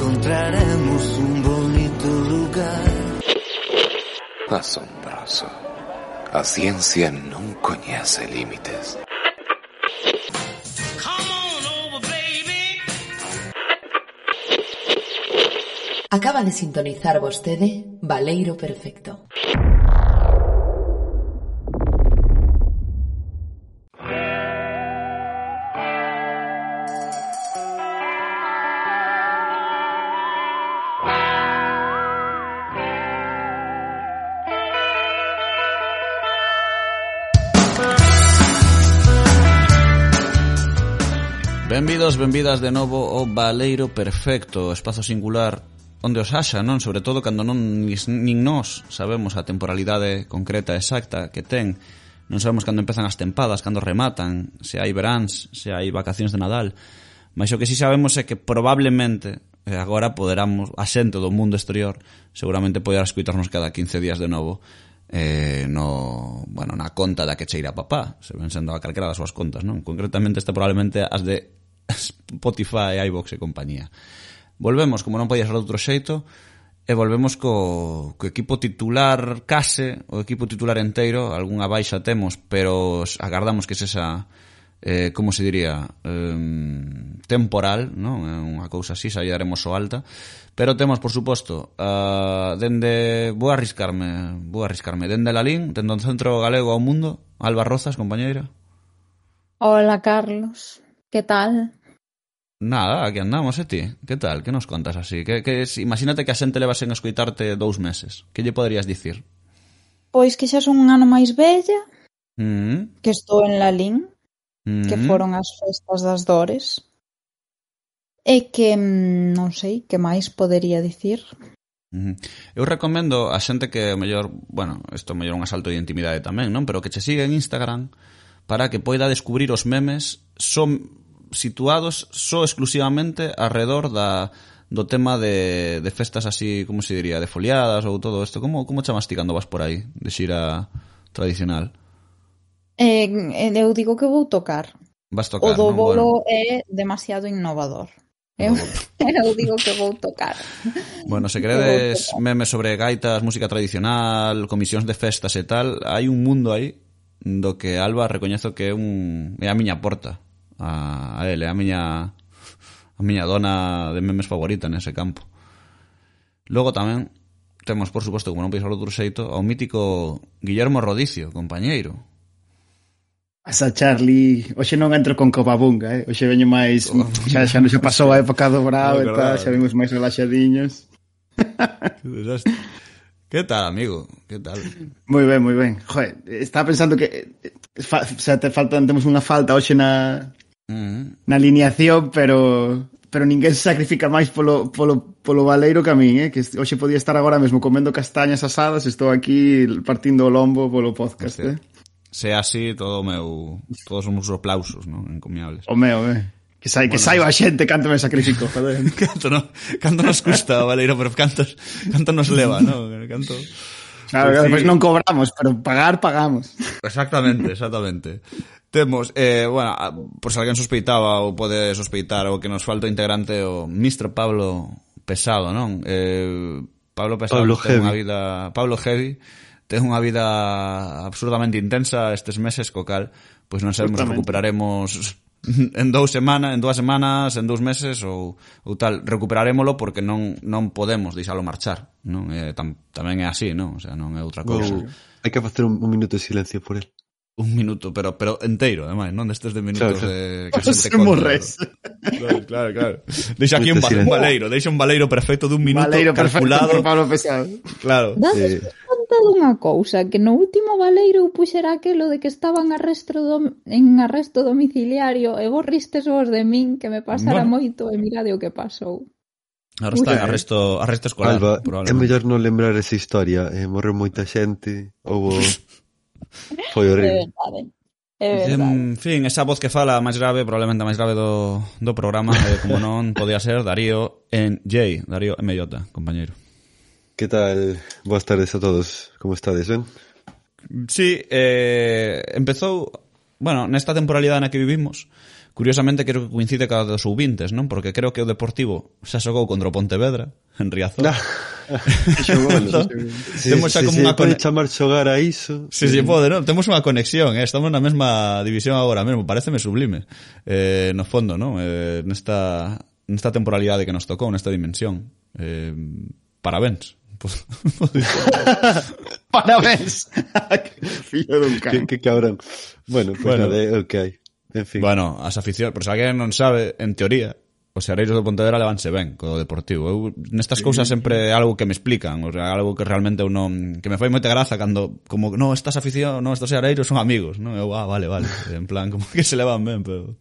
encontraremos un bonito lugar. Asombroso. A ciencia non coñece límites. Acaba de sintonizar vostede Valeiro Perfecto. Benvidos, benvidas de novo ao Baleiro Perfecto, o espazo singular onde os haxa, non? Sobre todo cando non nin nós sabemos a temporalidade concreta exacta que ten. Non sabemos cando empezan as tempadas, cando rematan, se hai veráns, se hai vacacións de Nadal. Mas o que si sí sabemos é que probablemente eh, agora poderamos a xente do mundo exterior seguramente poderá escuitarnos cada 15 días de novo eh, no, bueno, na conta da que cheira papá, se ven sendo a calquera das súas contas, non? Concretamente esta probablemente as de Spotify, iVox e compañía. Volvemos, como non podía ser outro xeito, e volvemos co, co equipo titular case, o equipo titular enteiro, algunha baixa temos, pero agardamos que sexa eh, como se diría, eh, temporal, non? É unha cousa así, xa daremos o alta, pero temos, por suposto, uh, dende, vou arriscarme, vou arriscarme, dende Lalín, dende o Centro Galego ao Mundo, Alba Rozas, compañeira. Hola, Carlos, que tal? Nada, aquí andamos, e ti? Que tal? Que nos contas así? Que, que, imagínate que a xente levas en escoitarte dous meses. Que lle poderías dicir? Pois que xa son un ano máis bella, mm. que estou en Lalín, mm. que foron as festas das dores, e que, mm, non sei, que máis podería dicir. Mm-hmm. Eu recomendo a xente que mellor, bueno, isto mellor un asalto de intimidade tamén, non? Pero que che siga en Instagram para que poida descubrir os memes son situados só exclusivamente alrededor da do tema de, de festas así, como se diría, de foliadas ou todo isto. Como, como chamas ti cando vas por aí de xira tradicional? Eh, eu digo que vou tocar. Vas tocar, o do bolo bueno. é demasiado innovador. Eu, eu digo que vou tocar. Bueno, se queredes memes sobre gaitas, música tradicional, comisións de festas e tal, hai un mundo aí do que Alba recoñezo que é un é a miña porta a, a ele, a miña a miña dona de memes favorita nese campo. Logo tamén temos, por suposto, como non pois ao outro xeito, ao mítico Guillermo Rodicio, compañeiro. Asa Charlie, hoxe non entro con Cobabunga, eh? hoxe veño máis, oh, xa, xa, xa pasou a época do Bravo no, e tal, xa vimos máis relaxadiños. que desastre. Que tal, amigo? Que tal? Moi ben, moi ben. Joder, estaba pensando que eh, eh, fa, xa te faltan, temos unha falta hoxe na mm. na alineación, pero pero ninguén se sacrifica máis polo, polo, polo valeiro que a min, eh? que hoxe podía estar agora mesmo comendo castañas asadas estou aquí partindo o lombo polo podcast. Hostia. Eh? Se así, todo o meu, todos os meus aplausos, non? Encomiables. O meu, eh? Que, sai, bueno, que saiba a xente canto me sacrifico, joder. canto, no, canto nos custa, Valeiro, pero canto, canto nos leva, no? Canto... Claro, pues, claro, sí. pues non cobramos, pero pagar, pagamos. Exactamente, exactamente. Temos, eh, bueno, ah, por se alguén suspeitaba ou pode sospeitar o que nos falta o integrante o Mr. Pablo Pesado, non? Eh, Pablo Pesado Pablo ten unha vida... Pablo Heavy ten unha vida absurdamente intensa estes meses, co cal, pois non sabemos se recuperaremos en dous semanas, en dúas semanas, en dous meses ou, ou tal, recuperárémolo porque non, non podemos deixalo marchar non Eh, tam, tamén é así, non? O sea, non é outra cousa oh, Hai que facer un, un minuto de silencio por el un minuto, pero pero enteiro, ademais, non destes de minutos claro, de que xente conta. Claro, claro, claro. Deixa aquí un, un baleiro, deixa un baleiro perfecto dun minuto baleiro calculado. Por Pablo Pesado. Claro. Dades sí. conta dunha cousa, que no último baleiro puxera aquelo de que estaban arresto en arresto domiciliario e vos ristes vos de min que me pasara bueno. moito e mirade o que pasou. Ahora está Uy, arresto, arresto escolar, Alba, é mellor non lembrar esa historia, eh, morreu moita xente, houbo Foi horrible. Verdade. É verdade. En fin, esa voz que fala máis grave, probablemente a máis grave do, do programa, eh, como non podía ser Darío en J, Darío en Mellota, compañeiro. Que tal? Boas tardes a todos. Como estades, ben? Sí, eh, empezou, bueno, nesta temporalidade na que vivimos, Curiosamente creo que coincide cada dos subintes, non? Porque creo que o Deportivo xa xogou contra o Pontevedra en Riazor. Ah. No. xogou, entón, sí, Temos xa sí, como sí, unha pode chamar xogar a iso. Si, sí, sí. sí, pode, non? Temos unha conexión, eh? estamos na mesma división agora mesmo, pareceme sublime. Eh, no fondo, non? Eh, nesta nesta temporalidade que nos tocou, nesta dimensión. Eh, parabéns. Parabéns. Fillo dun can. Que, que cabrón. Bueno, pues bueno. nada, eh, ok. En fin. Bueno, as aficións, por se alguén non sabe, en teoría, os areiros do Pontevedra levanse ben co Deportivo. Eu nestas sí. cousas sempre é algo que me explican, o sea, algo que realmente eu non que me foi moita graza cando como no, estas aficións, no, estos areiros son amigos, non? Eu, ah, vale, vale, en plan como que se levan ben, pero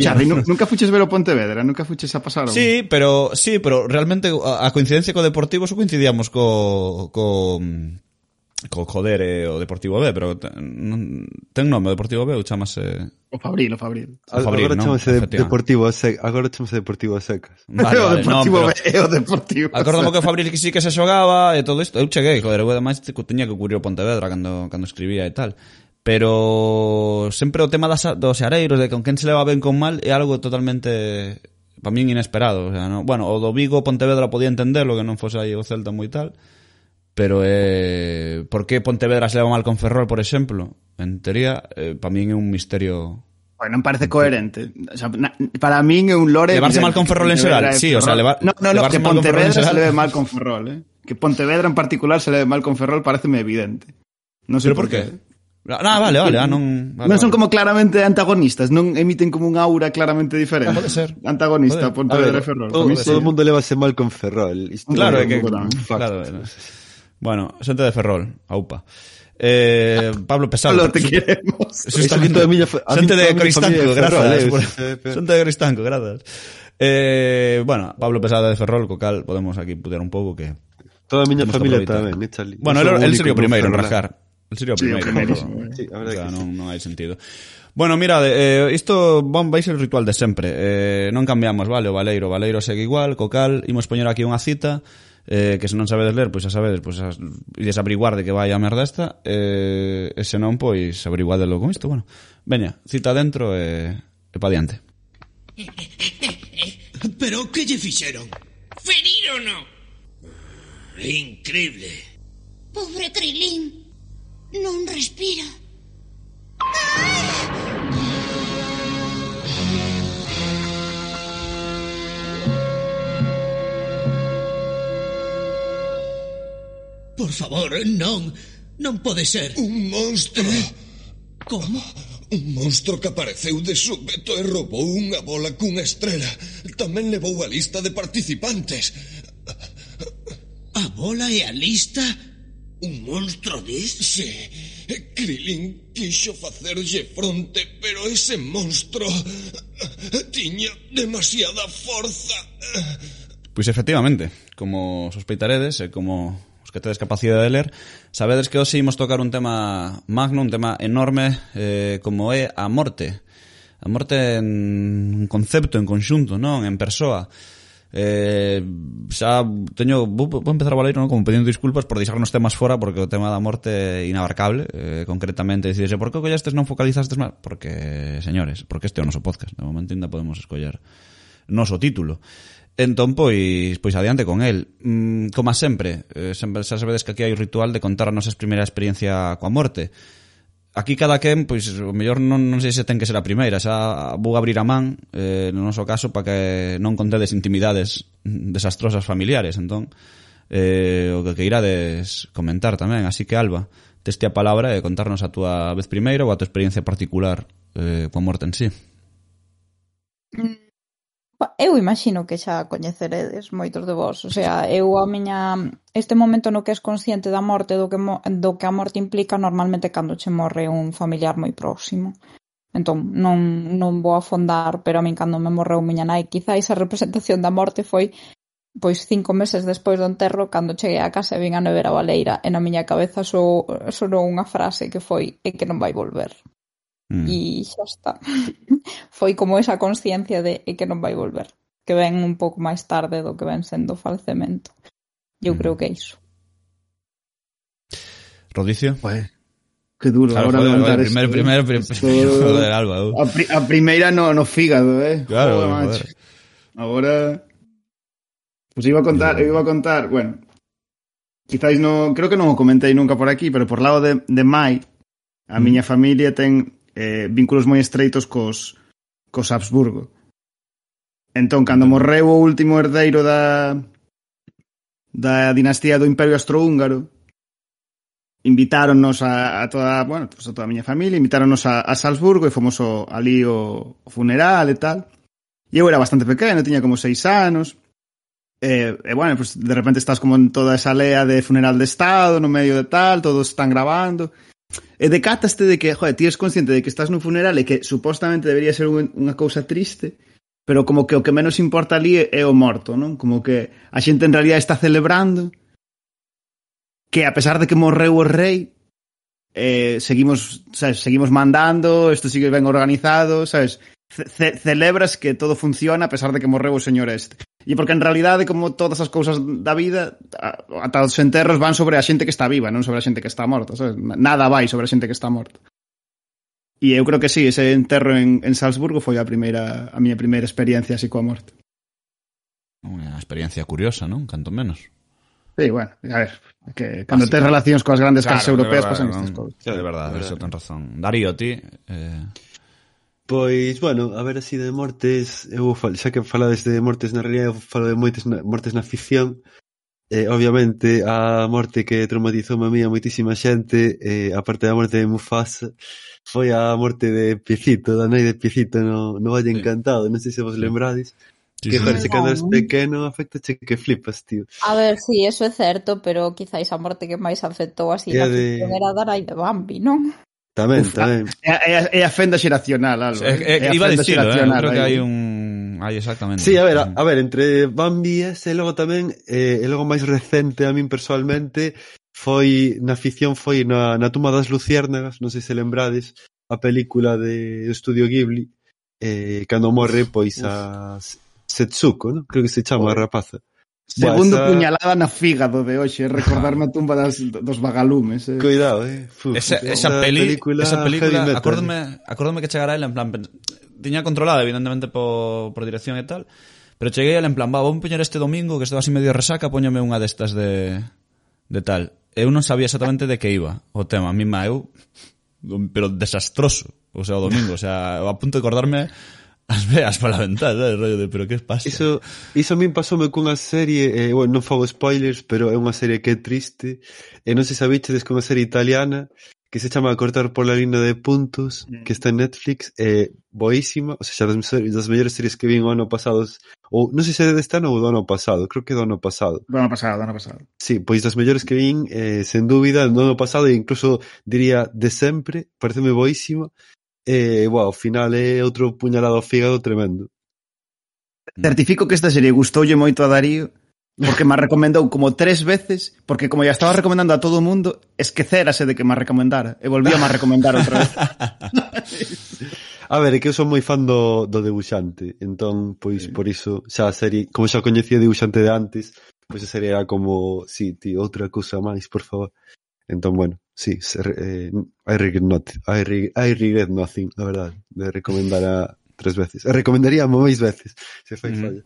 Charri, nunca fuches ver o Pontevedra, nunca fuches a pasar. Sí, pero sí, pero realmente a coincidencia co Deportivo só coincidíamos co co co joder e o Deportivo B, pero ten, non, ten nome o Deportivo B ou chamase... O Fabril, o Fabril. O Fabril agora non? chamase de, Deportivo Sec, agora chamase Deportivo Secas. Vale, vale, o Deportivo no, pero... B e o Deportivo Acordamo que o Fabril que sí que se xogaba e todo isto. Eu cheguei, joder, eu ademais teña que cubrir o Pontevedra cando, cando escribía e tal. Pero sempre o tema das, dos areiros, de con quen se leva ben con mal, é algo totalmente para min inesperado. O sea, no, bueno, o do Vigo Pontevedra podía entenderlo, que non fose aí o Celta moi tal, pero é... por que Pontevedra se leva mal con Ferrol, por exemplo? En teoría, eh, para min é un misterio Bueno, non parece coherente. O sea, na, para min é un lore... Levarse mal con Ferrol en é sí, o sea, levar- No, no, no, que Pontevedra se leve mal con Ferrol, eh? Que Pontevedra en particular se leve mal con Ferrol pareceme evidente. Non sei Pero por qué? Ah, vale, vale, ah, non... Vale, non son vale. como claramente antagonistas, non emiten como un aura claramente diferente. Pode ser. Antagonista. Pontevedra A e Ferrol. todo, todo o mundo levase mal con Ferrol Isto Claro, é que... un tamén. fact. Claro, eh, Bueno, xente de Ferrol, aupa. Eh, Pablo Pesado. Pablo, te queremos. Xente de, miña, xente de Cristanco, grazas. Xente de Cristanco, grazas. Eh, bueno, Pablo Pesado de Ferrol, co cal podemos aquí putear un pouco que... Toda a miña familia tamén, Charlie. Bueno, el, el serio primeiro en rajar. El serio sí, primeiro. Sí, a o sea, non, non hai sentido. Bueno, mira, eh, isto bon, vai ser o ritual de sempre. Eh, non cambiamos, vale, o Valeiro. O Valeiro segue igual, co cal, imos poñer aquí unha cita eh, que se non sabedes ler, pois xa sabedes, pois as, ides averiguar de que vai a merda esta, eh, e se non, pois averiguadelo con isto, bueno. Veña, cita dentro e, e pa diante. Pero que lle fixeron? Ferírono. Increíble. Pobre Trilín. Non respira. ¡Ah! Por favor, non. Non pode ser. Un monstro. ¿Eh? Como? Un monstro que apareceu de súbeto e roubou unha bola cunha estrela. Tamén levou a lista de participantes. A bola e a lista? Un monstro dis? Sí. Krilin quixo facerlle fronte, pero ese monstro tiña demasiada forza. Pois efectivamente, como sospeitaredes e como que tedes capacidade de ler, sabedes que hoxe imos tocar un tema magno, un tema enorme, eh, como é a morte. A morte en concepto, en conxunto, non? En persoa. Eh, xa teño vou, vou empezar a valer non? como pedindo disculpas por deixarnos temas fora porque o tema da morte é inabarcable eh, concretamente dicirse por que collastes non focalizastes máis porque señores porque este é o noso podcast de momento ainda podemos escoller noso título Entón, pois, pois adiante con el. Mm, como sempre, eh, sempre xa sabedes que aquí hai o ritual de contar a nosa primeira experiencia coa morte. Aquí cada quen, pois, o mellor non, non sei se ten que ser a primeira, xa vou abrir a man, eh, no noso caso, para que non contedes intimidades desastrosas familiares, entón, eh, o que queirades comentar tamén. Así que, Alba, teste a palabra e contarnos a túa vez primeiro ou a túa experiencia particular eh, coa morte en sí. Mm eu imaxino que xa coñeceredes moitos de vós, o sea, eu a miña este momento no que es consciente da morte do que mo, do que a morte implica normalmente cando che morre un familiar moi próximo. Entón, non, non vou afondar, pero a min cando me morreu miña nai, quizáis a representación da morte foi pois cinco meses despois do enterro, cando cheguei a casa e vin a nevera baleira, e na miña cabeza so, sonou unha frase que foi e que non vai volver. Mm. E xa está. Foi como esa consciencia de é que non vai volver. Que ven un pouco máis tarde do que ven sendo o falecemento. Eu mm. creo que é iso. Rodicio? Pues, que duro claro, agora joder, levantar primeiro, primeiro, primeiro, esto... ¿eh? joder, Alba, ¿eh? a, pri, a primeira no, no fígado, eh? Claro, joder, joder. Macho. Agora pues iba a contar, iba a contar, bueno, quizáis non, creo que non o comentei nunca por aquí, pero por lado de, de Mai, a mm. miña familia ten eh, vínculos moi estreitos cos, cos Habsburgo. Entón, cando morreu o último herdeiro da da dinastía do Imperio Austrohúngaro, invitáronnos a, a toda, bueno, pues a toda a miña familia, invitáronnos a, a Salzburgo e fomos o, ali o, o funeral e tal. E eu era bastante pequeno, tiña como seis anos. E, e bueno, pues de repente estás como en toda esa lea de funeral de estado, no medio de tal, todos están grabando. E decataste de que, joder, ti és consciente de que estás nun funeral e que supostamente debería ser un, unha cousa triste, pero como que o que menos importa ali é o morto, non? Como que a xente en realidad está celebrando que a pesar de que morreu o rei, eh, seguimos, sabes, seguimos mandando, isto sigue ben organizado, sabes? Ce celebras que todo funciona a pesar de que morreu o señor este. E porque en realidade, como todas as cousas da vida, ata os enterros van sobre a xente que está viva, non sobre a xente que está morta, sabes? Nada vai sobre a xente que está morta. E eu creo que sí, ese enterro en, en Salzburgo foi a primeira a miña primeira experiencia así coa morte. Unha experiencia curiosa, non? Canto menos. Sí, bueno, a ver, que cando tes relacións coas grandes claro, casas europeas pasan estas cousas. Sí, de verdade, eso ten razón. Darío, ti... Eh... Pois, bueno, a ver así de mortes, eu fal, xa que falades de mortes na realidade, eu falo de moites na, mortes na ficción. Eh, obviamente, a morte que traumatizou a mí a moitísima xente, eh, a parte da morte de Mufasa, foi a morte de Picito, da nai de Picito no, no Valle Encantado, non sei se vos lembrades. Sí, que sí. parece que andas pequeno, afecta che que flipas, tío. A ver, sí, eso é certo, pero quizáis a morte que máis afectou así que na de... era dar aí de Bambi, non? Tamén, Uf, tamén. É, é, é a fenda xeracional, algo. É, é, é iba a dicilo, eh? Creo que hai un... Hai exactamente. Sí, a ver, a, a ver, entre Bambi e ese, logo tamén, eh, e logo máis recente a min personalmente, foi na ficción foi na, na tumba das luciérnagas, non sei se lembrades, a película de Estudio Ghibli, eh, cando morre pois a Setsuko, non? creo que se chama a rapaza. Segundo esa... puñalada na fígado de hoxe, recordarme a tumba das, dos vagalumes. Eh. Cuidado, eh. Fuf, esa, esa, peli, película, esa película, metal, acórdome, acórdome que chegara ela en plan... Tiña controlada, evidentemente, por, por dirección e tal, pero cheguei ela en plan, va, vou poñer este domingo, que estou así medio resaca, poñame unha destas de, de tal. Eu non sabía exactamente de que iba o tema. A mí ma, eu... Pero desastroso, o sea, o domingo. O sea, a punto de acordarme as veas para a ventana, rollo de, pero que pasa? Iso, iso a min pasoume cunha serie, eh, bueno, non fago spoilers, pero é unha serie que é triste, e non se sabichedes que é unha serie italiana, que se chama Cortar por la línea de puntos, mm. que está en Netflix, é eh, boísima, ou seja, das, das mellores series que vin o ano pasado, ou non sei se é deste ano ou do ano pasado, creo que do ano pasado. Do ano pasado, do ano pasado. Sí, pois das mellores que vin, eh, sen dúbida, do ano pasado, e incluso diría de sempre, pareceme boísima, Eh, e, bueno, ao final é outro puñalado ao fígado tremendo. Mm. Certifico que esta serie gustoulle moito a Darío porque me recomendou como tres veces porque como ya estaba recomendando a todo o mundo esquecerase de que me recomendara e volvía a recomendar outra vez. A ver, é que eu son moi fan do, do debuxante Entón, pois, sí. por iso Xa a serie, como xa coñecía debuxante de antes Pois a serie era como Si, sí, ti, outra cousa máis, por favor Entón, bueno Sí, se, eh, I, regret not, I, re, I, regret nothing, na verdade. De recomendar a tres veces. Recomendaría a máis veces, se fai mm. falla.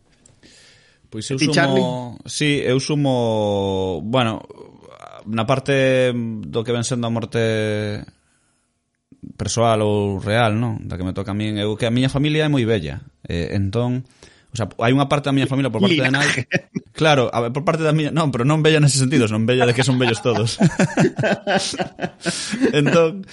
Pois eu ti, sumo... Charlie? Sí, eu sumo... Bueno, na parte do que ven sendo a morte persoal ou real, non? Da que me toca a min. Eu que a miña familia é moi bella. Eh, entón, O sea, hai unha parte da miña familia por parte de nai. Claro, a, ver, por parte da miña, non, pero non bella nese sentido, non bella de que son bellos todos. entón,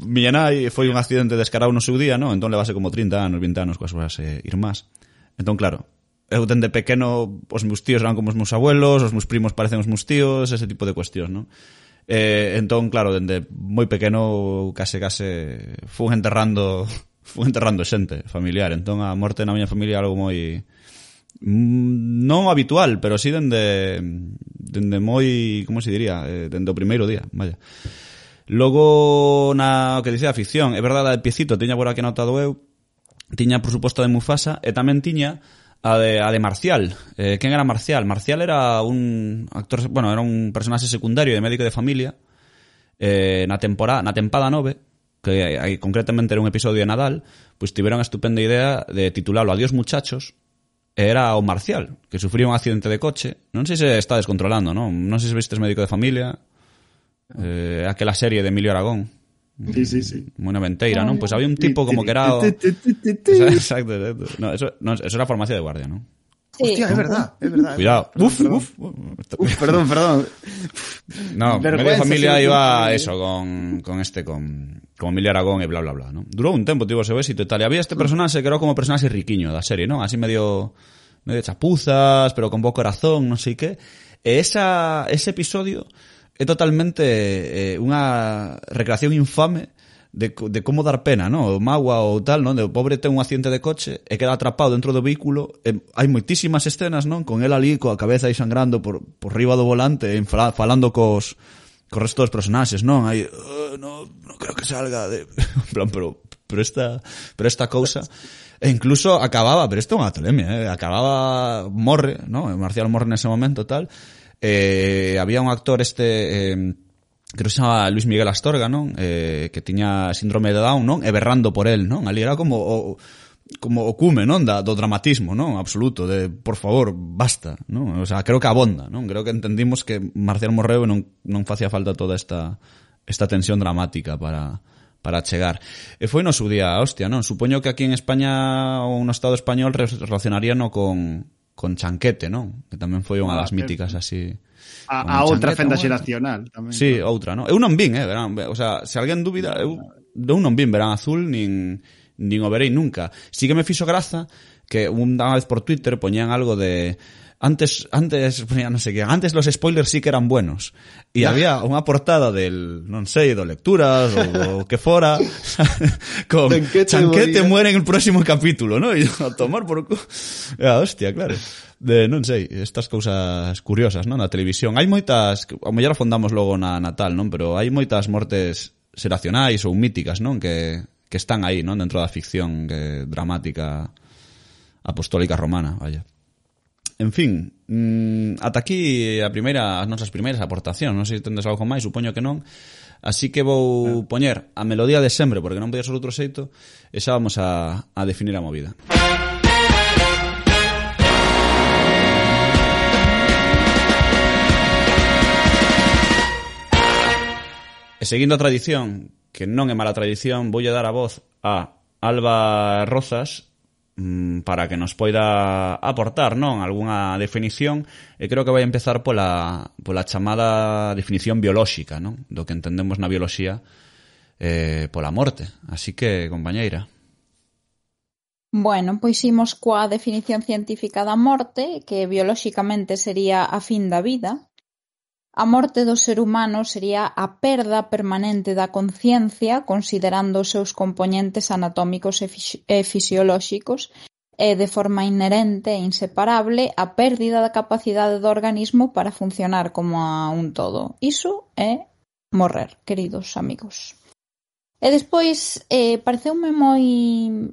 miña nai foi un accidente descarado no seu día, non? Entón levase como 30 anos, 20 anos coas súas eh, irmás. Entón, claro, eu dende pequeno os meus tíos eran como os meus abuelos, os meus primos parecen os meus tíos, ese tipo de cuestións, non? Eh, entón, claro, dende moi pequeno case case fun enterrando fui enterrando xente familiar, entón a morte na miña familia é algo moi mm, non habitual, pero si sí dende dende moi, como se diría, eh, dende o primeiro día, vaya. Logo na o que dicía a ficción, é verdade, a piecito tiña por aquí anotado eu, tiña por suposto de Mufasa e tamén tiña a de, a de Marcial. Eh, quen era Marcial? Marcial era un actor, bueno, era un personaxe secundario de médico de familia eh, na temporada, na tempada 9 que aí concretamente era un episodio de Nadal, pois tiveron a estupenda idea de titularlo Adiós muchachos, era o Marcial, que sufriu un accidente de coche. Non sei se está descontrolando, non? Non sei se vistes médico de familia, eh, aquela serie de Emilio Aragón. Sí, sí, sí. Muy noventeira, non? Pois había un tipo como que era... o- Exacto, exacto. No, eso, no, eso era farmacia de guardia? Sí. Hostia, es verdad, es verdad. Cuidado. Uf, Perdón. uf. Uf, perdón, perdón. No, Vergüenza, medio familia sí, iba sí. eso, con, con este, con, como Emilio Aragón e bla bla bla, ¿no? Durou un tempo, tivo seu éxito e tal. E había este personaxe que era como personaxe riquiño da serie, ¿no? Así medio medio chapuzas, pero con bo corazón, non sei que. E esa, ese episodio é totalmente eh, unha recreación infame de, de como dar pena, ¿no? O magua ou tal, non? De o pobre ten un accidente de coche e queda atrapado dentro do vehículo. E hai moitísimas escenas, non? Con el ali coa cabeza aí sangrando por, por riba do volante, en, falando cos co resto dos personaxes, non? Hai, uh, eh, no, non creo que salga de... En plan, pero, pero esta, pero esta cousa... E incluso acababa, pero isto é unha tolemia, eh? acababa Morre, ¿no? Eh, Marcial Morre nese momento tal, eh, había un actor este... Eh, creo que se chamaba Luis Miguel Astorga, non? Eh, que tiña síndrome de Down, non? E berrando por el, non? Ali era como o, como o cume, non, da, do dramatismo, non, absoluto, de, por favor, basta, non, o sea, creo que abonda, non, creo que entendimos que Marcial Morreu non, non facía falta toda esta, esta tensión dramática para, para chegar. E foi no su día, hostia, non? Supoño que aquí en España ou no Estado español relacionaríano con, con Chanquete, non? Que tamén foi unha ah, das míticas así. A, a outra fenda xeracional tamén. Sí, outra, non? Eu non vin, eh, verán, o sea, se alguén dúbida, eu, eu non vin Verán Azul nin nin o verei nunca. Si que me fixo graza que unha vez por Twitter poñían algo de antes antes no sei que, antes los spoilers sí que eran buenos. Y había unha portada del non sei do lecturas ou que fora con Chanquete, Chanquete muere en el próximo capítulo ¿no? y a tomar por cu ah, hostia claro. De non sei estas cousas curiosas ¿no? na televisión. Hai moitas a mellor afondamos logo na Natal non pero hai moitas mortes seracionais ou míticas non que que están aí, non? Dentro da ficción que, dramática apostólica romana, vaya. En fin, mm, ata aquí a primeira, as nosas primeiras aportacións. Non sei se tendes algo máis, supoño que non. Así que vou poñer a melodía de sempre, porque non podía ser outro xeito, e xa vamos a, a definir a movida. E seguindo a tradición que non é mala tradición, voulle dar a voz a Alba Rozas mm, para que nos poida aportar non algunha definición e creo que vai empezar pola, pola chamada definición biolóxica non do que entendemos na bioloxía eh, pola morte. Así que, compañeira. Bueno, pois imos coa definición científica da morte que biolóxicamente sería a fin da vida. A morte do ser humano sería a perda permanente da conciencia considerando os seus componentes anatómicos e fisiolóxicos e, de forma inherente e inseparable, a pérdida da capacidade do organismo para funcionar como a un todo. Iso é morrer, queridos amigos. E despois eh, pareceume moi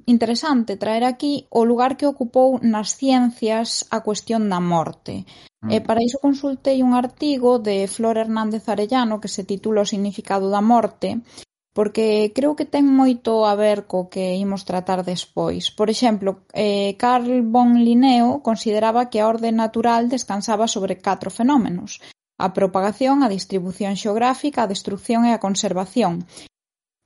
interesante traer aquí o lugar que ocupou nas ciencias a cuestión da morte E para iso consultei un artigo de Flor Hernández Arellano que se titula O significado da morte, porque creo que ten moito a ver co que imos tratar despois. Por exemplo, eh, Carl von Linneo consideraba que a orde natural descansaba sobre catro fenómenos: a propagación, a distribución xeográfica, a destrución e a conservación.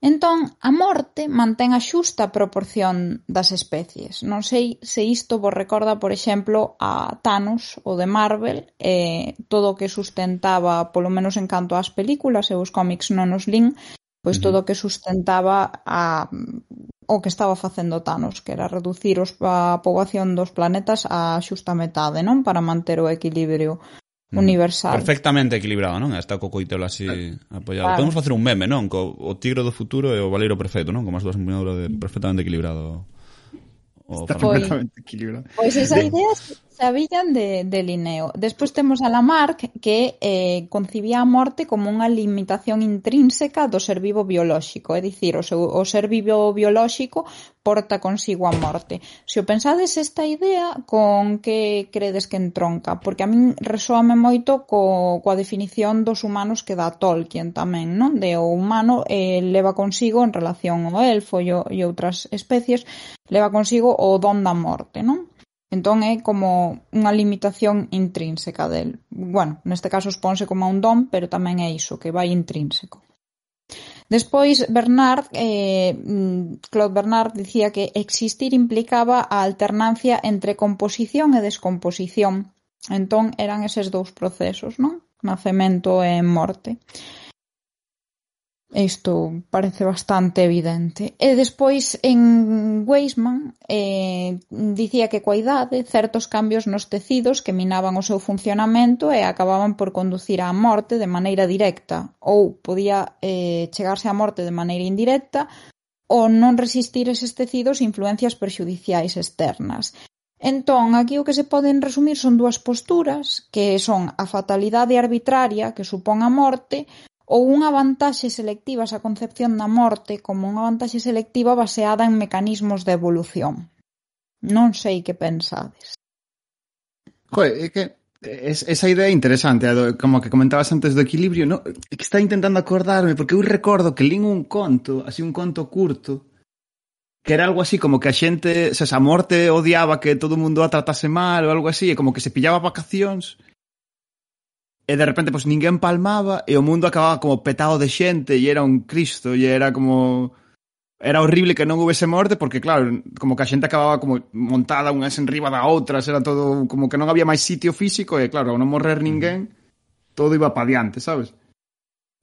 Entón, a morte mantén a xusta proporción das especies. Non sei se isto vos recorda, por exemplo, a Thanos, o de Marvel, e todo o que sustentaba, polo menos en canto ás películas e os cómics non os lin, pois todo o que sustentaba a o que estaba facendo Thanos, que era reducir os, a poboación dos planetas á xusta metade, non? Para manter o equilibrio Mm. universal. Perfectamente equilibrado, non? Está co coitelo así apoiado. Claro. Podemos facer un meme, non? Co o tigre do futuro e o valeiro perfecto, non? Como as dúas empuñaduras de perfectamente equilibrado. O Está perfectamente equilibrado. Pois esa idea Sabían de, de Linneo. Despois temos a Lamarck que eh, concibía a morte como unha limitación intrínseca do ser vivo biolóxico, é dicir, o, seu, o ser vivo biolóxico porta consigo a morte. Se o pensades esta idea, con que credes que entronca? Porque a min resoame moito co, coa definición dos humanos que dá Tolkien tamén, non? De o humano eh, leva consigo en relación ao elfo e, o, e outras especies, leva consigo o don da morte, non? Entón é como unha limitación intrínseca del. Bueno, neste caso exponse como un don, pero tamén é iso, que vai intrínseco. Despois, Bernard, eh, mm, Claude Bernard dicía que existir implicaba a alternancia entre composición e descomposición. Entón, eran eses dous procesos, non? Nacemento e morte. Isto parece bastante evidente. E despois en Weisman eh, dicía que coa idade certos cambios nos tecidos que minaban o seu funcionamento e acababan por conducir á morte de maneira directa ou podía eh, chegarse á morte de maneira indirecta ou non resistir eses tecidos influencias perxudiciais externas. Entón, aquí o que se poden resumir son dúas posturas, que son a fatalidade arbitraria que supón a morte ou unha vantaxe selectiva, esa concepción da morte como unha vantaxe selectiva baseada en mecanismos de evolución. Non sei que pensades. Joe, é que es, esa idea é interesante, como que comentabas antes do equilibrio, no? que está intentando acordarme, porque eu recordo que lín un conto, así un conto curto, que era algo así como que a xente, se a morte odiaba que todo o mundo a tratase mal ou algo así, e como que se pillaba vacacións E de repente, pois, pues, ninguén palmaba e o mundo acababa como petado de xente e era un cristo e era como... Era horrible que non houvese morte porque, claro, como que a xente acababa como montada unhas en riba da outras, era todo como que non había máis sitio físico e, claro, ao non morrer ninguén, todo iba pa diante, sabes?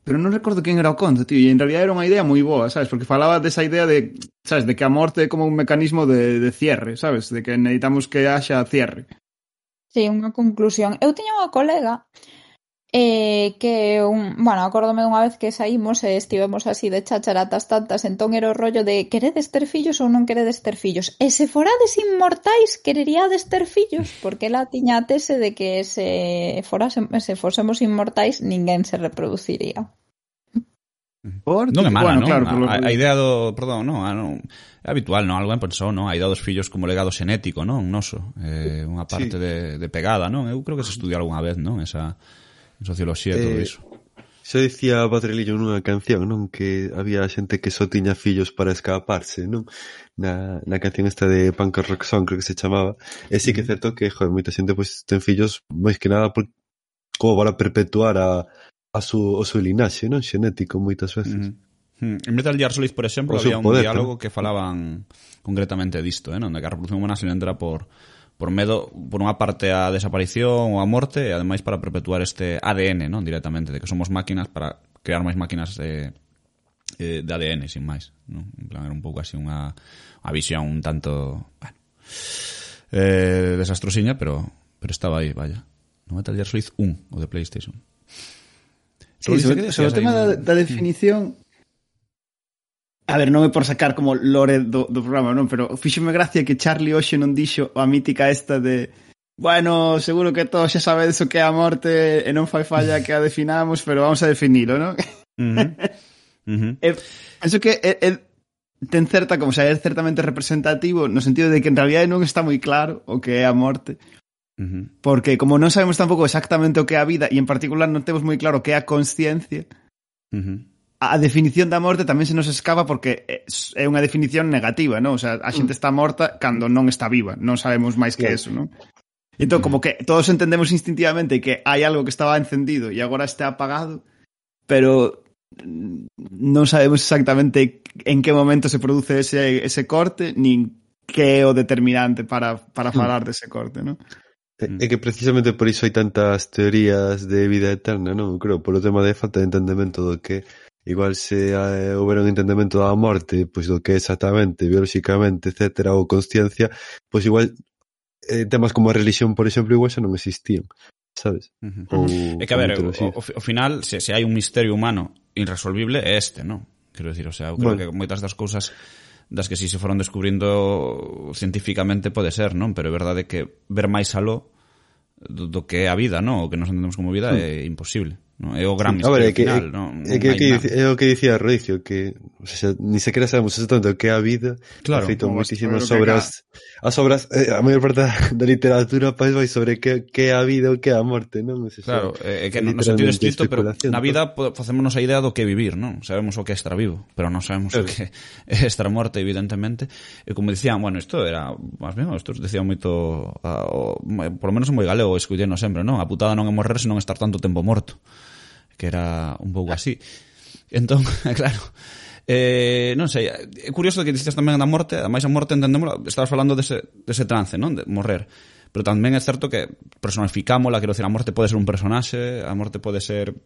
Pero non recordo quen era o conto, tío, e en realidad era unha idea moi boa, sabes? Porque falaba desa idea de, sabes, de que a morte é como un mecanismo de, de cierre, sabes? De que necesitamos que haxa cierre. Sí, unha conclusión. Eu tiña unha colega Eh, que un, bueno, acórdome unha vez que saímos e estivemos así de chacharatas tantas, entón era o rollo de queredes ter fillos ou non queredes ter fillos. E se forades inmortais, quereríades ter fillos, porque la tiña a tese de que se forase, se fosemos inmortais, ninguén se reproduciría. Por non é mala, bueno, non? Claro, a, a idea do, perdón, non, a, non, é habitual, non? algo en pensou, non? A idea dos fillos como legado xenético, non? Un eh, unha parte sí. de, de pegada, non? Eu creo que se estudiou algunha vez, non? Esa, socioloxía e todo eh, iso. Xa dicía Badrelillo nunha canción, non? Que había xente que só tiña fillos para escaparse, non? Na, na canción esta de Punk Rock Song, creo que se chamaba. E eh, sí que é certo que, joder, moita xente pois, ten fillos máis que nada por, como para perpetuar a, a su, o seu linaxe, non? Xenético, moitas veces. Mm. -hmm. En Metal Gear Solid, por exemplo, había un poder, diálogo ¿no? que falaban concretamente disto, eh, non? De que a revolución humana se entra por por medo, por unha parte, a desaparición ou a morte, e ademais para perpetuar este ADN, non directamente, de que somos máquinas para crear máis máquinas de, eh, de ADN, sin máis. Non? En plan, era un pouco así unha, unha visión un tanto... Bueno, eh, desastrosiña, pero, pero estaba aí, vaya. No Metal Gear Solid 1, o de PlayStation. Sí, sobre, sobre o tema da, da definición, A ver, non é por sacar como lore do, do programa, non, pero fíxome gracia que Charlie hoxe non dixo a mítica esta de Bueno, seguro que todos xa sabedes o que é a morte e non fai falla que a definamos, pero vamos a definilo, non? Uh -huh. Uh -huh. e, penso que é, é, ten certa, como xa é certamente representativo no sentido de que en realidad non está moi claro o que é a morte. Uh -huh. Porque como non sabemos tampouco exactamente o que é a vida e en particular non temos moi claro o que é a consciencia, uh -huh a definición da morte tamén se nos escapa porque é unha definición negativa, non? O sea, a xente mm. está morta cando non está viva, non sabemos máis que eso, non? Entón, mm. como que todos entendemos instintivamente que hai algo que estaba encendido e agora está apagado, pero non sabemos exactamente en que momento se produce ese, ese corte, nin que é o determinante para, para mm. falar dese corte, non? É que precisamente por iso hai tantas teorías de vida eterna, non? Creo, por o tema de falta de entendemento do que Igual se houbera un entendemento da morte, pois do que exactamente, biolóxicamente, etcétera, ou consciencia, pois igual eh, temas como a religión, por exemplo, igual xa non existían, sabes? Uh -huh. ou, é que, a ver, o, o, o final, se, se hai un misterio humano irresolvible, é este, non? Quero dicir, o sea, eu creo bueno. que moitas das cousas das que si se foron descubrindo científicamente pode ser, non? Pero é verdade que ver máis aló do, do que é a vida, non? O que nos entendemos como vida hmm. é imposible. Non é o gran misterio ver, é que, final, é, non, é, que, é, que, é o que dicía Roicio, que o sea, ni sequera sabemos exactamente o que é a vida. Claro, feito moitísimas obras. As obras, eh, a maior parte da literatura pois vai sobre que, que é a vida ou que é a morte, non? Se claro, é, é que no sentido estricto, pero na vida facémonos a idea do que é vivir, non? Sabemos o que é estar vivo, pero non sabemos claro. o que é estar morte, evidentemente. E como dicían, bueno, isto era, máis ben, isto decía moito, a, o, por lo menos moi galego, esculleno sempre, non? A putada non é morrer, senón estar tanto tempo morto que era un pouco así. Entón, claro, eh, non sei, é curioso que dices tamén da morte, ademais a morte entendémola, estabas falando dese, dese trance, non? De morrer. Pero tamén é certo que personificámola, quero dicir, a morte pode ser un personaxe, a morte pode ser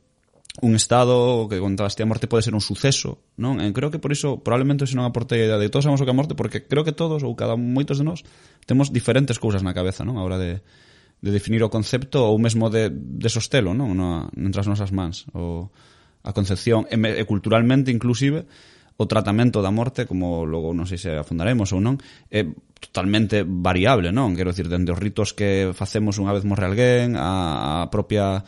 un estado que contaste a morte pode ser un suceso, non? E creo que por iso probablemente se non aportei a idea de todos sabemos o que a morte porque creo que todos ou cada moitos de nós temos diferentes cousas na cabeza, non? A hora de de definir o concepto ou mesmo de, de sostelo non? No, entre as nosas mans o, a concepción e, e culturalmente inclusive o tratamento da morte como logo non sei se afundaremos ou non é totalmente variable, non? Quero dicir, dende os ritos que facemos unha vez morre alguén a, a propia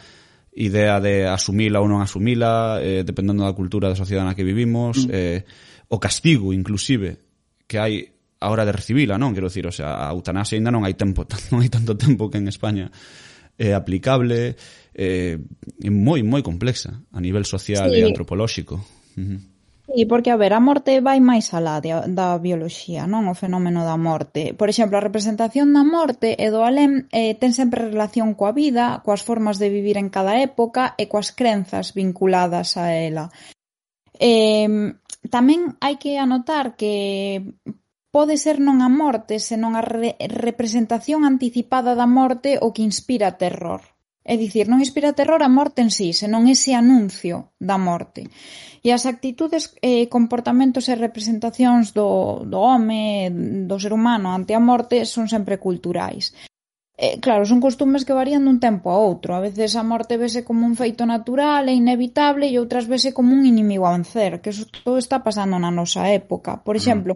idea de asumila ou non asumila eh, dependendo da cultura da sociedade na que vivimos mm. eh, o castigo inclusive que hai a hora de recibila, non? Quero dicir, o sea, a eutanasia ainda non hai tempo, non hai tanto tempo que en España é aplicable, é, é moi, moi complexa a nivel social sí. e antropolóxico. Uh -huh. Sí, porque, a ver, a morte vai máis alá de, da bioloxía, non? O fenómeno da morte. Por exemplo, a representación da morte e do alén eh, ten sempre relación coa vida, coas formas de vivir en cada época e coas crenzas vinculadas a ela. Eh, tamén hai que anotar que Pode ser non a morte senón a representación anticipada da morte o que inspira terror. É dicir, non inspira terror a morte en sí, senón ese anuncio da morte. E as actitudes, eh, comportamentos e representacións do, do home, do ser humano ante a morte son sempre culturais. Eh, claro, son costumes que varían dun tempo a outro. A veces a morte vese como un feito natural e inevitable e outras vese como un inimigo a vencer, que eso todo está pasando na nosa época. Por mm. exemplo,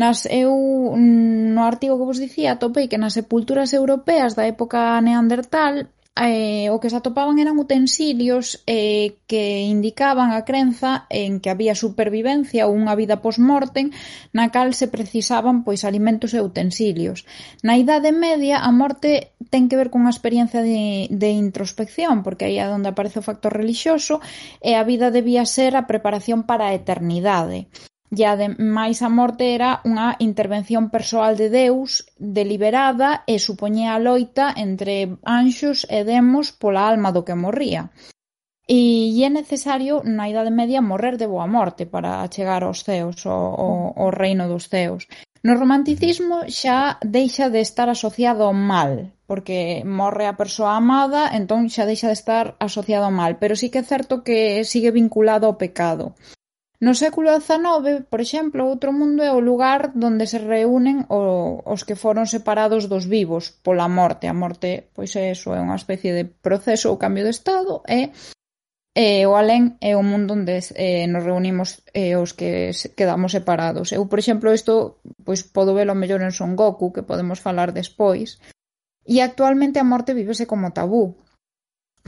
nas eu mm, no artigo que vos dicía atopei que nas sepulturas europeas da época neandertal eh, o que se atopaban eran utensilios eh, que indicaban a crenza en que había supervivencia ou unha vida post-mortem na cal se precisaban pois alimentos e utensilios. Na Idade Media a morte ten que ver cunha experiencia de, de introspección porque aí é onde aparece o factor relixioso e a vida debía ser a preparación para a eternidade. E ademais a morte era unha intervención persoal de Deus deliberada e supoñía a loita entre anxos e demos pola alma do que morría. E, e é necesario na Idade Media morrer de boa morte para chegar aos ceos, ao, ao, ao reino dos ceos. No romanticismo xa deixa de estar asociado ao mal, porque morre a persoa amada, entón xa deixa de estar asociado ao mal, pero sí que é certo que sigue vinculado ao pecado. No século XIX, por exemplo, outro mundo é o lugar donde se reúnen o, os que foron separados dos vivos pola morte. A morte, pois é eso, é unha especie de proceso ou cambio de estado e e o alén é o mundo onde eh, nos reunimos eh, os que quedamos separados. Eu, por exemplo, isto pois podo velo mellor en Son Goku, que podemos falar despois. E actualmente a morte vívese como tabú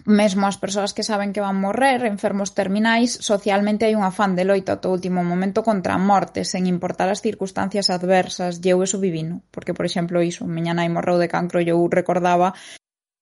mesmo as persoas que saben que van morrer, enfermos terminais, socialmente hai un afán de loita ata o último momento contra a morte, sen importar as circunstancias adversas, e eu eso vivino, porque, por exemplo, iso, miña nai morreu de cancro e eu recordaba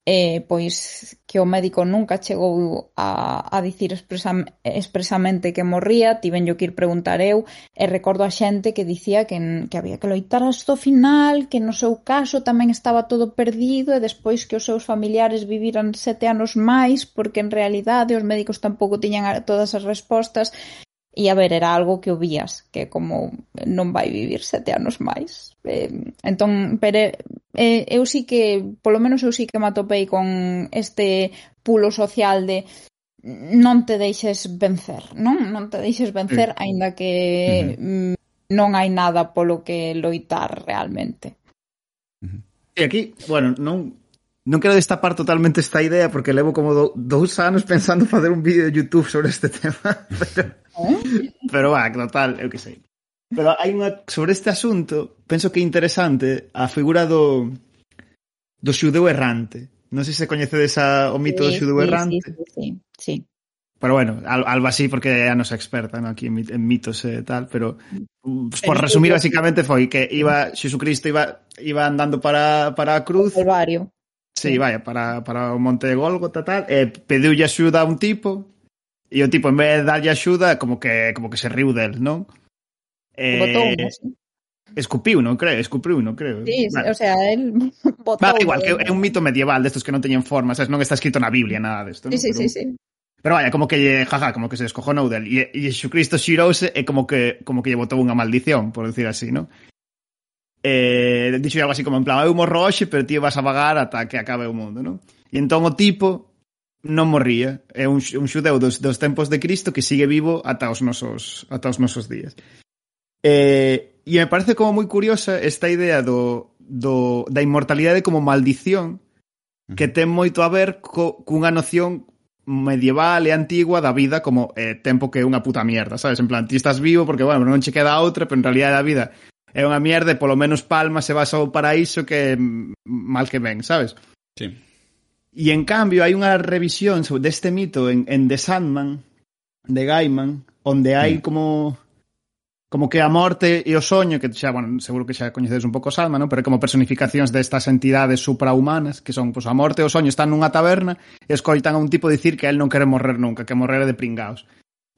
eh, pois que o médico nunca chegou a, a dicir expresam, expresamente que morría, tivenllo que ir preguntar eu, e recordo a xente que dicía que, que había que loitar hasta o final, que no seu caso tamén estaba todo perdido, e despois que os seus familiares viviran sete anos máis, porque en realidade os médicos tampouco tiñan todas as respostas, E a ver, era algo que obvías, que como non vai vivir sete anos máis. Eh, entón, pero eh, eu sí que, polo menos eu sí que me atopei con este pulo social de non te deixes vencer, non? Non te deixes vencer, sí. aínda que mm non hai nada polo que loitar realmente. E aquí, bueno, non Non quero destapar totalmente esta idea porque levo como do, dous anos pensando facer un vídeo de YouTube sobre este tema, pero, ¿Eh? pero va, total, eu que sei. Pero hai unha sobre este asunto, penso que é interesante a figura do do xudeu errante. Non sei se coñecedes a, o mito sí, do xudeu sí, errante. Sí, sí, sí, sí. Pero bueno, Alba sí, porque é a nosa experta ¿no? aquí en mitos e eh, tal, pero mm, por resumir, basicamente foi que iba Xesucristo iba iba andando para, para a cruz o Calvario. Sí, vaya, para, para o Monte de Golgota tal, e pediulle axuda a un tipo e o tipo en vez de darlle axuda como que como que se riu del, non? Eh, botou, ¿sí? Escupiu, non creo, escupiu, non creo. Sí, vale. o sea, el botou. Vale, igual, que é un mito medieval destos que non teñen forma, sabes, non está escrito na Biblia nada desto. De sí, ¿no? sí, Pero... sí, sí. Pero vaya, como que jaja, como que se descojonou del. E, e Xesucristo xirouse e como que como que lle botou unha maldición, por decir así, non? eh, dixo algo así como en plan, eu morro hoxe, pero ti vas a vagar ata que acabe o mundo, non? E entón o tipo non morría, é un, un xudeu dos, dos tempos de Cristo que sigue vivo ata os nosos, ata os nosos días. Eh, e me parece como moi curiosa esta idea do, do, da inmortalidade como maldición que ten moito a ver co, cunha noción medieval e antigua da vida como eh, tempo que é unha puta mierda, sabes? En plan, ti estás vivo porque, bueno, non che queda outra, pero en realidad a vida é unha mierda e polo menos Palma se vas ao paraíso que mal que ben, sabes? Sí. E en cambio hai unha revisión deste mito en, en The Sandman de Gaiman onde hai mm. como como que a morte e o soño que xa, bueno, seguro que xa coñecedes un pouco Salma, non? pero como personificacións destas entidades suprahumanas que son, pois, a morte e o soño están nunha taberna e escoitan a un tipo dicir que el non quere morrer nunca, que morrer de pringaos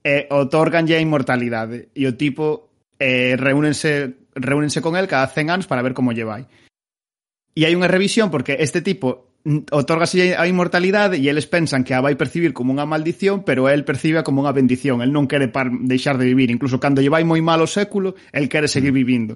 e otorganlle a inmortalidade e o tipo eh, reúnense reúnense con el cada 100 anos para ver como lle vai. E hai unha revisión porque este tipo otorgase a inmortalidade e eles pensan que a vai percibir como unha maldición, pero el percibe como unha bendición. El non quere par deixar de vivir, incluso cando lle vai moi mal o século, el quere seguir mm. vivindo.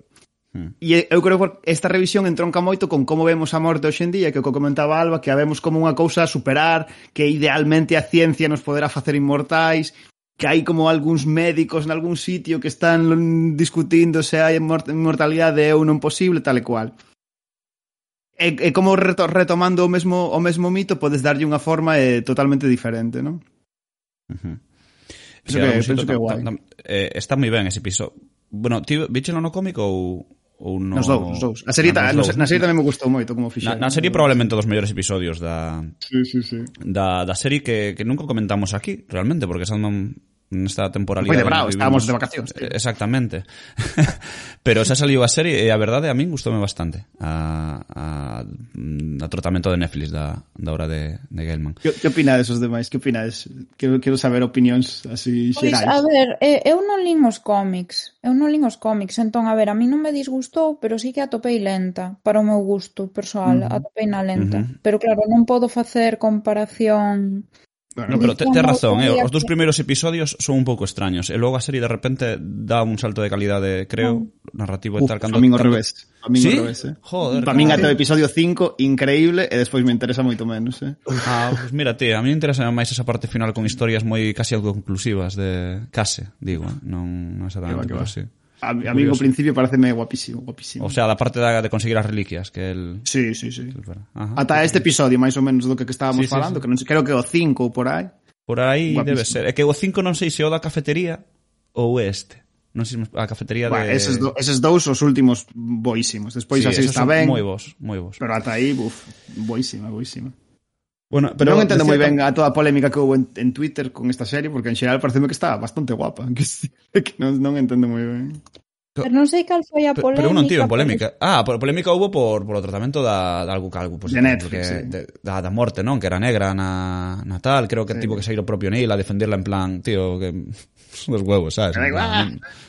Mm. E eu creo que esta revisión entronca moito con como vemos a morte hoxe en día, que o que comentaba Alba, que a vemos como unha cousa a superar, que idealmente a ciencia nos poderá facer inmortais, que hai como algúns médicos en algún sitio que están discutindo se hai mortalidade ou non posible, tal e cual. E, e como reto, retomando o mesmo o mesmo mito, podes darlle unha forma eh, totalmente diferente, non? Uh -huh. Penso sí, que, penso que guai. Eh, está moi ben ese piso. Bueno, ti vichelo no cómico ou ou no... Nos dous, nos dous. A serie, ah, ta, dous. na serie tamén me gustou moito como fixeron. Na, na serie probablemente dos mellores episodios da sí, sí, sí. da da serie que que nunca comentamos aquí, realmente, porque Sandman nesta temporalidade. Foi de bravo, estábamos de vacacións. Tío. Exactamente. Pero xa saliu a serie e a verdade a min gustoume bastante a, a, a tratamento de Netflix da, da obra de, de Gelman. Que, que opinades os demais? Que opinades? Quero, quero saber opinións así pois, xerais. Pois, a ver, eh, eu non lin os cómics. Eu non lin os cómics. Entón, a ver, a mí non me disgustou, pero sí que atopei lenta para o meu gusto persoal. Uh -huh. Atopei na lenta. Uh -huh. Pero claro, non podo facer comparación Bueno, pero te, te razón, eh, os dous primeiros episodios son un pouco extraños e logo a serie de repente dá un salto de calidade, creo, narrativo e tal. Cando, Domingo cando... revés. Domingo ¿Sí? revés, eh. Joder. Para min até o episodio 5, increíble, e despois me interesa moito menos, eh. Ah, pues mira, tía, a mí me interesa máis esa parte final con historias moi casi autoconclusivas de... Case, digo, eh? non, non exactamente, que va, que va. pero sí a, a mí ao principio pareceme guapísimo, guapísimo. O sea, da parte da, de conseguir as reliquias que el Sí, sí, sí. Ajá, Ata este episodio máis ou menos do que, que estábamos sí, falando, sí, sí. que non creo que o 5 ou por aí. Por aí guapísimo. debe ser. É que o 5 non sei se o da cafetería ou este. Non sei a cafetería bueno, de... Eses, do, eses dous os últimos boísimos. Despois sí, así está ben. Moi vos, moi vos. Pero ata aí, buf, boísima, boísima. Bueno, pero non entendo moi ben a toda a polémica que houve en, en Twitter con esta serie, porque en xeral pareceme que está bastante guapa, que, que non, non entendo moi ben. Pero non sei cal foi a polémica. Pero un non tiven polémica. Ah, por polémica houve por, por o tratamento da, da algo calvo. Pues, de Netflix, que, sí. de, da, da morte, non? Que era negra na, na tal. Creo que sí. tivo que sair o propio Neil a defenderla en plan, tío, que los huevos, sabes?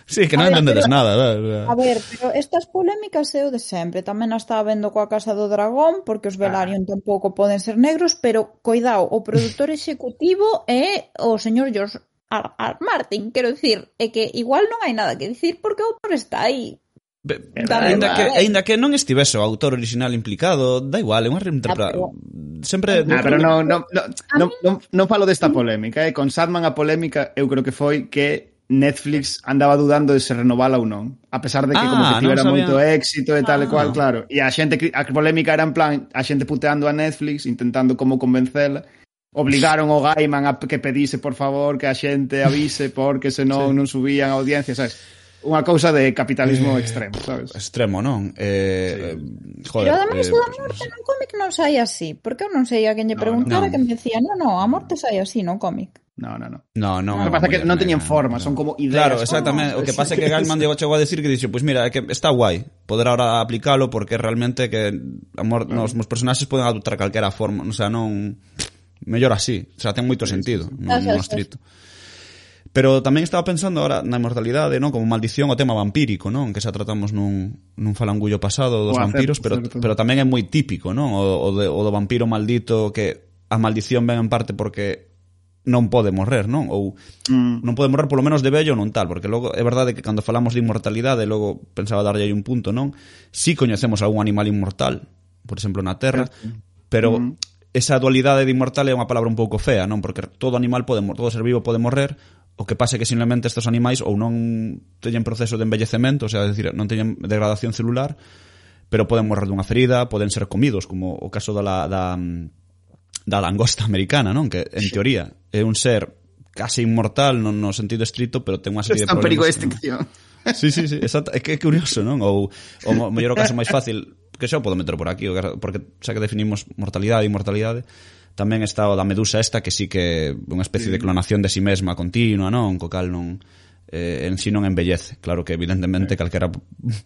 Sí, que non ver, entendedes pero, nada. ¿sabes? A ver, pero estas polémicas é o de sempre. Tamén a estaba vendo coa Casa do Dragón, porque os ah. Velaryon ah. tampouco poden ser negros, pero, coidao, o produtor executivo é o señor George R. R. Martin, quero dicir, é que igual non hai nada que dicir porque o autor está aí. Be, ainda, que, ainda que non estivese o autor original implicado, da igual, é unha reinterpretación. Ah, Sempre... Ah, pero non, non, non, non, non, non falo desta polémica, eh? con Sandman a polémica eu creo que foi que Netflix andaba dudando de se renovala ou non a pesar de que ah, como que tivera moito éxito e tal ah. e cual, ah. claro e a xente, a polémica era en plan a xente puteando a Netflix intentando como convencela obligaron o Gaiman a que pedise por favor que a xente avise porque senón sí. non subían a audiencia, sabes? unha cousa de capitalismo eh, extremo, sabes? Extremo, non? Eh, sí. Eh, joder, Pero ademais eh, da morte non cómic non sai así. Porque eu non sei a quen lle no, preguntara no. que me decía, non, non, a morte sai así no cómic. No, no, no. No, no. O que pasa é que non teñen forma, son como ideas. Claro, exactamente. Oh, no, o que pasa é que Gaiman llegou chegou a decir que dixo, pois pues mira, é que está guai poder ahora aplicalo porque realmente que amor, no, os nos personaxes poden adoptar calquera forma, o sea, non mellor así, o sea, ten moito sentido, non, non estrito. Sí, sí. Pero tamén estaba pensando ahora na inmortalidade, non? Como maldición o tema vampírico, non? Que xa tratamos nun, nun falangullo pasado dos Boa, vampiros, certo, pero, certo. pero tamén é moi típico, non? O, o, de, o do vampiro maldito que a maldición ven en parte porque non pode morrer, non? Ou mm. non pode morrer polo menos de vello ou non tal, porque logo é verdade que cando falamos de inmortalidade, logo pensaba darlle aí un punto, non? Si sí coñecemos algún animal inmortal, por exemplo na Terra, certo. pero mm. esa dualidade de inmortal é unha palabra un pouco fea, non? Porque todo animal pode todo ser vivo pode morrer, O que pase que simplemente estes animais ou non teñen proceso de envellecemento, o sea, decir, non teñen degradación celular, pero poden morrer dunha ferida, poden ser comidos, como o caso da, la, da, da langosta americana, non? Que, en sí. teoría, é un ser case inmortal no, no sentido estrito, pero ten unha serie de problemas. Está en perigo de extinción. Non? Sí, sí, sí, exacto. É que é curioso, non? Ou, o mellor o caso máis fácil, que xa o podo meter por aquí, porque xa que definimos mortalidade e inmortalidade, Tamén está o da medusa esta que sí que unha especie de clonación de si sí mesma continua, non? Co cal non eh, en si sí non embellece. Claro que evidentemente sí. calquera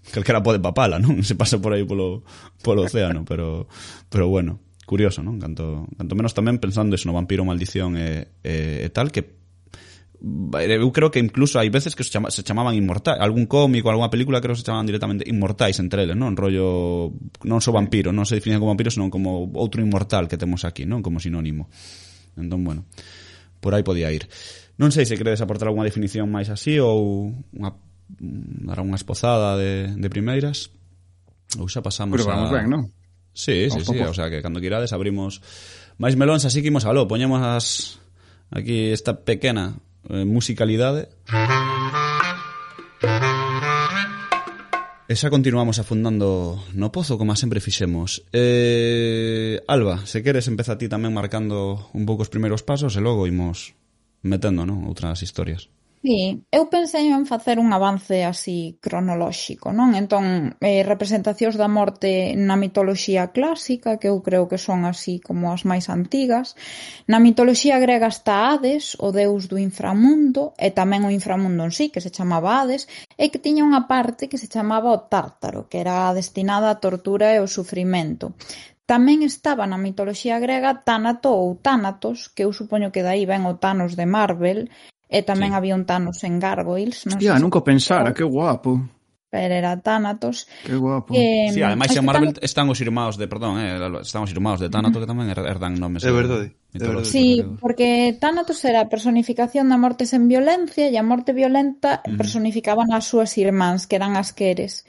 calquera pode papala, non? Se pasa por aí polo polo océano, pero pero bueno, curioso, non? Canto canto menos tamén pensando eso no vampiro maldición e, e, e tal que Eh, eu creo que incluso hai veces que se, chama, se chamaban inmortais, algún cómico, algunha película creo que se chamaban directamente inmortais entre eles, non? Rollo, non só so vampiro, non se definen como vampiro, senón como outro inmortal que temos aquí, non? Como sinónimo. Entón, bueno, por aí podía ir. Non sei se credes aportar algunha definición máis así ou unha, dar unha espozada de, de primeiras ou xa pasamos Pero vamos a... ben, non? Sí, sí, sí, sí, o sea que cando quirades abrimos máis melóns, así que imos aló, poñemos as aquí esta pequena Eh, musicalidade. E xa continuamos afundando no pozo, como sempre fixemos. Eh, Alba, se queres empeza ti tamén marcando un pouco os primeiros pasos e logo imos metendo, non? Outras historias. Sí, eu pensei en facer un avance así cronolóxico, non? Entón, eh, representacións da morte na mitoloxía clásica, que eu creo que son así como as máis antigas. Na mitoloxía grega está Hades, o deus do inframundo, e tamén o inframundo en sí, que se chamaba Hades, e que tiña unha parte que se chamaba o Tártaro, que era destinada á tortura e ao sufrimento. Tamén estaba na mitoloxía grega Tánato ou Tánatos, que eu supoño que dai ven o Thanos de Marvel, E tamén sí. había un Thanos en Gargoyles. Non Hostia, nunca pensara, que guapo. Pero era Thanatos. Que guapo. Eh, sí, ademais en Marvel tan... están os irmãos de, perdón, eh, están os irmãos de Thanatos uh -huh. que tamén herdan nomes. É verdade. É verdade. Sí, porque Thanatos era a personificación da morte sen violencia e a morte violenta uh -huh. personificaban as súas irmáns, que eran as queres.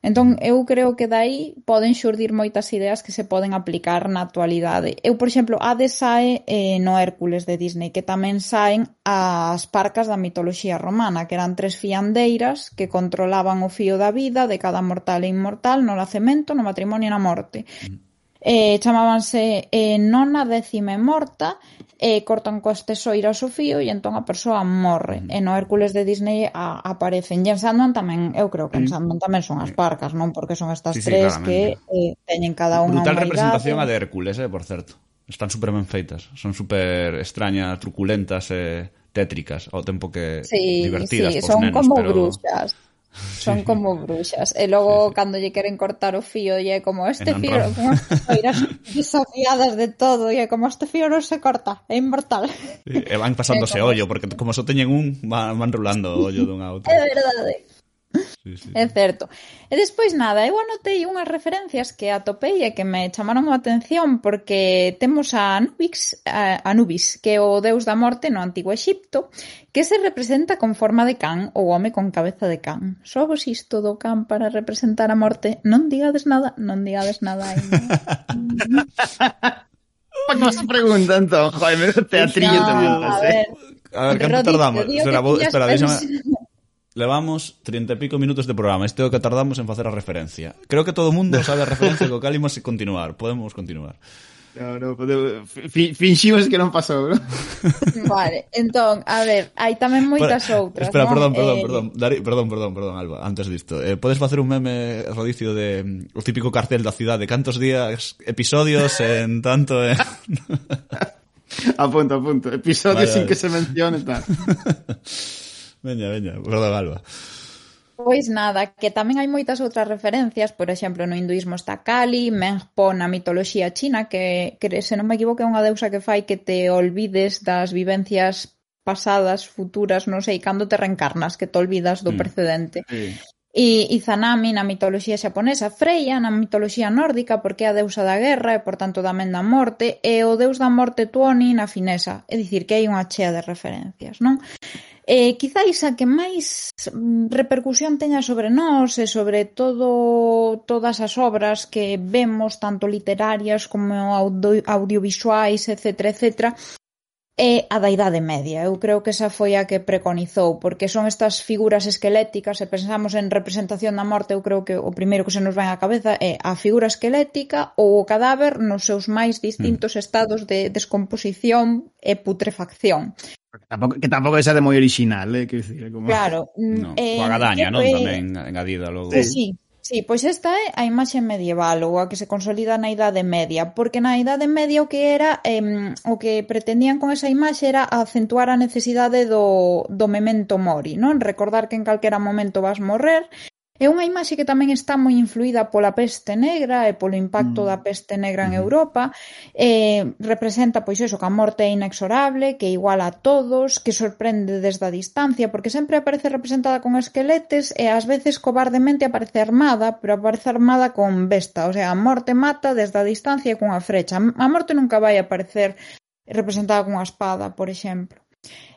Entón eu creo que de aí poden xurdir moitas ideas que se poden aplicar na actualidade. Eu, por exemplo, Hades sae eh, no Hércules de Disney, que tamén saen as parcas da mitoloxía romana, que eran tres fiandeiras que controlaban o fío da vida de cada mortal e inmortal no nacemento, no matrimonio e na morte. Mm eh, chamábanse eh, nona, décima e morta e eh, cortan coas tesoiras o fío e entón a persoa morre. E no Hércules de Disney a, aparecen. E en Sandman tamén, eu creo que en mm. Sandman tamén son as parcas, non? Porque son estas sí, sí, tres claramente. que eh, teñen cada unha Brutal representación a de Hércules, eh, por certo. Están super ben feitas. Son super extrañas, truculentas e eh, tétricas, ao tempo que sí, divertidas sí, pos son nenos, como pero... bruxas Son sí. como bruxas. E logo, sí, sí. cando lle queren cortar o fío, e é como este fío, como desafiadas de todo, e é como este fío non se corta, é inmortal. E van pasándose como... ollo, porque como só so teñen un, van, van rulando o ollo dunha outra. É verdade. Sí, sí. É certo. E despois nada, eu anotei unhas referencias que atopei e que me chamaron a atención porque temos a Anubis, a Anubis, que é o deus da morte no antigo Exipto, que se representa con forma de can ou home con cabeza de can. Só vos isto do can para representar a morte. Non digades nada, non digades nada aí. Pa que vas a pregunta entón, joder, me teatrillo no, te A eh. A ver, canto tardamos? Espera, vou, espera, déxame, Levamos 30 e pico minutos de programa. Este é o que tardamos en facer a referencia. Creo que todo o mundo sabe a referencia co cal imos continuar. Podemos continuar. No, no, podemos... finximos que non pasou, non? Vale, entón, a ver, hai tamén moitas Para, outras, Espera, non? perdón, perdón, eh... perdón, Dari, perdón, perdón, perdón, Alba, antes disto. Eh, podes facer un meme rodicio de mm, o típico cartel da cidade, cantos días, episodios en tanto... Eh... apunto, apunto, episodios vale, sin vale. que se mencione tal. veña, veña, perdón, Alba. Pois nada, que tamén hai moitas outras referencias, por exemplo, no hinduismo está Kali, Mengpo na mitoloxía china, que, que se non me equivoco é unha deusa que fai que te olvides das vivencias pasadas, futuras, non sei, cando te reencarnas, que te olvidas do mm. precedente. Sí. E Izanami na mitoloxía xaponesa, Freya na mitoloxía nórdica porque é a deusa da guerra e por tanto tamén da morte, e o deus da morte Tuoni na finesa, é dicir que hai unha chea de referencias, non? Eh, quizáis a que máis mm, repercusión teña sobre nós e sobre todo todas as obras que vemos, tanto literarias como audio, audiovisuais, etc, etc, é a da Idade Media. Eu creo que esa foi a que preconizou, porque son estas figuras esqueléticas, se pensamos en representación da morte, eu creo que o primeiro que se nos vai á cabeza é a figura esquelética ou o cadáver nos seus máis distintos mm. estados de descomposición e putrefacción. Tampouco, que tampouco é de moi original, eh? Que, como... Claro. No, mm, eh, coa gadaña, non? Eh, Tamén engadida logo. Sí, sí. Sí, pois esta é a imaxe medieval ou a que se consolida na Idade Media, porque na Idade Media o que era eh, o que pretendían con esa imaxe era acentuar a necesidade do, do memento mori, non? Recordar que en calquera momento vas morrer É unha imaxe que tamén está moi influída pola peste negra e polo impacto mm. da peste negra en mm-hmm. Europa. Eh, representa, pois, eso, que a morte é inexorable, que iguala a todos, que sorprende desde a distancia, porque sempre aparece representada con esqueletes e ás veces cobardemente aparece armada, pero aparece armada con besta. O sea, a morte mata desde a distancia e cunha frecha. A morte nunca vai aparecer representada cunha espada, por exemplo.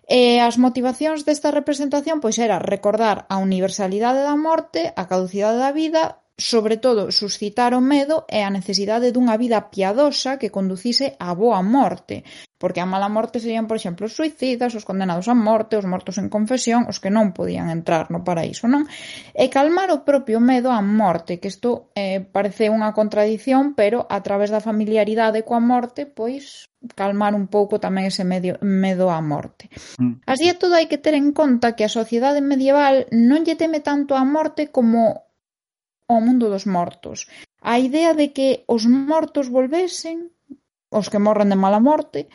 E as motivacións desta representación pois era recordar a universalidade da morte, a caducidade da vida Sobre todo suscitaron medo e a necesidade dunha vida piadosa que conducise á boa morte, porque a mala morte serían, por exemplo, os suicidas, os condenados á morte, os mortos en confesión, os que non podían entrar no paraíso, non? E calmar o propio medo á morte, que isto eh, parece unha contradición, pero a través da familiaridade coa morte, pois calmar un pouco tamén ese medio, medo á morte. Mm. Así é todo hai que ter en conta que a sociedade medieval non lle teme tanto á morte como ao mundo dos mortos. A idea de que os mortos volvesen, os que morran de mala morte,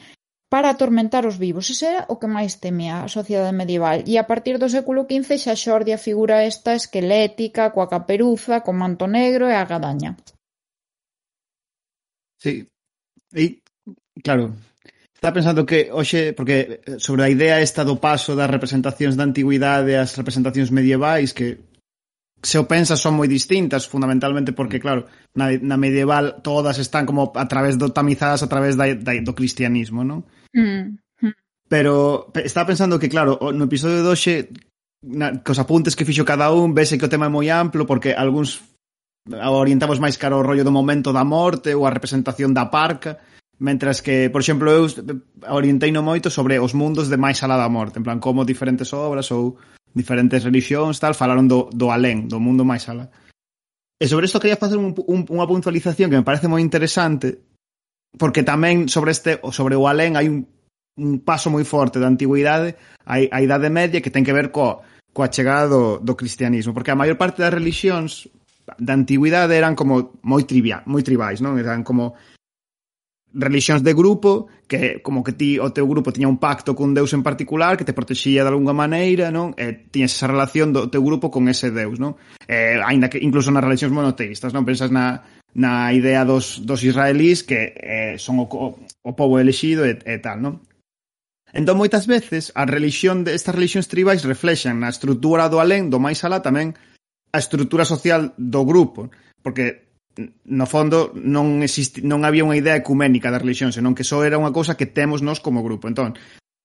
para atormentar os vivos. Ese era o que máis temía a sociedade medieval. E a partir do século XV xa xorde a figura esta esquelética, coa caperuza, co manto negro e a gadaña. Sí. E, claro, Está pensando que hoxe, porque sobre a idea esta do paso das representacións da antigüidade ás representacións medievais, que se o pensas son moi distintas, fundamentalmente porque, mm. claro, na, na medieval todas están como a través do tamizadas a través da, da, do cristianismo, non? Mm. mm. Pero estaba pensando que, claro, no episodio doxe na, cos apuntes que fixo cada un vese que o tema é moi amplo porque algúns orientamos máis caro o rollo do momento da morte ou a representación da parca mentras que, por exemplo, eu eh, orientei no moito sobre os mundos de máis alá da morte en plan, como diferentes obras ou diferentes religións, tal, falaron do, do alén, do mundo máis alá. E sobre isto quería facer un, un, unha puntualización que me parece moi interesante, porque tamén sobre este sobre o alén hai un, un paso moi forte da antigüidade á, á Idade Media que ten que ver co, coa chegada do, do cristianismo, porque a maior parte das religións da antigüidade eran como moi trivia, moi tribais, non? Eran como religións de grupo que como que ti o teu grupo tiña un pacto cun deus en particular que te protexía de algunha maneira, non? E tiñas esa relación do teu grupo con ese deus, non? Eh, aínda que incluso nas religións monoteístas, non pensas na na idea dos dos israelís que eh, son o, o, o pobo elexido e, e tal, non? Entón, moitas veces, a religión de estas religións tribais reflexan na estrutura do alén, do máis alá tamén, a estrutura social do grupo, porque no fondo non existi, non había unha idea ecuménica da religión, senón que só era unha cousa que temos nós como grupo. Entón,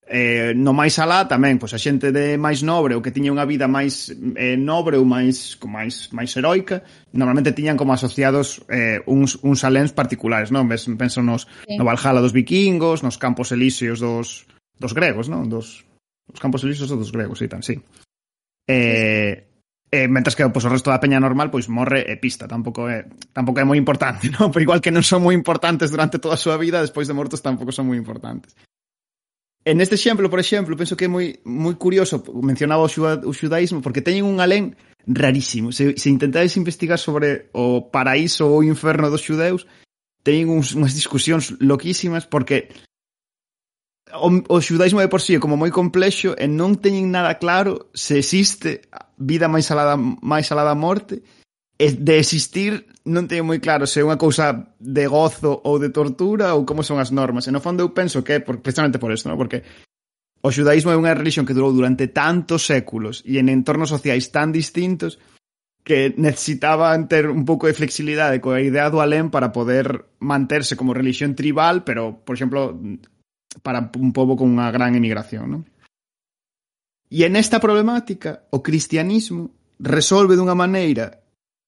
eh, no máis alá tamén, pois a xente de máis nobre ou que tiña unha vida máis eh, nobre ou máis con máis máis heroica, normalmente tiñan como asociados eh, uns uns aléns particulares, non? Ves, penso nos sí. no Valhalla dos vikingos, nos campos elíseos dos dos gregos, non? Dos os campos elíseos dos gregos, sí, tan, sí. Eh, Eh, mentras que pois, pues, o resto da peña normal pois pues, morre e pista, tampouco é tampouco é moi importante, non? Pero igual que non son moi importantes durante toda a súa vida, despois de mortos tampouco son moi importantes. En este exemplo, por exemplo, penso que é moi moi curioso, mencionaba o, o xudaísmo porque teñen un alén rarísimo. Se, se intentades investigar sobre o paraíso ou o inferno dos xudeus, teñen uns, unhas discusións loquísimas porque o, o xudaísmo de por sí é como moi complexo e non teñen nada claro se existe vida máis alada máis alada morte, de existir non teño moi claro se é unha cousa de gozo ou de tortura ou como son as normas. E no fondo eu penso que é por, precisamente por isto, non? porque o xudaísmo é unha religión que durou durante tantos séculos e en entornos sociais tan distintos que necesitaban ter un pouco de flexibilidade coa idea do alén para poder manterse como religión tribal, pero, por exemplo, para un pobo con unha gran emigración, non? E en esta problemática, o cristianismo resolve dunha maneira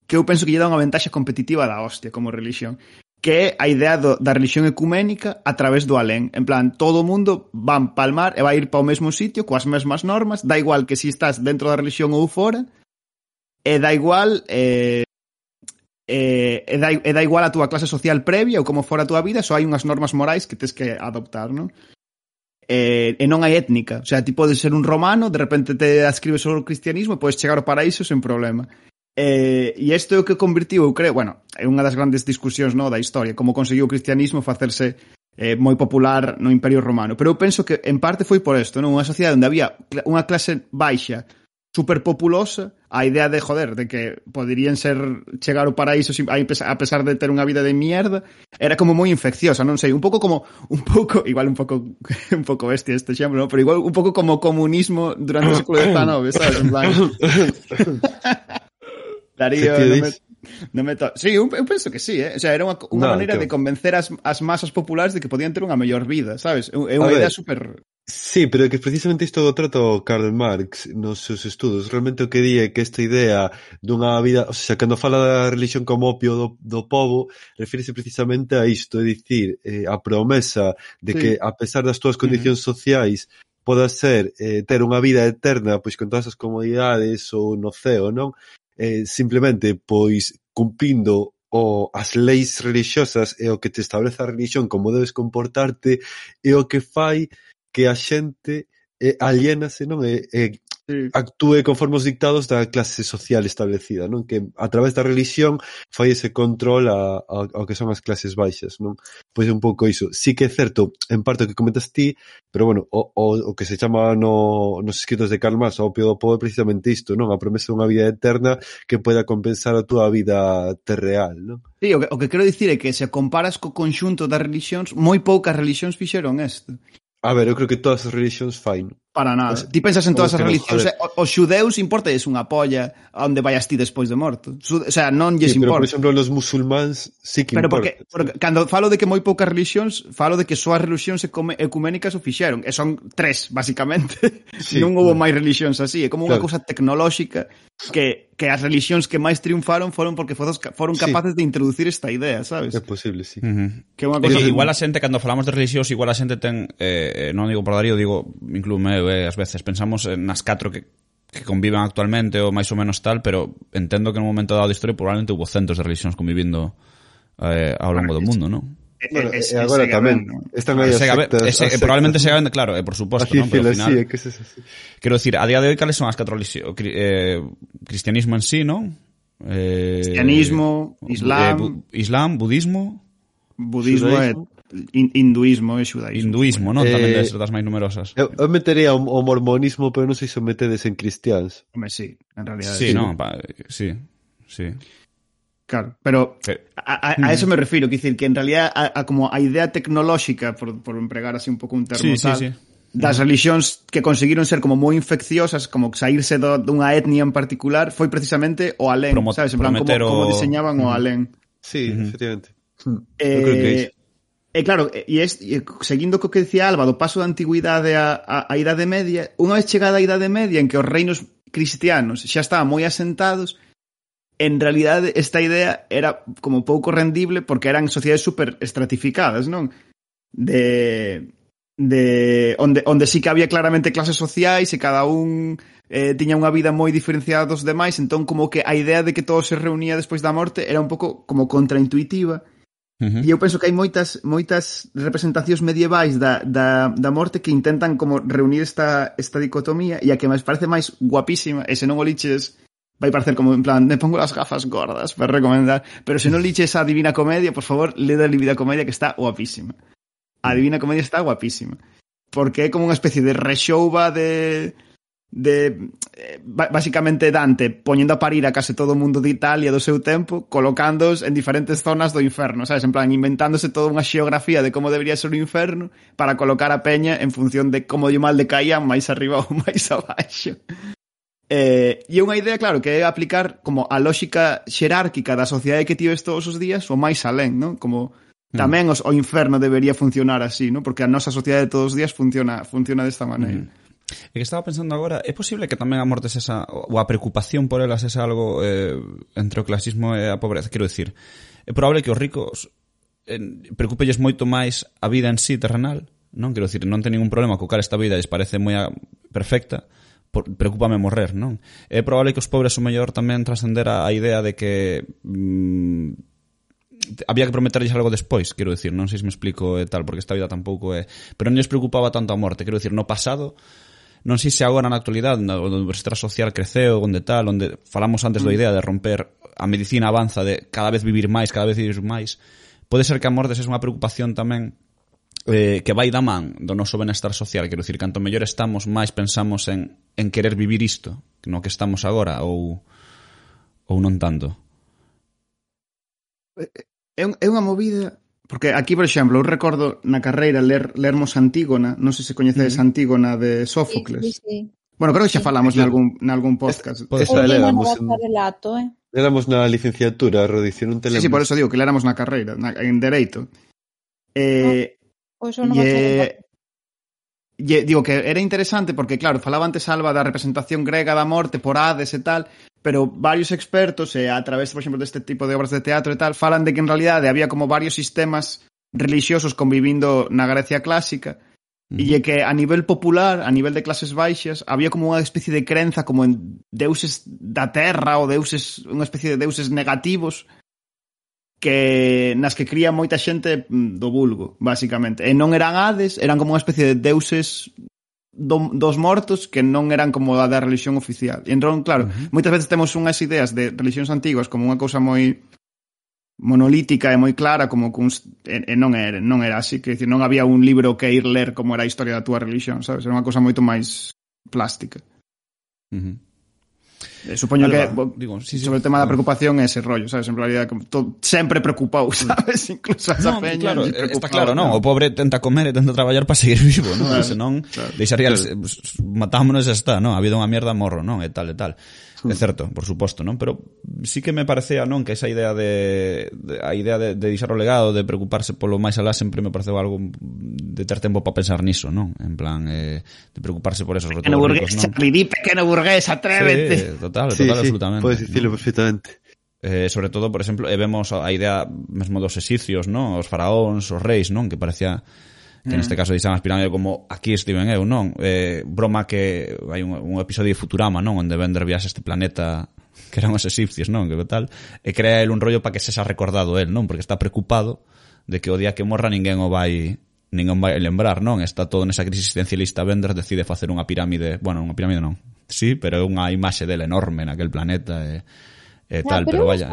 que eu penso que lle dá unha ventaxa competitiva da hostia como religión, que é a idea do, da religión ecuménica a través do alén. En plan, todo o mundo van palmar e vai ir para o mesmo sitio coas mesmas normas, da igual que si estás dentro da religión ou fora, e da igual eh, eh, e, da, e da igual a túa clase social previa ou como fora a túa vida, só hai unhas normas morais que tens que adoptar, non? eh, e non hai étnica. O sea, ti podes ser un romano, de repente te ascribes sobre o cristianismo e podes chegar ao paraíso sen problema. Eh, e isto é o que convertiu, eu creo, bueno, é unha das grandes discusións no, da historia, como conseguiu o cristianismo facerse eh, moi popular no Imperio Romano. Pero eu penso que en parte foi por isto, non? Unha sociedade onde había unha clase baixa superpopulosa a idea de, joder, de que poderían ser chegar ao paraíso a pesar de ter unha vida de mierda, era como moi infecciosa, non sei, un pouco como, un pouco, igual un pouco, un pouco bestia este exemplo, ¿no? pero igual un pouco como comunismo durante o século XIX, sabes, en plan... Darío, non me, No me to... Sí, eu, eu penso que sí, eh? O sea, era unha, unha no, maneira que... de convencer as, as masas populares de que podían ter unha mellor vida, sabes? É unha idea super... Sí, pero é que precisamente isto do trato Karl Marx nos seus estudos. Realmente o que di é que esta idea dunha vida... O sea, cando fala da religión como opio do, do povo, refírese precisamente a isto, é dicir, eh, a promesa de sí. que a pesar das túas condicións uh -huh. sociais podas ser, eh, ter unha vida eterna pois con todas as comodidades ou no ceo, non? Eh, simplemente pois cumprindo o as leis relixiosas e o que te establece a religión como debes comportarte é o que fai que a xente eh, aliénase, non? E, e sí. actúe conforme os dictados da clase social establecida, non? Que a través da religión fai ese control a, a, ao que son as clases baixas, non? Pois é un pouco iso. Sí que é certo, en parte o que comentas ti, pero bueno, o, o, o que se chama no, nos escritos de Karl Marx, o opio do povo é precisamente isto, non? A promesa dunha vida eterna que poida compensar a túa vida terreal, non? Sí, o que, o que quero dicir é que se comparas co conxunto das religións, moi poucas religións fixeron isto. A ver, eu creo que todas as religións fain. Para nada. Pues, ti pensas en todas as religións, o os xudeus importa es unha polla onde vayas ti despois de morto. O sea, non lles sí, importa. Pero, por exemplo, los musulmáns sí que pero importa. Porque, porque cando falo de que moi poucas religións, falo de que só as religións ecuménicas o fixeron, e son tres, basicamente. Sí, non houve máis religións así, é como unha claro. cousa tecnolóxica que que as religións que máis triunfaron foron porque fodos, foron capaces sí. de introducir esta idea, sabes? É posible, sí. Uh -huh. Que unha cosa... Igual a xente, cando falamos de religións, igual a xente ten, eh, eh, non digo por Darío, digo, inclume eh, ás veces, pensamos nas catro que que conviven actualmente ou máis ou menos tal, pero entendo que en un momento dado da historia probablemente hubo centos de religións convivindo eh, ao longo do mundo, non? Bueno, es, e agora tamén están aí as sectas, ese, as probablemente se gaben, claro, eh, por suposto, non? Pero al final, sí, que es así. Quero decir, a día de hoy cales son as catro? Eh, cristianismo en sí, non? Eh, cristianismo, islam, eh, bu islam, budismo, budismo e hinduismo e xudaísmo. Hinduismo, non? Eh, Tamén debes das máis numerosas. Eu, eu metería o, o mormonismo, pero non sei se o metedes en cristians. Home, sí, en realidad. Sí, sí. non, pa, sí, sí. Claro, pero a, a, a eso me refiro, que decir que en realidad a, a como a idea tecnolóxica, por, por empregar así un pouco un termo sí, tal, sí, sí. das religións que conseguiron ser como moi infecciosas, como saírse do, dunha etnia en particular, foi precisamente o alén, Promo, sabes, en plan como, o... como diseñaban o alén. Sí, uh -huh. efectivamente. Eh, eu creo que é iso. E claro, e, es, e seguindo co que dicía Alba, do paso da antigüidade á, a, a Idade Media, unha vez chegada a Idade Media en que os reinos cristianos xa estaban moi asentados, en realidad esta idea era como pouco rendible porque eran sociedades super estratificadas, non? De de onde onde sí que había claramente clases sociais e cada un eh, tiña unha vida moi diferenciada dos demais, entón como que a idea de que todo se reunía despois da morte era un pouco como contraintuitiva Uh -huh. E eu penso que hai moitas moitas representacións medievais da, da, da morte que intentan como reunir esta, esta dicotomía e a que me parece máis guapísima e se non o liches vai parecer como en plan me pongo las gafas gordas para recomendar pero se non liches a Divina Comedia por favor le da Divina Comedia que está guapísima a Divina Comedia está guapísima porque é como unha especie de rexouva de de eh, basicamente Dante poñendo a parir a case todo o mundo de Italia do seu tempo, colocándoos en diferentes zonas do inferno, sabes, en plan inventándose toda unha xeografía de como debería ser o inferno para colocar a peña en función de como lle mal decaían máis arriba ou máis abaixo. Eh, e unha idea, claro, que é aplicar como a lógica xerárquica da sociedade que tives todos os días o máis alén, non? Como mm. tamén os, o inferno debería funcionar así, non? Porque a nosa sociedade de todos os días funciona funciona desta maneira. Mm. E que estaba pensando agora, é posible que tamén a morte esa, ou a preocupación por elas esa algo eh, entre o clasismo e a pobreza? Quero dicir, é probable que os ricos eh, preocupelles moito máis a vida en sí terrenal, non? Quero dicir, non ten ningún problema co cal esta vida lles parece moi perfecta, por, preocupame morrer, non? É probable que os pobres o mellor tamén trascender a, a idea de que mm, había que prometerlles algo despois, quero dicir, non sei se me explico e tal, porque esta vida tampouco é, pero non lles preocupaba tanto a morte, quero dicir, no pasado non sei se agora na actualidade, onde a Universidade Social creceu, onde tal, onde falamos antes mm. da idea de romper a medicina avanza de cada vez vivir máis, cada vez vivir máis, pode ser que a morte sexa unha preocupación tamén eh, que vai da man do noso benestar social, quero dicir, canto mellor estamos, máis pensamos en, en querer vivir isto, no que estamos agora, ou, ou non tanto. Eh, eh, é, é unha movida Porque aquí, por exemplo, eu recordo na carreira ler, lermos Antígona, non sei se coñecedes Antígona de Sófocles. Sí, sí, sí. Bueno, creo que xa falamos sí. nalgún, nalgún podcast. Es, pode ser, léramos, en... relato, eh? léramos na licenciatura, a redición un teléfono. Sí, sí, por eso digo que léramos na carreira, na, en Dereito. Eh, oh, pois non e, e, digo que era interesante porque, claro, falaba antes Alba da representación grega da morte por Hades e tal, pero varios expertos, eh, a través, por exemplo, deste tipo de obras de teatro e tal, falan de que en realidade había como varios sistemas religiosos convivindo na Grecia clásica, mm. e que a nivel popular, a nivel de clases baixas, había como unha especie de crenza como en deuses da terra ou deuses, unha especie de deuses negativos que nas que cría moita xente mm, do vulgo, basicamente. E non eran hades, eran como unha especie de deuses do, dos mortos que non eran como a da religión oficial. E entón, claro, uh -huh. moitas veces temos unhas ideas de religións antiguas como unha cousa moi monolítica e moi clara como cuns, e, e non era, non era así, que non había un libro que ir ler como era a historia da túa religión, sabes? Era unha cousa moito máis plástica. Uh -huh. Eh, supoño Alba, que digo, sí, sí, sobre sí, o tema da preocupación é ese rollo, sabes, en realidad to, sempre preocupou, sabes, incluso a esa no, peña. Claro, eh, está claro, non, o pobre tenta comer e tenta traballar para seguir vivo, non? Claro, senón claro, deixaría claro. Eh, matámonos e está, non? Ha habido unha mierda morro, non? E tal e tal. Mm. É certo, por suposto, non? Pero sí que me parecía, non, que esa idea de, de a idea de, de deixar o legado, de preocuparse polo máis alá, sempre me pareceu algo de ter tempo para pensar niso, non? En plan, eh, de preocuparse por esos pequeno burgués, ricos, non? Pidí, pequeno burgués, atrévete. Sí, total, total, sí, sí, absolutamente. Podes dicirlo perfectamente. Eh, sobre todo, por exemplo, e eh, vemos a idea mesmo dos exicios, non? Os faraóns, os reis, non? Que parecía que mm. neste caso dixan aspirando como aquí estiven eu, non? Eh, broma que hai un, un episodio de Futurama, non? Onde Bender viaxa este planeta que eran os egipcios, non? Que tal? E crea el un rollo para que se xa recordado el, non? Porque está preocupado de que o día que morra ninguén o vai ninguén vai lembrar, non? Está todo nesa crisis existencialista Bender decide facer unha pirámide, bueno, unha pirámide non. Sí, pero é unha imaxe del enorme naquel planeta e, e tal, pero, pero vaya.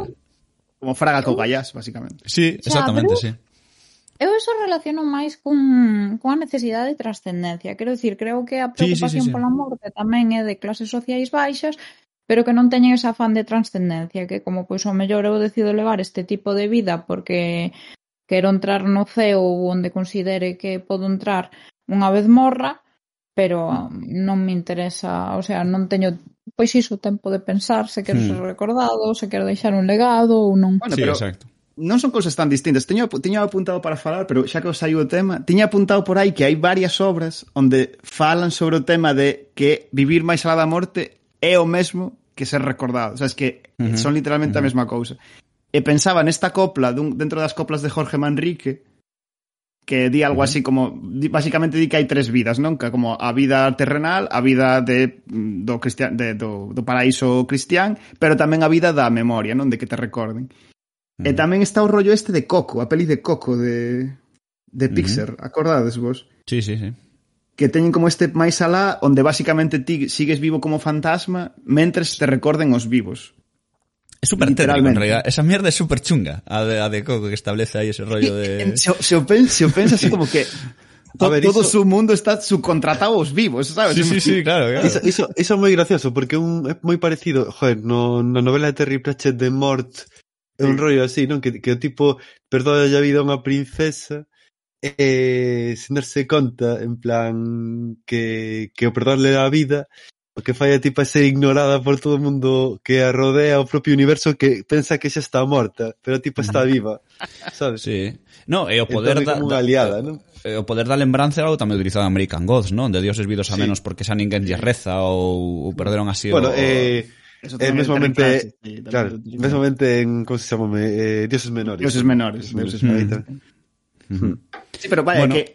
Como fraga co gallas, basicamente. Sí, exactamente, o pero... sí. Eu eso relaciono máis cun, cunha necesidade de trascendencia. Quero dicir, creo que a preocupación sí, sí, sí, sí. pola morte tamén é de clases sociais baixas, pero que non teñen ese afán de trascendencia, que como pois o mellor eu decido levar este tipo de vida porque quero entrar no ceo onde considere que podo entrar unha vez morra, pero non me interesa, o sea, non teño pois iso tempo de pensar se quero hmm. ser recordado, se quero deixar un legado ou non. Bueno, sí, pero, exacto non son cousas tan distintas. Teño, teño apuntado para falar, pero xa que os saiu o tema, tiña apuntado por aí que hai varias obras onde falan sobre o tema de que vivir máis alá da morte é o mesmo que ser recordado. O sea, es que uh -huh. son literalmente uh -huh. a mesma cousa. E pensaba nesta copla, dun, dentro das coplas de Jorge Manrique, que di algo así como basicamente di que hai tres vidas, non? Que como a vida terrenal, a vida de do cristian de do do paraíso cristián, pero tamén a vida da memoria, non? De que te recorden. E tamén está o rollo este de Coco, a peli de Coco de, de Pixar, mm acordades vos? Sí, sí, sí que teñen como este máis alá onde basicamente ti sigues vivo como fantasma mentres te recorden os vivos. É super técnico, en realidad. Esa mierda é super chunga, a de, a de Coco que establece aí ese rollo de... Se, se, o, pen, se o pensas así como que To, ver, todo iso... su mundo está subcontratado aos vivos, sabes? Sí, sí, sí, claro, claro. Iso, iso, iso é moi gracioso, porque un, é moi parecido, joder, no, na novela de Terry Pratchett de Mort É un rollo así, non? Que, que o tipo perdoa a vida a unha princesa eh, e sen darse conta, en plan, que, que o perdonarle a vida o que fai a tipa ser ignorada por todo o mundo que a rodea o propio universo que pensa que xa está morta, pero a tipa está viva, sabes? Sí. No, e o poder entón, da, Unha aliada, non? Eh, o poder da lembranza é algo tamén utilizado en American Gods, non? De dioses vidos a menos sí. porque xa ninguén lle reza ou, ou perderon así bueno, o... eh, Eso eh, mesmamente, clases, sí, claro, mesmamente en, como se chama, eh, dioses menores. Dioses menores, dioses menores. Mm. Mm. Sí, pero vale, bueno. que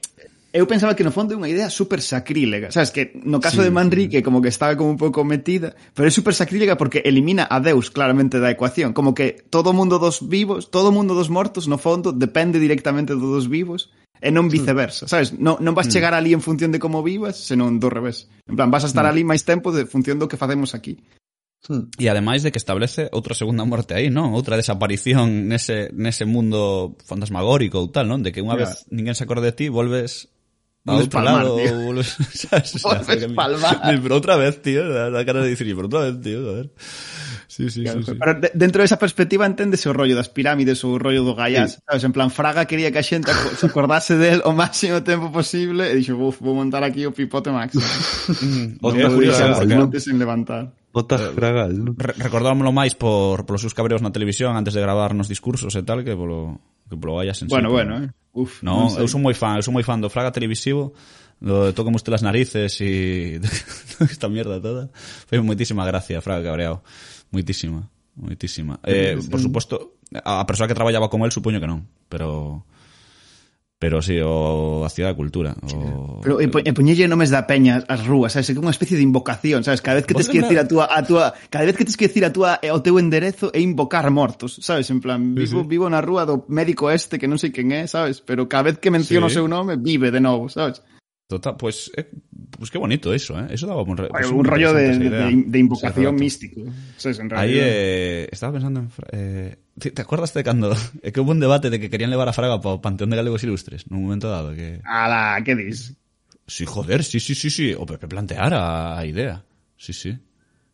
eu pensaba que no fondo é unha idea super sacrílega, sabes, que no caso sí, de Manrique como que estaba como un pouco metida, pero é super sacrílega porque elimina a Deus claramente da ecuación, como que todo mundo dos vivos, todo mundo dos mortos no fondo depende directamente do dos vivos e non viceversa, sabes? Non, non vas mm. chegar ali en función de como vivas, senón do revés. En plan, vas a estar mm. ali máis tempo de función do que facemos aquí. Hmm. E ademais de que establece outra segunda morte aí, non? Outra desaparición nese, nese mundo fantasmagórico ou tal, non? De que unha yeah. vez ninguén se acorda de ti, volves a outro palmar, lado, tío. volves, sabes, sabes, volves palmar. Pero outra vez, tío, da cara de dicir, pero outra vez, tío, a ver. Sí, sí, claro, sí, sí. Pero dentro desa perspectiva enténdese o rollo das pirámides ou o rollo do Gaiás, sí. sabes? En plan, Fraga quería que a xente se acordase del o máximo tempo posible e dixo, vou montar aquí o pipote máximo. Mm, outra curiosidade, porque... monte sin levantar. Botas eh, fragal. Re recordámoslo máis por polos seus cabreos na televisión antes de gravar nos discursos e tal que polo que polo vayas en Bueno, sí, bueno, eh. Uf, no, non sei. eu son moi fan, eu son moi fan do Fraga televisivo, do tocamos te las narices e esta mierda toda. Foi moitísima gracia, Fraga Cabreado. Moitísima, moitísima. Eh, por suposto, a persoa que traballaba con el supoño que non, pero pero sí, o a Cidade da Cultura. O... Pero empoñelle nomes da peña as rúas, sabes? É unha especie de invocación, sabes? Cada vez que tes que decir a túa, a túa, cada vez que tes que decir a túa eh, o teu enderezo é invocar mortos, sabes? En plan, vivo, sí, sí. vivo na rúa do médico este que non sei quen é, sabes? Pero cada vez que menciono sí. o seu nome, vive de novo, sabes? Total, pues, eh, pues qué bonito eso, ¿eh? Eso daba un, re, pues un, un rollo de, de, de, invocación místico. O sea, en realidad... Ahí eh, estaba pensando en... Eh, ¿te, te acuerdas de cuando... eh, que hubo un debate de que querían levar a Fraga para o Panteón de Galegos Ilustres? En un momento dado que... Ala, ¿qué dis? Sí, joder, sí, sí, sí, sí. O Pepe planteara a idea. Sí, sí.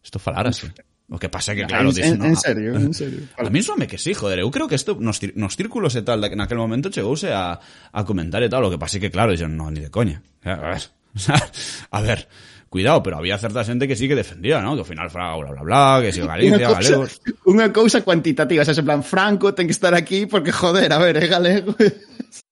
Esto falárase. O que pasa é que, claro... en, dis, en, no, en a- serio, en serio. A mí suame que sí, joder. Eu creo que isto nos, nos círculos e tal, que naquel momento chegouse a, a comentar e tal, o que pasa é que, claro, dixen, no, ni de coña. A ver, a ver, cuidado, pero había certa xente que sí que defendía, ¿no? Que ao final Fraga, bla, bla, bla, que si o Galicia, Unha cousa, galegos... unha cousa cuantitativa, o sea, en plan, Franco ten que estar aquí porque, joder, a ver, é galego.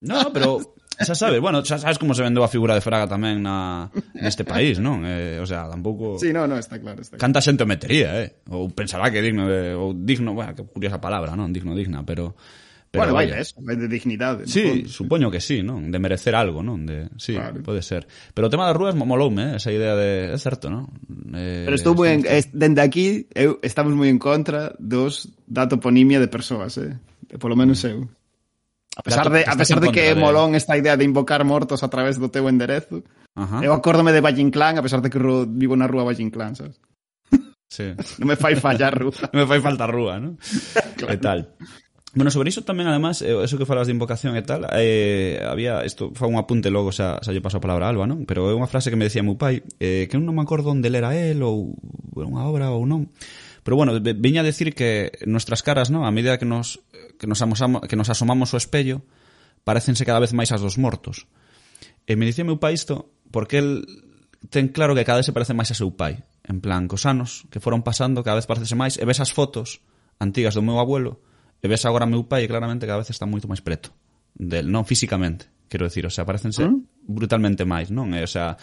No, pero xa sabes, bueno, xa sabes como se vendeu a figura de Fraga tamén na neste país, non? Eh, o sea, tampouco Sí, no, no, está claro, está claro. canta xente o metería, eh? Ou pensará que digno de, ou digno, bueno, que curiosa palabra, non? Digno, digna, pero Pero, bueno, vai de eso, vai de dignidade. Sí, fondo. supoño que sí, non? De merecer algo, non? De, sí, claro. pode ser. Pero o tema das rúas moloume, eh? esa idea de... É certo, non? Eh, Pero estou moi... En... Dende aquí, eu, estamos moi en contra dos da toponimia de persoas, eh? Polo menos eu. A pesar de, a pesar de que é molón esta idea de invocar mortos a través do teu enderezo, Ajá. eu acórdome de Valle Inclán, a pesar de que vivo na rúa Valle Inclán, sabes? Sí. non me fai fallar rúa. non me fai falta rúa, non? claro. E tal. Bueno, sobre iso tamén, además, eh, eso que falas de invocación e tal, eh, había, isto foi un apunte logo, xa, xa lle paso a palabra a Alba, non? Pero é unha frase que me decía meu pai, eh, que non me acordo onde lera él, ou bueno, unha obra, ou non. Pero bueno, viña a decir que nuestras caras, ¿no? A medida que nos, que nos, amosamo, que nos asomamos o espello, parecense cada vez máis as dos mortos. E me dicía meu pai isto, porque el ten claro que cada vez se parece máis a seu pai. En plan, cos anos que foron pasando, cada vez parecese máis, e ves as fotos antigas do meu abuelo, E ves agora meu pai e claramente cada vez está moito máis preto del, non físicamente, quero decir, o sea, parecense mm. brutalmente máis, non? E, o sea,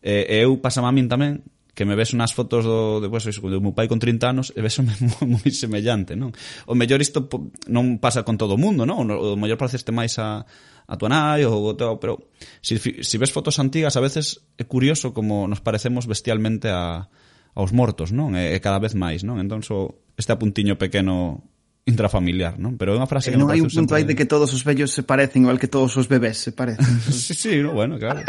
e, eu pasama a min tamén que me ves unas fotos do, de, pues, do meu pai con 30 anos e ves moi, moi semellante, non? O mellor isto non pasa con todo o mundo, non? O mellor pareceste máis a, a tua nai ou teu, pero se si, si ves fotos antigas a veces é curioso como nos parecemos bestialmente a, aos mortos, non? E, e cada vez máis, non? Entón, so, este apuntiño pequeno intrafamiliar, non? Pero é unha frase que non hai un punto aí de que todos os vellos se parecen igual que todos os bebés se parecen. sí, sí, no, bueno, claro.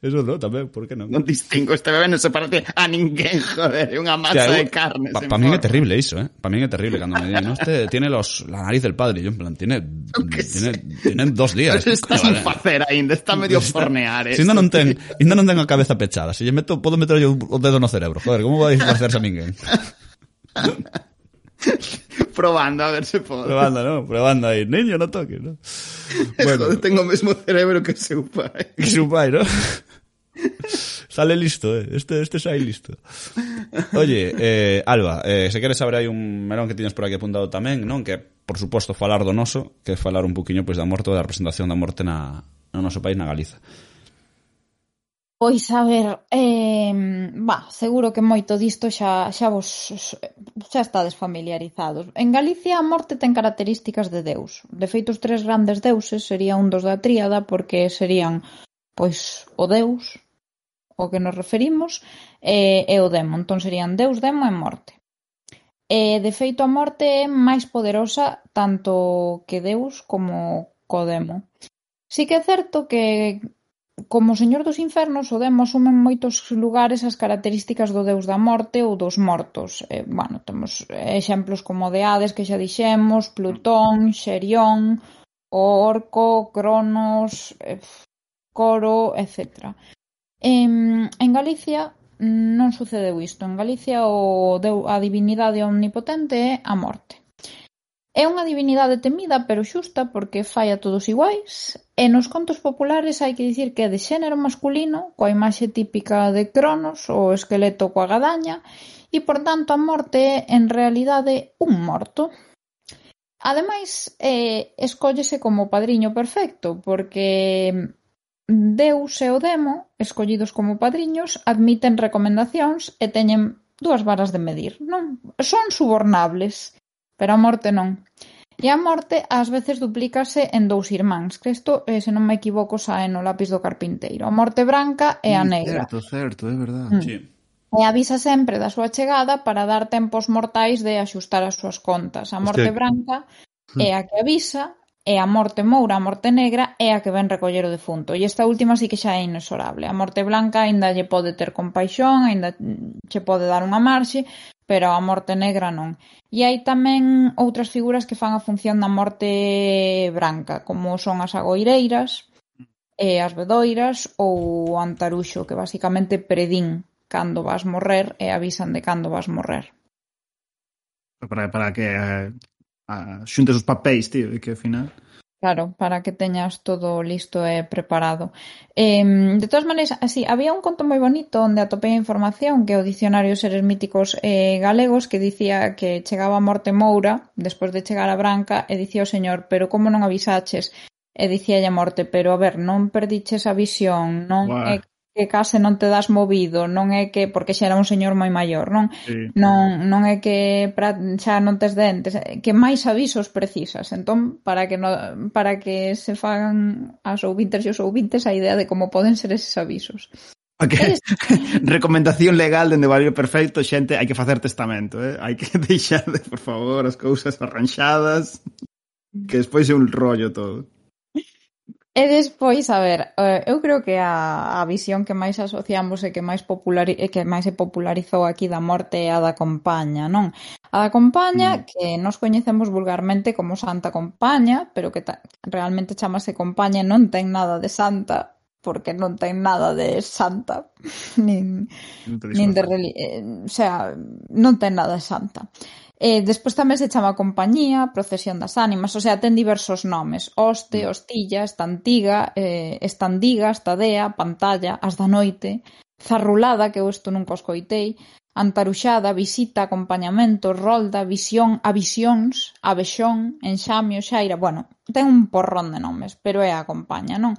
Eso no, tamén, por que non? Non distingo, este bebé non se parece a ninguén, joder, é unha masa Hostia, de carne. Para pa mí é terrible iso, ¿eh? Para mí é terrible cando me dicen, no, este tiene los, la nariz del padre. Y yo en plan, tiene, tiene, tiene dos días. Está sin facer aínda, está medio fornear. Si ainda non ten, ainda non ten a cabeza pechada. Se lle meto, podo meter yo o dedo no cerebro. Joder, como vai disfarcerse a ninguén? Probando a ver se pode. Probando, ¿no? Probando aí. Niño, no toques, ¿no? Bueno. Joder, tengo o mesmo cerebro que seu pai. Que seu pai, ¿no? Sale listo, eh. Este, este sai listo. Oye, eh, Alba, eh, se queres saber hai un melón que tiñas por aquí apuntado tamén, non? Que, por suposto, falar do noso, que falar un poquinho pois, da morte, da representación da morte na, no noso país, na Galiza. Pois a ver, eh, bah, seguro que moito disto xa xa vos xa estades familiarizados. En Galicia a morte ten características de deus. De feito os tres grandes deuses serían un dos da tríada porque serían pois o deus o que nos referimos e, e o demo. Entón serían deus, demo e morte. E, de feito, a morte é máis poderosa tanto que deus como co demo. Sí que é certo que Como señor dos infernos o demo asume en moitos lugares as características do deus da morte ou dos mortos. Eh, bueno, temos exemplos como de Hades que xa dixemos, Plutón, Xerión, o Orco, Cronos, eh, Coro, etc. En, en Galicia non sucedeu isto. En Galicia o deu, a divinidade omnipotente é a morte. É unha divinidade temida, pero xusta, porque fai a todos iguais, E nos contos populares hai que dicir que é de xénero masculino, coa imaxe típica de Cronos, o esqueleto coa gadaña, e por tanto a morte é en realidade un morto. Ademais, eh, escóllese como padriño perfecto, porque Deus e o Demo, escollidos como padriños, admiten recomendacións e teñen dúas varas de medir, non? Son subornables, pero a morte non. E a morte ás veces duplícase en dous irmáns, que isto, eh, se non me equivoco, sae no lápis do carpinteiro. A morte branca e a negra. Certo, certo, é verdade. Mm. Sí. E avisa sempre da súa chegada para dar tempos mortais de axustar as súas contas. A morte Hostia. branca mm. é a que avisa e a morte moura, a morte negra, é a que ven recoller o defunto. E esta última sí que xa é inexorable. A morte blanca aínda lle pode ter compaixón, aínda mm, che pode dar unha marxe, pero a morte negra non. E hai tamén outras figuras que fan a función da morte branca, como son as agoireiras, e as bedoiras ou o antaruxo, que basicamente predín cando vas morrer e avisan de cando vas morrer. Para, para que eh, xuntes os papéis, tío, e que ao final... Claro, para que teñas todo listo e preparado. Eh, de todas maneiras, así, había un conto moi bonito onde atopei a información que o dicionario Seres Míticos eh, Galegos que dicía que chegaba a morte moura despois de chegar a Branca e dicía o señor, pero como non avisaches? E dicía a morte, pero a ver, non perdiches a visión, non é que case non te das movido, non é que porque xa era un señor moi maior, non? Sí. Non non é que pra, xa non tes dentes, que máis avisos precisas. Entón, para que no, para que se fagan as ouvintes e os ouvintes a idea de como poden ser eses avisos. Okay. Recomendación legal dende Valerio Perfecto, xente, hai que facer testamento, eh? hai que deixar, por favor, as cousas arranxadas, que despois é un rollo todo. E despois, a ver, eh, eu creo que a, a visión que máis asociamos e que máis popular e que máis se popularizou aquí da morte é a da compaña, non? A da compaña mm. que nos coñecemos vulgarmente como Santa Compaña, pero que ta, realmente chamase compaña e non ten nada de santa, porque non ten nada de santa, nin, nin de. Eh, o sea, non ten nada de santa. Eh, Eh, despois tamén se chama compañía, procesión das ánimas, o sea, ten diversos nomes, hoste, mm. hostilla, estantiga, eh, estandiga, estadea, pantalla, as da noite, zarrulada, que eu isto nunca os coitei, antaruxada, visita, acompañamento, rolda, visión, avisións, avexón, enxamio, xaira, bueno, ten un porrón de nomes, pero é a compaña, non?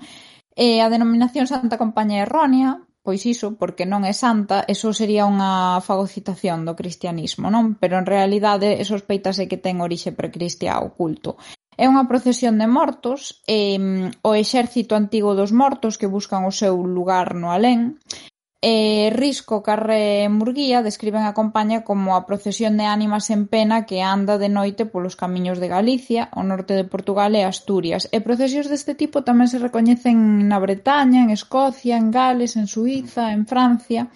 E a denominación Santa Compaña é errónea, Pois iso, porque non é santa, eso sería unha fagocitación do cristianismo, non? Pero en realidade sospeitase que ten orixe precristia o culto. É unha procesión de mortos, e, o exército antigo dos mortos que buscan o seu lugar no alén, Eh, e Risco Carré Murguía describen a compaña como a procesión de ánimas en pena que anda de noite polos camiños de Galicia, o norte de Portugal e Asturias. E procesións deste tipo tamén se recoñecen na Bretaña, en Escocia, en Gales, en Suíza, en Francia.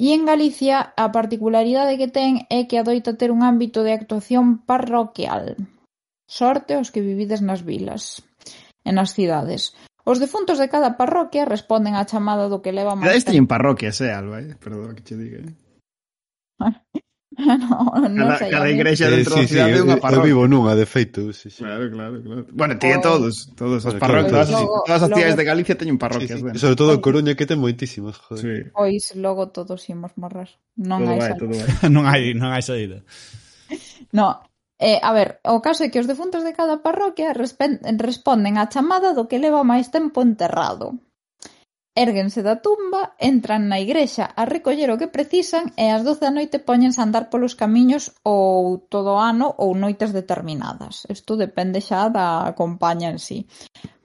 E en Galicia a particularidade que ten é que adoita ter un ámbito de actuación parroquial. Sorte aos que vivides nas vilas e nas cidades. Os defuntos de cada parroquia responden á chamada do que leva máis... Este en parroquias, eh, Alba, eh? perdón que che diga. Eh? no, no cada, sei, cada eh. igrexa dentro eh, sí, da cidade sí, unha parroquia. Eu vivo nunha, de feito. Sí, sí. Claro, claro, claro. Bueno, tiña oh. todos, todos as parroquias, claro, todas, todas as cidades de Galicia teñen parroquias. Sí, sí. Bueno. Sobre todo en Coruña que ten moitísimas, joder. Sí. Pois logo todos imos morrer. Non todo hai vai, todo vai. non hai, non hai saída. No, Eh, a ver, o caso é que os defuntos de cada parroquia responden á chamada do que leva máis tempo enterrado. Érguense da tumba, entran na igrexa a recoller o que precisan e ás doce da noite poñense a andar polos camiños ou todo o ano ou noites determinadas. Isto depende xa da compaña en sí.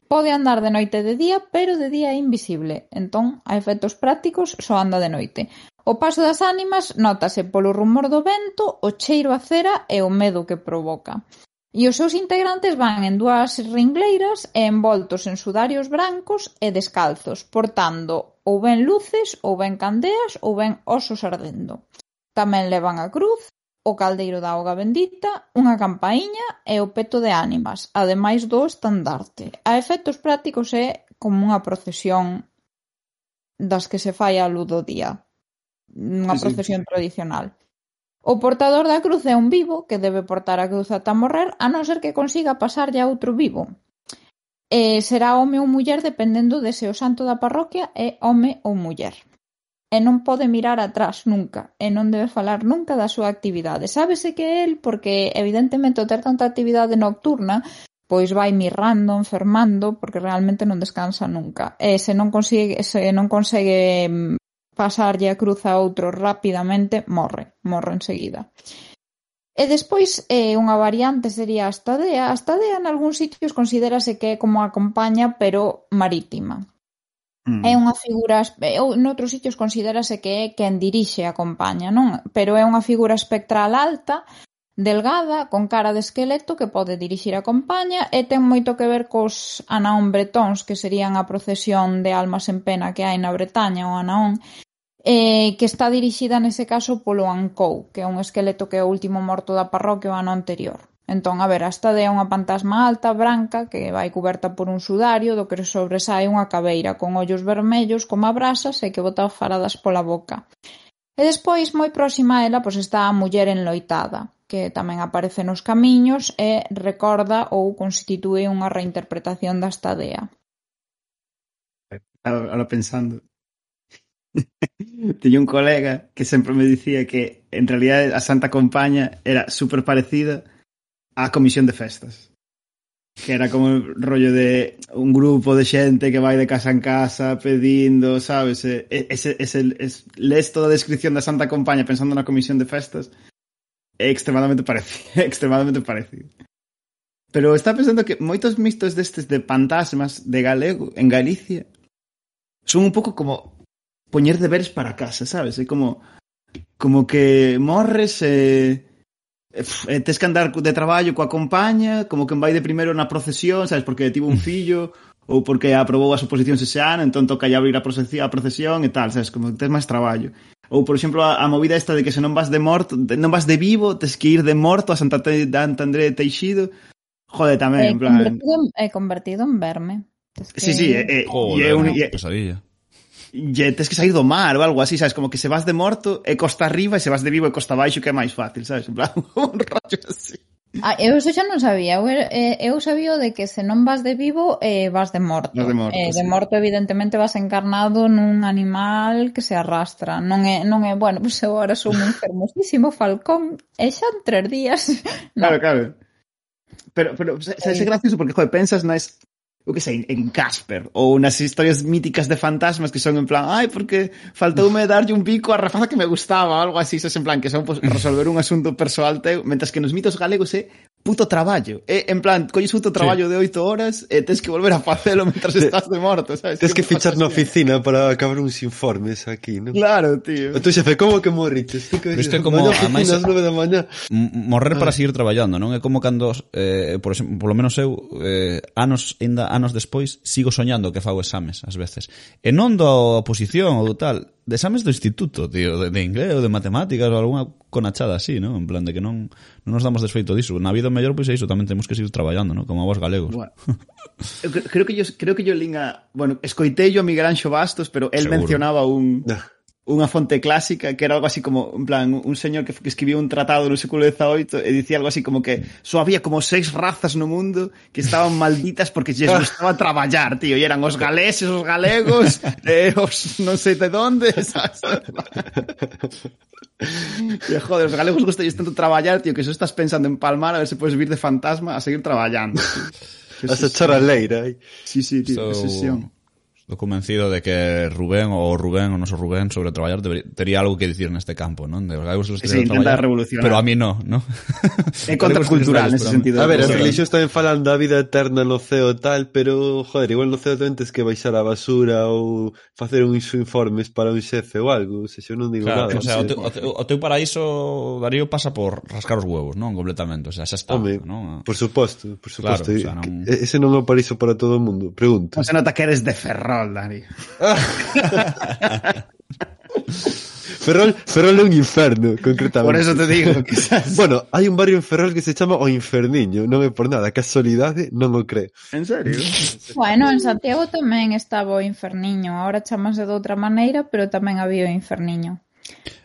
Pode andar de noite e de día, pero de día é invisible. Entón, a efectos prácticos, só anda de noite. O paso das ánimas nótase polo rumor do vento, o cheiro a cera e o medo que provoca. E os seus integrantes van en dúas ringleiras e envoltos en sudarios brancos e descalzos, portando ou ben luces, ou ben candeas, ou ben osos ardendo. Tamén levan a cruz, o caldeiro da auga bendita, unha campaíña e o peto de ánimas, ademais do estandarte. A efectos prácticos é como unha procesión das que se fai a luz do día unha sí, procesión sí. tradicional. O portador da cruz é un vivo que debe portar a cruz ata morrer, a non ser que consiga pasarlle a outro vivo. E será home ou muller dependendo de se o santo da parroquia é home ou muller. E non pode mirar atrás nunca, e non debe falar nunca da súa actividade. Sábese que é el, porque evidentemente o ter tanta actividade nocturna, pois vai mirrando, enfermando, porque realmente non descansa nunca. E se non consegue, se non consegue mm, pasarlle a cruz a outro rapidamente, morre, morre enseguida. E despois eh, unha variante sería a estadea. A estadea en algúns sitios considerase que é como a compaña, pero marítima. Mm. É unha figura, eh, ou noutros sitios considerase que é quen dirixe a compaña, non? Pero é unha figura espectral alta Delgada, con cara de esqueleto que pode dirixir a compaña e ten moito que ver cos anaón-bretóns que serían a procesión de almas en pena que hai na Bretaña o Anaón eh, que está dirixida nese caso polo Ancou, que é un esqueleto que é o último morto da parroquia o ano anterior. Entón, a ver, esta é unha pantasma alta, branca, que vai cuberta por un sudario do que sobresae unha cabeira, con ollos vermellos como a brasas e que bota faradas pola boca. E despois, moi próxima a ela, pois está a muller enloitada que tamén aparece nos camiños e recorda ou constitúe unha reinterpretación da estadea. Ahora pensando, teño un colega que sempre me dicía que en realidad a Santa Compaña era super parecida á comisión de festas que era como el rollo de un grupo de xente que vai de casa en casa pedindo, sabes? Ese, ese, ese, es, lees toda a descripción da Santa Compaña pensando na comisión de festas é extremadamente parecido, extremadamente parecido. Pero está pensando que moitos mistos destes de fantasmas de galego en Galicia son un pouco como poñer deberes para casa, sabes? É como como que morres e, e tes que andar de traballo coa compaña, como que vai de primeiro na procesión, sabes? Porque tivo un fillo ou porque aprobou as oposicións ese ano, entón toca ya abrir a procesión, a procesión e tal, sabes, como que tens máis traballo. Ou, por exemplo, a, a movida esta de que se non vas de morto, de, non vas de vivo, tes que ir de morto a Santa Te, André de Teixido. Jode tamén, en plan... Convertido en, eh, convertido en verme. Tes que... Sí, sí, eh, eh, Joder, e un, e, pesadilla. E tes que sair do mar ou algo así, sabes? Como que se vas de morto e costa arriba e se vas de vivo e costa baixo que é máis fácil, sabes? En plan, un rollo así. Ah, eu eso xa non sabía. Eu, eh, eu sabía de que se non vas de vivo, eh, vas de morto. Vas de morto, eh, sí. de morto evidentemente vas encarnado nun animal que se arrastra. Non é, non é bueno, pois eu agora sou un fermosísimo falcón e xa en tres días. no. Claro, claro. Pero, pero se, se, se gracioso porque, joder, pensas nas o que sei, en Casper, ou nas historias míticas de fantasmas que son en plan, ai, porque faltoume darlle un pico a rafaza que me gustaba, algo así, sos en plan, que son pues, resolver un asunto persoal teu, mentras que nos mitos galegos é puto traballo. É, en plan, colles puto traballo sí. de oito horas e tens que volver a facelo mentras estás de morto, sabes? Tens que, que fichar na oficina para acabar uns informes aquí, non? Claro, tío. O teu xefe, como que morrites? Isto é como... a máis... da mañá. Morrer para ah. seguir traballando, non? É como cando, eh, por, exemplo, por lo menos eu, eh, anos, ainda anos despois, sigo soñando que fago exames, ás veces. E non do oposición ou do tal, de exames do instituto, tío, de, de inglés ou de matemáticas ou algunha conachada así, ¿no? En plan de que non, non nos damos desfeito diso. Na vida mellor, pois pues, é iso, tamén temos que seguir traballando, ¿no? Como vos galegos. Bueno, creo que yo creo que yo linga, bueno, escoitei yo a Miguel Anxo Bastos, pero él Seguro. mencionaba un ah unha fonte clásica que era algo así como, en plan, un señor que, que escribiu un tratado no século XVIII e dicía algo así como que só había como seis razas no mundo que estaban malditas porque lles ah. gustaba traballar, tío, e eran os galeses, os galegos, eh, os non sei de onde, sabes? e, joder, os galegos gusta tanto traballar, tío, que só estás pensando en palmar a ver se podes vir de fantasma a seguir traballando. Tío. Esa charaleira, aí. Eh. Sí, sí, tío, so... sesión. Estou convencido de que Rubén ou Rubén ou noso Rubén sobre traballar debería, tería algo que dicir neste campo, non? De galegos os sí, intenta revolucionar. Pero a mí no, non? É contracultural nese sentido. A ver, as religións tamén falan da vida eterna no ceo tal, pero, joder, igual no ceo tamén tens que baixar a basura ou facer uns informes para un xefe ou algo, se xa non digo claro, nada. O, sea, o, teu, o, teu, o teu paraíso, Darío, pasa por rascar os huevos, non? Completamente, o sea, xa está, Home, non? Por suposto, por suposto. Claro, o sea, non... Ese non é o paraíso para todo o mundo, pregunto. Non se nota que eres de ferrar Ferrol, Dani. Ferrol, Ferrol é un inferno, concretamente. Por eso te digo sabes. Bueno, hai un barrio en Ferrol que se chama O Inferniño, non é por nada, casualidade, non o creo. En serio? Bueno, en Santiago tamén estaba o Inferniño, ahora chamase de outra maneira, pero tamén había o Inferniño.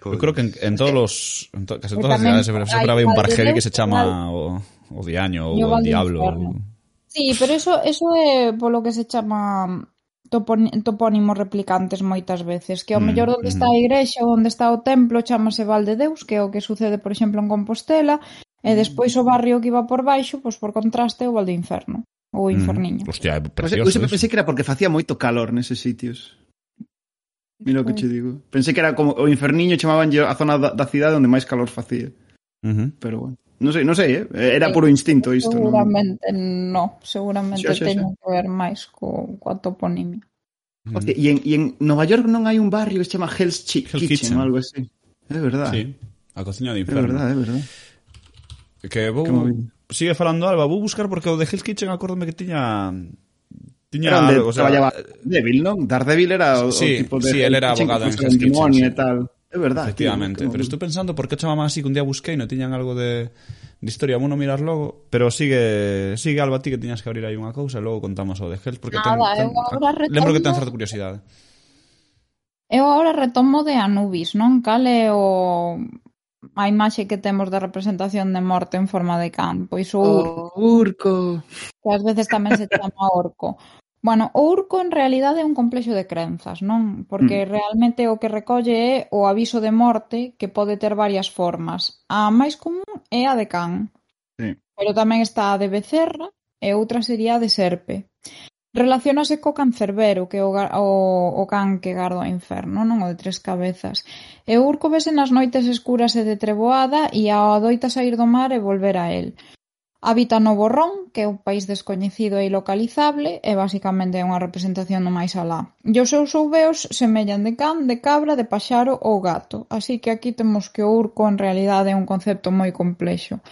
Eu creo que en, en todos os en to, casi en todas as cidades sempre, había un parjeli que se chama Val- o, o Diaño o ou o Diablo. Inferno. Sí, pero eso, eso é polo que se chama topónimos replicantes moitas veces, que ao mm, mellor onde está mm. a igrexa ou onde está o templo chamase Val de Deus, que é o que sucede, por exemplo, en Compostela, e mm. despois o barrio que iba por baixo, pois por contraste, o Val do Inferno, ou mm. Inferniño. Mm. Hostia, é precioso. Eu sempre pensei que era porque facía moito calor neses sitios. Mira o que pois. che digo. Pensei que era como o Inferniño chamaban a zona da, da cidade onde máis calor facía. Uh -huh. Pero bueno. Non sei, non sei, eh. eh? era puro instinto isto. Seguramente non, no, seguramente xa, xa, xa. teño que ver máis co, coa toponimia. Mm. Hostia, e en, e en Nova York non hai un barrio que se chama Hell's, Chi Hell's Kitchen, Kitchen, ou algo así. É verdade. Sí, a cociña de inferno. É verdade, é verdade. Que vou... Que sigue falando Alba, vou buscar porque o de Hell's Kitchen acórdome que tiña Tiña era onde algo, o sea, traballaba Devil, non? Daredevil era o, sí, o tipo de... Sí, el era abogado en Hell's Kitchen. Sí. E tal. É verdade. Efectivamente, tío, pero estou pensando por que chamaban así que un día busquei, non tiñan algo de, de historia, vamos a mirar logo, pero sigue, sigue Alba ti que tiñas que abrir aí unha cousa e logo contamos o de Hells, porque Nada, ten, ten, retomo... Ah, lembro que ten certa curiosidade. Eu agora retomo de Anubis, non? Cal é o a imaxe que temos da representación de morte en forma de can? Pois o, o urco. Que ás veces tamén se chama orco. Bueno, o Urco en realidade é un complexo de crenzas, non? Porque mm. realmente o que recolle é o aviso de morte que pode ter varias formas. A máis común é a de can. Sí. Pero tamén está a de becerra e outra sería a de serpe. Relacionase co cancerbero, que é o, o, o can que garda o inferno, non o de tres cabezas. E o urco vese nas noites escuras e de treboada e adoita sair do mar e volver a el. Habita no borrón, que é un país descoñecido e ilocalizable e basicamente é unha representación do máis alá. E os seus ouveos semellan de can, de cabra, de paxaro ou gato, así que aquí temos que o urco en realidade é un concepto moi complexo.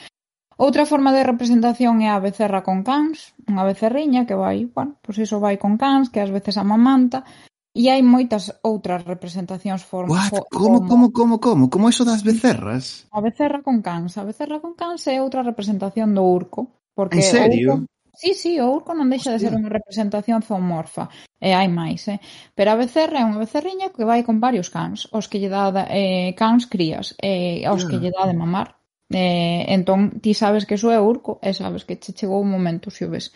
Outra forma de representación é a becerra con cans, unha becerriña que vai, bueno, pois iso vai con cans, que ás veces amamanta, E hai moitas outras representacións formas. What? Como, como, como, como? Como iso das becerras? A becerra con cans. A becerra con cans é outra representación do urco. Porque en serio? Urco... Sí, sí, o urco non deixa Hostia. de ser unha representación zoomorfa. Eh, e hai máis, eh? Pero a becerra é unha becerriña que vai con varios cans. Os que lle dá eh, cans crías. E eh, os yeah. que lle dá de mamar Eh, entón, ti sabes que iso é urco e sabes que che chegou o momento, se o ves.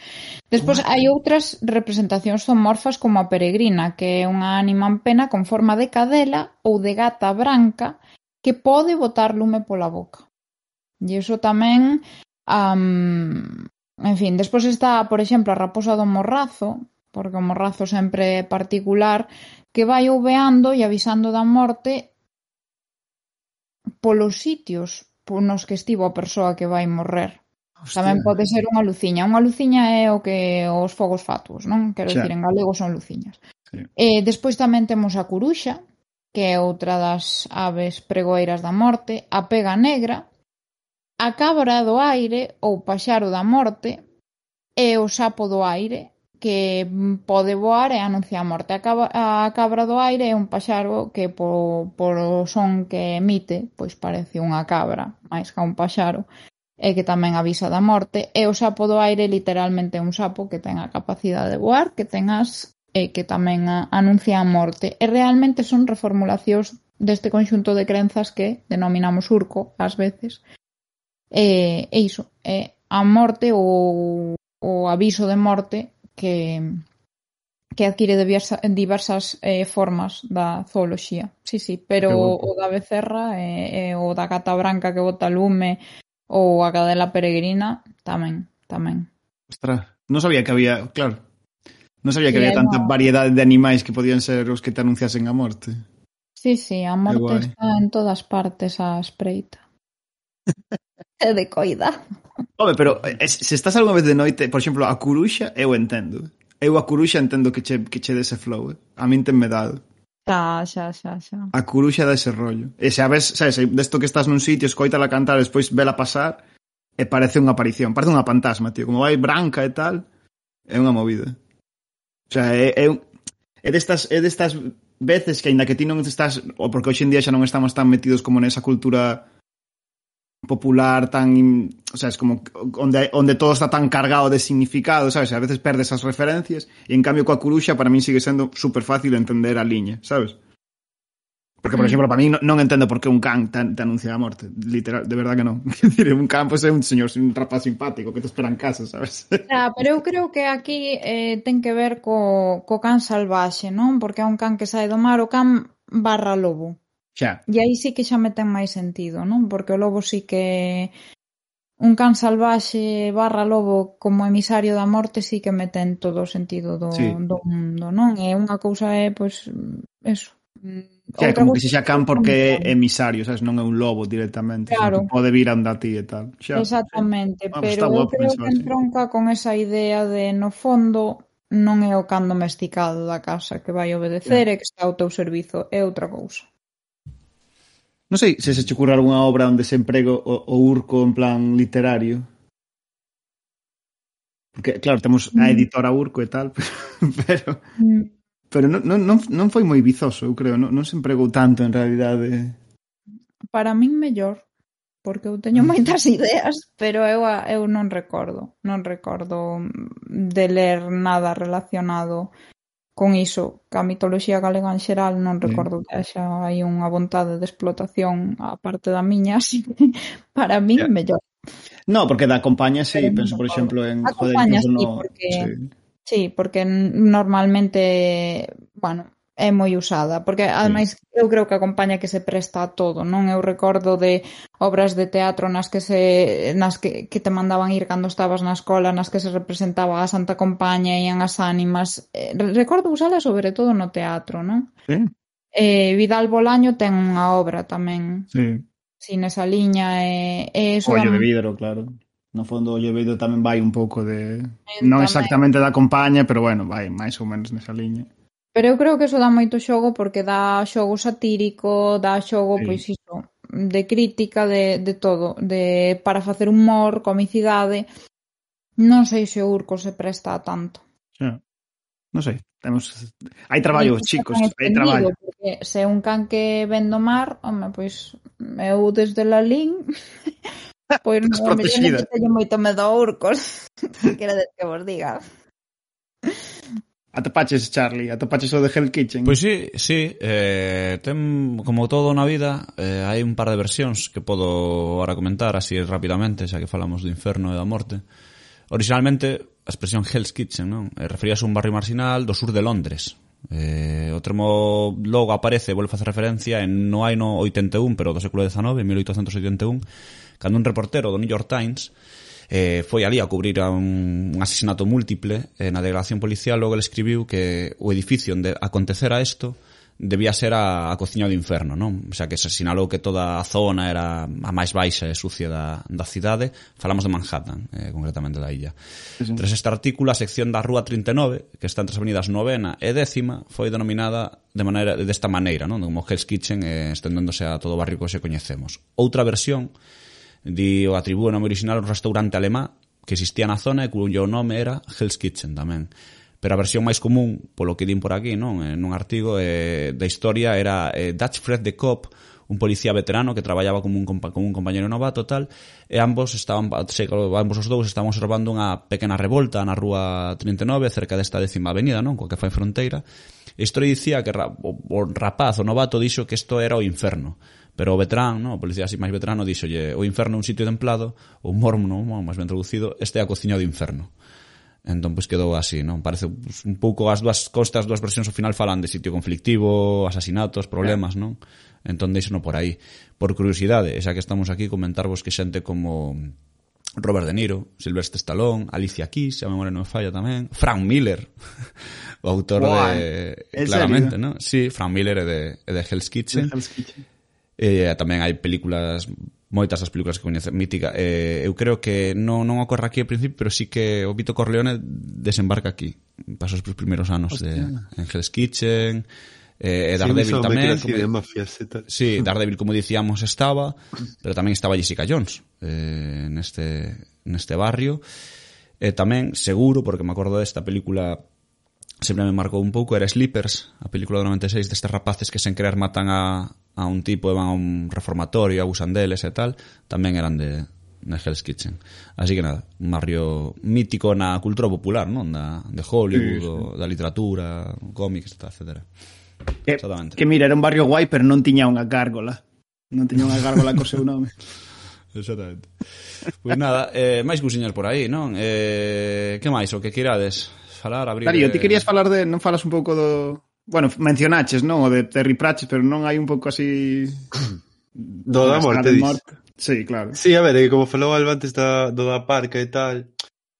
Despois, hai outras representacións zoomorfas como a peregrina, que é unha ánima en pena con forma de cadela ou de gata branca que pode botar lume pola boca. E iso tamén... Um, en fin, despois está, por exemplo, a raposa do morrazo, porque o morrazo sempre é particular, que vai ouveando e avisando da morte polos sitios nos que estivo a persoa que vai morrer. Hostia. Tamén pode ser unha luciña. Unha luciña é o que os fogos fatuos, non? Quero dicir, en galego son luciñas. Sí. Eh, despois tamén temos a curuxa, que é outra das aves pregoeiras da morte, a pega negra, a cabra do aire ou paxaro da morte, e o sapo do aire, que mm, pode voar e anuncia a morte. A cabra, a cabra do aire é un paxaro que po, por o son que emite, pois parece unha cabra, máis que un paxaro, e que tamén avisa da morte. E o sapo do aire literalmente é un sapo que ten a capacidade de voar, que ten as e que tamén a, anuncia a morte. E realmente son reformulacións deste conxunto de crenzas que denominamos urco, ás veces. E, e iso, é a morte ou o aviso de morte que que adquire diversa, diversas eh, formas da zooloxía. Sí, sí, pero o da becerra e, eh, eh, o da gata branca que bota lume ou a cadela peregrina tamén, tamén. Ostras, non sabía que había, claro, non sabía que sí, había tanta no... variedade de animais que podían ser os que te anunciasen a morte. Sí, sí, a morte está en todas partes a espreita. é de coida. Home, pero eh, eh, se estás algunha vez de noite, por exemplo, a curuxa, eu entendo. Eu a curuxa entendo que che, que che dese flow. Eh? A min tenme dado. Xa, xa, xa, xa. A curuxa dá ese rollo. E se a ves, sabes, eh, desto que estás nun sitio, escoítala cantar, despois vela pasar, e parece unha aparición, parece unha fantasma, tío. Como vai branca e tal, é unha movida. O sea, é, é, é destas, é destas veces que, aínda que ti non estás, ou porque hoxe en día xa non estamos tan metidos como nesa cultura popular tan, o sea, es como onde onde todo está tan cargado de significado, sabes? A veces perdes as referencias e en cambio coa curuxa para min sigue sendo super fácil entender a liña, sabes? Porque, por mm. exemplo, para mí non, non entendo por que un can te, te anuncia a morte. Literal, de verdad que non. un can pois, pues, é un señor, un rapaz simpático que te espera en casa, sabes? Ah, pero eu creo que aquí eh, ten que ver co, co can salvaxe, non? Porque é un can que sae do mar, o can barra lobo. Xa. E aí sí que xa me ten máis sentido, non? Porque o lobo sí que un can salvaxe barra lobo como emisario da morte sí que me ten todo o sentido do, sí. do mundo, non? É unha cousa é, pois, eso. Xa, Outra como que se xa can porque é emisario, sabes? Non é un lobo directamente. Claro. Pode vir a andar ti e tal. Xa. Exactamente, ah, pero eu creo que entronca con esa idea de, no fondo, non é o can domesticado da casa que vai obedecer yeah. e que está ao teu servizo, é outra cousa. Non sei se se che ocurre algunha obra onde se emprego o, o urco en plan literario. Porque, claro, temos a mm. editora Urco e tal, pero... Mm. Pero non, non, non foi moi vizoso, eu creo. Non, non se empregou tanto, en realidade. Para min, mellor porque eu teño mm. moitas ideas, pero eu eu non recordo, non recordo de ler nada relacionado Con iso, que a mitoloxía galega en xeral non recordo que haxa aí unha vontade de explotación a parte da miña, así que para min yeah. mellor. No, porque da compañía, sí, Pero penso, por exemplo, en... Acompaña, joder, sí, no... porque... Sí. sí, porque normalmente, bueno, é moi usada, porque ademais eu creo que a compañía que se presta a todo, non? Eu recordo de obras de teatro nas que se nas que, que te mandaban ir cando estabas na escola, nas que se representaba a Santa Compaña e as ánimas. Eh, recordo usala sobre todo no teatro, non? Sí. Eh, Vidal Bolaño ten unha obra tamén. Sí. Sin esa liña eh, e, e Ollo de vidro, claro. No fondo, o Llevedo tamén vai un pouco de... Non exactamente da compañía, pero bueno, vai máis ou menos nesa liña. Pero eu creo que iso dá moito xogo porque dá xogo satírico, dá xogo, sí. pois iso, de crítica, de, de todo, de para facer humor, comicidade. Non sei se o Urco se presta a tanto. Xa. Non sei, temos hai traballo, chicos, hai traballo. Porque se un can que ven do mar, home, pois eu desde Lalín pois non me teño moito medo a urcos. Quero que vos diga. Atopaches Charlie, atopaches o de Hell Kitchen. Pois sí, sí, eh, ten como todo na vida, eh, hai un par de versións que podo ahora comentar así rapidamente, xa que falamos do inferno e da morte. Originalmente, a expresión Hell's Kitchen, non? Eh, referíase a un barrio marginal do sur de Londres. Eh, o termo logo aparece, vuelve a facer referencia en no hai no 81, pero do século XIX, 1881, cando un reportero do New York Times eh, foi ali a cubrir a un, un asesinato múltiple eh, na delegación policial logo ele escribiu que o edificio onde acontecera isto debía ser a, a cociña do inferno, non? O sea, que se sinalou que toda a zona era a máis baixa e sucia da, da cidade. Falamos de Manhattan, eh, concretamente da illa. Sí, sí. Tras este artículo, a sección da Rúa 39, que está entre as avenidas novena e décima, foi denominada de maneira desta maneira, non? Como Hell's Kitchen, eh, estendéndose a todo o barrio que se coñecemos. Outra versión Di o atribúe o nome original un restaurante alemán que existía na zona e cuyo nome era Hell's Kitchen tamén. Pero a versión máis común, polo que din por aquí, non, eh, nun artigo eh, da historia era eh, Dutch Fred de Cop, un policía veterano que traballaba como un, compa como un compañero novato tal, e ambos estaban, se, ambos os dous estaban observando unha pequena revolta na rúa 39, cerca desta décima avenida, non, coa que fai fronteira, A historia dicía que o, o rapaz, o novato, dixo que isto era o inferno. Pero o veterán, no, o policía así máis veterano, dixolle o inferno é un sitio templado, o mormo, máis ben traducido, este é a cociña do inferno. Entón, pois, quedou así, non? Parece pues, un pouco as dúas costas, as dúas versións ao final falan de sitio conflictivo, asasinatos, problemas, non? Entón, deixeno por aí. Por curiosidade, xa que estamos aquí, comentarvos que xente como Robert De Niro, Sylvester Stallone, Alicia Keys, a memoria non me falla tamén, Frank Miller, o autor wow. de... Claramente, ¿no? Sí, Frank Miller é de, é de Hell's Kitchen. De Hell's Kitchen. Eh, tamén hai películas moitas das películas que coñece mítica. Eh, eu creo que non, non ocorre aquí ao principio, pero sí que o Vito Corleone desembarca aquí. Pasou os primeiros anos Hostia. de en Hell's Kitchen, eh, Daredevil sí, tamén. Como, de mafias e tal. Sí, Daredevil, como dicíamos, estaba, pero tamén estaba Jessica Jones eh, neste, neste barrio. E eh, tamén, seguro, porque me acordo desta película sempre me marcou un pouco era Sleepers, a película do 96 destes rapaces que sen querer matan a, a un tipo e van a un reformatorio, abusan deles e tal, tamén eran de de Hell's Kitchen. Así que nada, un barrio mítico na cultura popular, non? Da, de Hollywood, sí, sí. O, da literatura, cómics, etc. Que, Exactamente. Que mira, era un barrio guai, pero non tiña unha gárgola. Non tiña unha gárgola co seu nome. Exactamente. Pois pues nada, eh, máis cousiñas por aí, non? Eh, que máis? O que queirades? falar, abrir... Darío, ti eh, querías falar de... Non falas un pouco do... Bueno, mencionaches, non? O de Terry Pratchett, pero non hai un pouco así... do da morte, dis. Sí, claro. Sí, a ver, eh, como falou Alba antes da, do da parca e tal,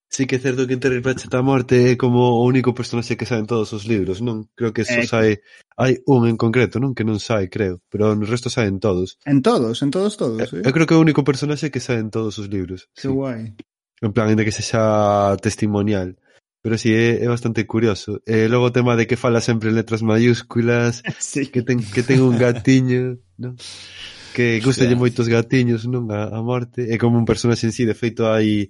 sí que é certo que Terry Pratchett a morte é como o único personaxe que saen todos os libros, non? Creo que só eh, sai... Hai un en concreto, non? Que non sai, creo. Pero no resto saen todos. En todos, en todos, todos. Eh, eh? Eu creo que é o único personaxe que saen todos os libros. Que sí. guai. En plan, ainda que sexa testimonial. Pero si sí, eh, é, é bastante curioso. Eh, e logo o tema de que fala sempre en letras mayúsculas, sí. que ten que ten un gatiño, non? Que gustalle yeah. moitos gatiños, non? A, a morte é como un personaxe en sí, de feito hai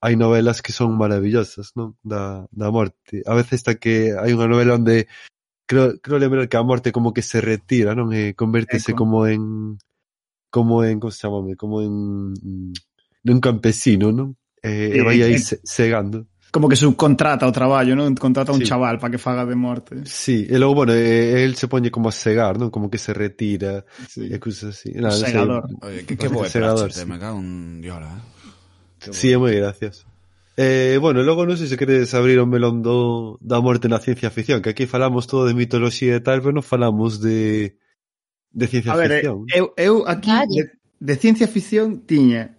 hai novelas que son maravillosas, non? Da da morte. A veces está que hai unha novela onde creo creo lembrar que a morte como que se retira, non? E convértese Eco. como en como en como se chama como en un campesino, non? E, e vai aí segando cegando como que subcontrata o traballo, non? Contrata un sí. chaval para que faga de morte. Sí, e logo, bueno, el se poñe como a segar, non? Como que se retira sí. e cousas así. Nada, segador. No. Oye, que, que, que segador, sí. me cago un diola, eh? Sí, é moi gracioso. Eh, bueno, logo non sei se queredes abrir o melón do, da morte na ciencia ficción, que aquí falamos todo de mitoloxía e tal, pero non falamos de, de ciencia a ver, eh, ficción. Eu, eu aquí de, de ciencia ficción tiña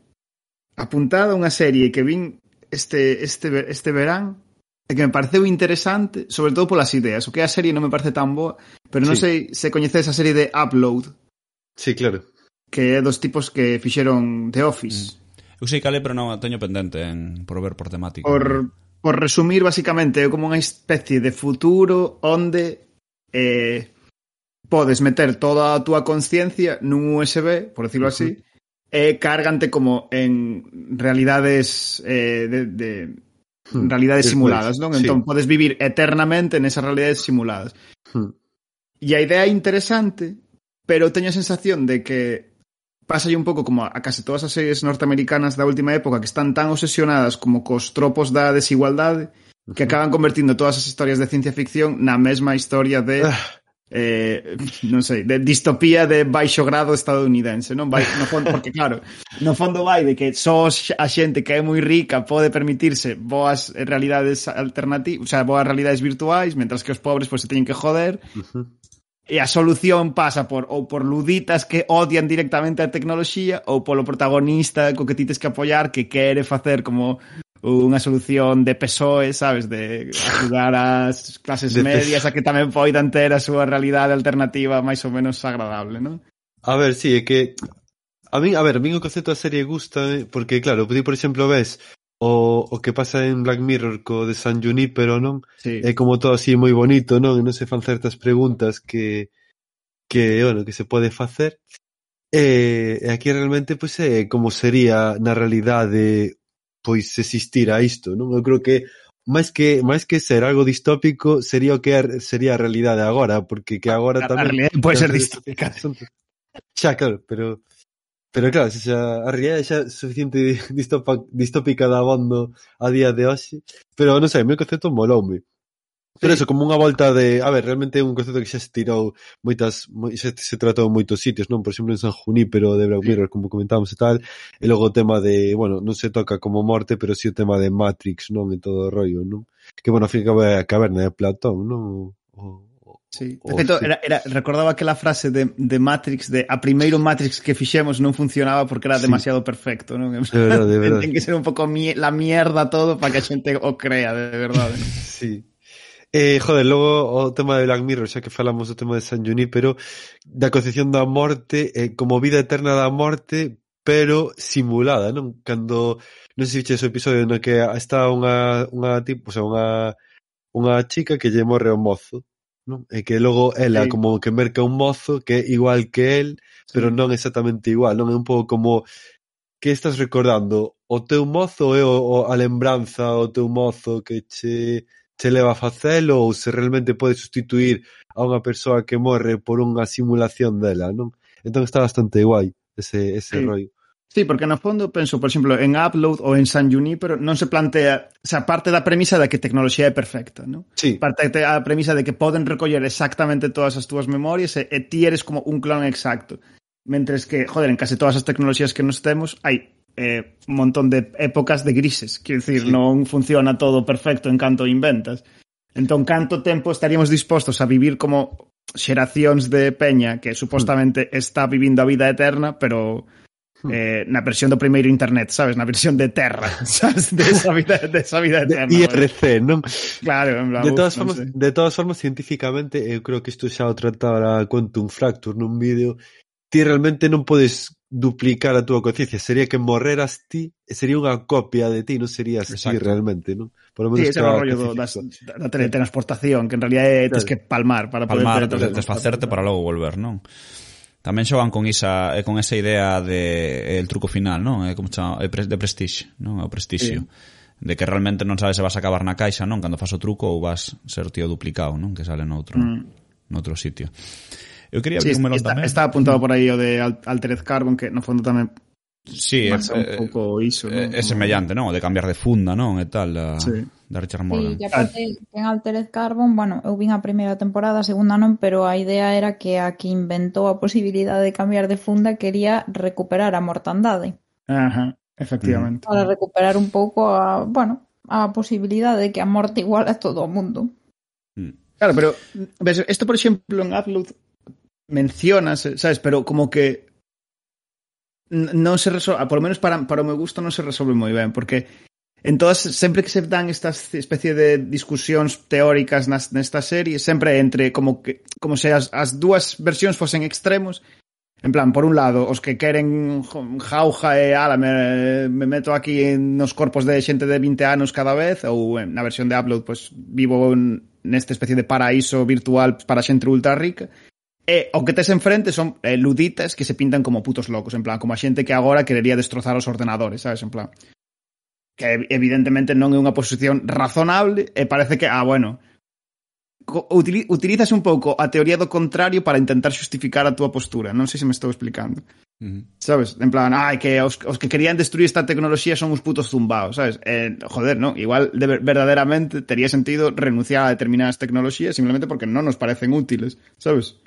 apuntada unha serie que vin este, este, este verán e que me pareceu interesante, sobre todo polas ideas. O que a serie non me parece tan boa, pero non sí. sei se coñeces a serie de Upload. Sí, claro. Que é dos tipos que fixeron The Office. Mm. Eu sei cale, pero non a teño pendente en, por ver por temática. Por, por resumir, basicamente, é como unha especie de futuro onde eh, podes meter toda a túa conciencia nun USB, por decirlo uh -huh. así, eh, cárgante como en realidades eh, de, de hmm. realidades Después, simuladas, non? Entón sí. podes vivir eternamente nesas realidades simuladas. Hmm. E a idea é interesante, pero teño a sensación de que pasa un pouco como a case todas as series norteamericanas da última época que están tan obsesionadas como cos tropos da desigualdade que acaban convertindo todas as historias de ciencia ficción na mesma historia de ah, eh, non sei, de distopía de baixo grado estadounidense, non vai no fondo porque claro, no fondo vai de que só a xente que é moi rica pode permitirse boas realidades alternativas, o sea, boas realidades virtuais, mentras que os pobres pois pues, se teñen que joder. Uh -huh. E a solución pasa por ou por luditas que odian directamente a tecnoloxía ou polo protagonista co que tites que apoiar que quere facer como unha solución de PSOE, sabes, de ajudar as clases de medias a que tamén poidan ter a súa realidade alternativa máis ou menos agradable, non? A ver, sí, é que a min, a ver, a min o concepto da serie gusta eh, porque claro, ti por exemplo ves o, o que pasa en Black Mirror co de San Junipero, non? Sí. É como todo así moi bonito, non? E non se fan certas preguntas que que, bueno, que se pode facer. E, e aquí realmente pois pues, é como sería na realidade pois existir a isto, non? Eu creo que máis que máis que ser algo distópico sería o que a, sería a realidade agora, porque que ah, agora a, tamén realidade pode ser distópica. Son, xa claro, pero pero claro, xa, a realidade xa é suficiente distopa, distópica da abondo a día de hoxe, pero non sei, o meu concepto moloume. Pero eso, como unha volta de... A ver, realmente é un concepto que xa se tirou moitas... Moi, xa se tratou en moitos sitios, non? Por exemplo, en San Junípero de Black Mirror, como comentábamos e tal. E logo o tema de... Bueno, non se toca como morte, pero si sí o tema de Matrix, non? En todo o rollo, non? Que, bueno, ao fin acaba a caverna de Platón, non? O, Sí. De feito, era, era, recordaba aquela frase de, de Matrix, de a primeiro Matrix que fixemos non funcionaba porque era demasiado sí. perfecto, non? De verdade, de verdade. Ten que ser un pouco mie la mierda todo para que a xente o crea, de verdade. sí. Eh, joder, logo o tema de Black Mirror, xa que falamos do tema de San Junípero, da concepción da morte eh, como vida eterna da morte, pero simulada, non? Cando, non sei se o episodio no que está unha, unha tipo, o sea, unha, unha chica que lle morre o mozo, non? E eh, que logo ela sí. como que merca un mozo que é igual que el, pero non exactamente igual, non? É un pouco como que estás recordando o teu mozo é o, o a lembranza o teu mozo que che che leva a facelo ou se realmente pode sustituir a unha persoa que morre por unha simulación dela, non? Entón está bastante guai ese, ese sí. rollo. Sí, porque no fondo penso, por exemplo, en Upload ou en San Junipero non se plantea, o sea, parte da premisa da que tecnoloxía é perfecta, non? Sí. Parte da premisa de que poden recoller exactamente todas as túas memorias e, e ti eres como un clon exacto. Mentres que, joder, en case todas as tecnoloxías que nos temos hai eh, un montón de épocas de grises. Quiero dicir, sí. non funciona todo perfecto en canto inventas. Entón, canto tempo estaríamos dispostos a vivir como xeracións de peña que supostamente hmm. está vivindo a vida eterna, pero hmm. eh, na versión do primeiro internet, sabes? Na versión de Terra, sabes? De esa vida, de esa vida eterna. De IRC, pues. non? Claro, en plan, de todas uf, formas, no sé. de todas formas científicamente, eu creo que isto xa o tratara Quantum Fracture nun vídeo, ti realmente non podes duplicar a túa conciencia, sería que morreras ti, sería unha copia de ti, non serías Exacto. ti realmente, non? Por lo menos sí, ese é o rollo do, das, da teletransportación, que en realidad é, tens que palmar para palmar, poder... Palmar, desfacerte para logo volver, non? Tamén xogan con esa eh, con esa idea de eh, el truco final, non? É como chama, é pre, de prestige, non? É o prestixio. Sí. De que realmente non sabes se vas a acabar na caixa, non? Cando fas o truco ou vas ser tío duplicado, non? Que sale noutro, mm. noutro sitio. Eu quería abrir sí, un melón está, tamén. Está apuntado por aí o de Altered Carbon, que no fondo tamén Sí, é, eh, un pouco eh, iso, é, ¿no? Eh, é semellante, non? O de cambiar de funda, non? E tal, a, sí. da Richard Morgan. Sí, e aparte, en Altered Carbon, bueno, eu vin a primeira temporada, a segunda non, pero a idea era que a que inventou a posibilidade de cambiar de funda quería recuperar a mortandade. Ajá, efectivamente. Para recuperar un pouco a, bueno, a posibilidade de que a morte igual a todo o mundo. Mm. Claro, pero ves, esto, por exemplo, en Outlook mencionas, sabes, pero como que non se resolve, por lo menos para, para o meu gusto non se resolve moi ben, porque en todas, sempre que se dan estas especie de discusións teóricas nas, nesta serie, sempre entre como que como se as, as dúas versións fosen extremos, en plan, por un lado, os que queren jauja e ala, me, me meto aquí en nos corpos de xente de 20 anos cada vez, ou na versión de Upload, pues, vivo en nesta especie de paraíso virtual para xente ultra rica, E o que tes enfrente son eh, luditas que se pintan como putos locos, en plan, como a xente que agora querería destrozar os ordenadores, sabes, en plan. Que evidentemente non é unha posición razonable e parece que, ah, bueno, utilizas un pouco a teoría do contrario para intentar xustificar a túa postura. Non sei se me estou explicando. Uh -huh. Sabes? En plan, ai, que os, os que querían destruir esta tecnoloxía son uns putos zumbaos, sabes? Eh, joder, non? Igual de, verdadeiramente tería sentido renunciar a determinadas tecnoloxías simplemente porque non nos parecen útiles, sabes?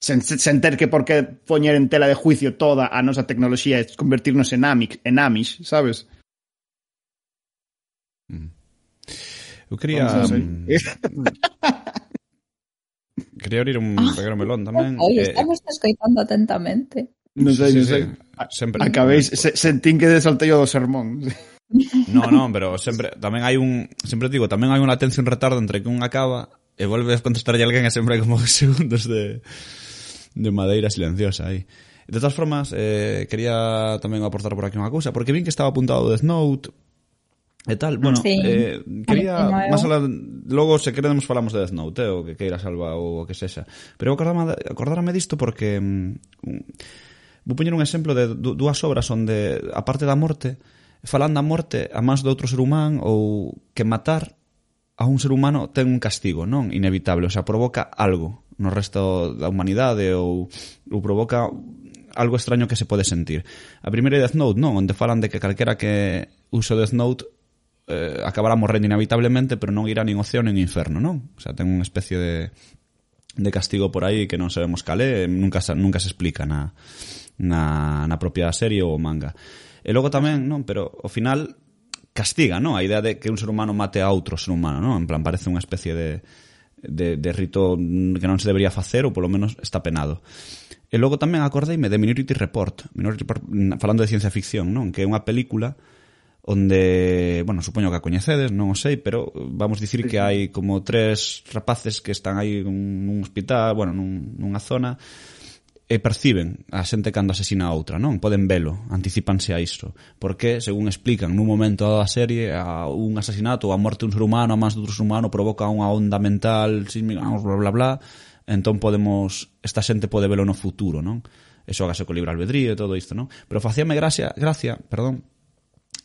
sen, sen ter que por que poñer en tela de juicio toda a nosa tecnoloxía e convertirnos en Amish, en Amish sabes? Mm. Eu quería... quería abrir un pequeno melón tamén. Aí estamos eh, escoitando atentamente. Non sei, sí, sí, sei. Sempre. Acabéis, se, sentín que desaltei o do sermón. No, non, pero sempre tamén hai un, sempre digo, tamén hai unha latencia un retardo entre que un acaba e volves a contestarlle a alguén e sempre hai como segundos de de madeira silenciosa aí. De todas formas, eh, quería tamén aportar por aquí unha cousa, porque vin que estaba apuntado Death Note e tal. Bueno, sí. eh, quería, máis alá, logo se queremos falamos de Death Note, eh, o que queira salva ou o que sexa. Pero acordarme, acordarme disto porque... Um, vou poñer un exemplo de dúas obras onde, a parte da morte, falan da morte a máis de outro ser humán ou que matar a un ser humano ten un castigo, non? Inevitable, o sea, provoca algo no resto da humanidade ou, ou provoca algo extraño que se pode sentir. A primeira é Death Note, non, onde falan de que calquera que uso Death Note eh, acabará morrendo inevitablemente, pero non irá nin o ceo nin inferno, non? O sea, ten unha especie de, de castigo por aí que non sabemos cal é, nunca, nunca se explica na, na, na propia serie ou manga. E logo tamén, non, pero ao final castiga, non? A idea de que un ser humano mate a outro ser humano, non? En plan, parece unha especie de de, de rito que non se debería facer ou polo menos está penado. E logo tamén acordeime de Minority Report, Minority Report mm, falando de ciencia ficción, non? Que é unha película onde, bueno, supoño que a coñecedes, non o sei, pero vamos dicir que hai como tres rapaces que están aí nun, nun hospital, bueno, nun, nunha zona e perciben a xente cando asesina a outra, non? Poden velo, anticipanse a isto. Porque, según explican, nun momento da serie, a un asesinato, a morte dun ser humano, a máis dun ser humano, provoca unha onda mental, vamos, bla, bla, bla, entón podemos, esta xente pode velo no futuro, non? E xogase co libre albedrío e todo isto, non? Pero facíame gracia, gracia, perdón,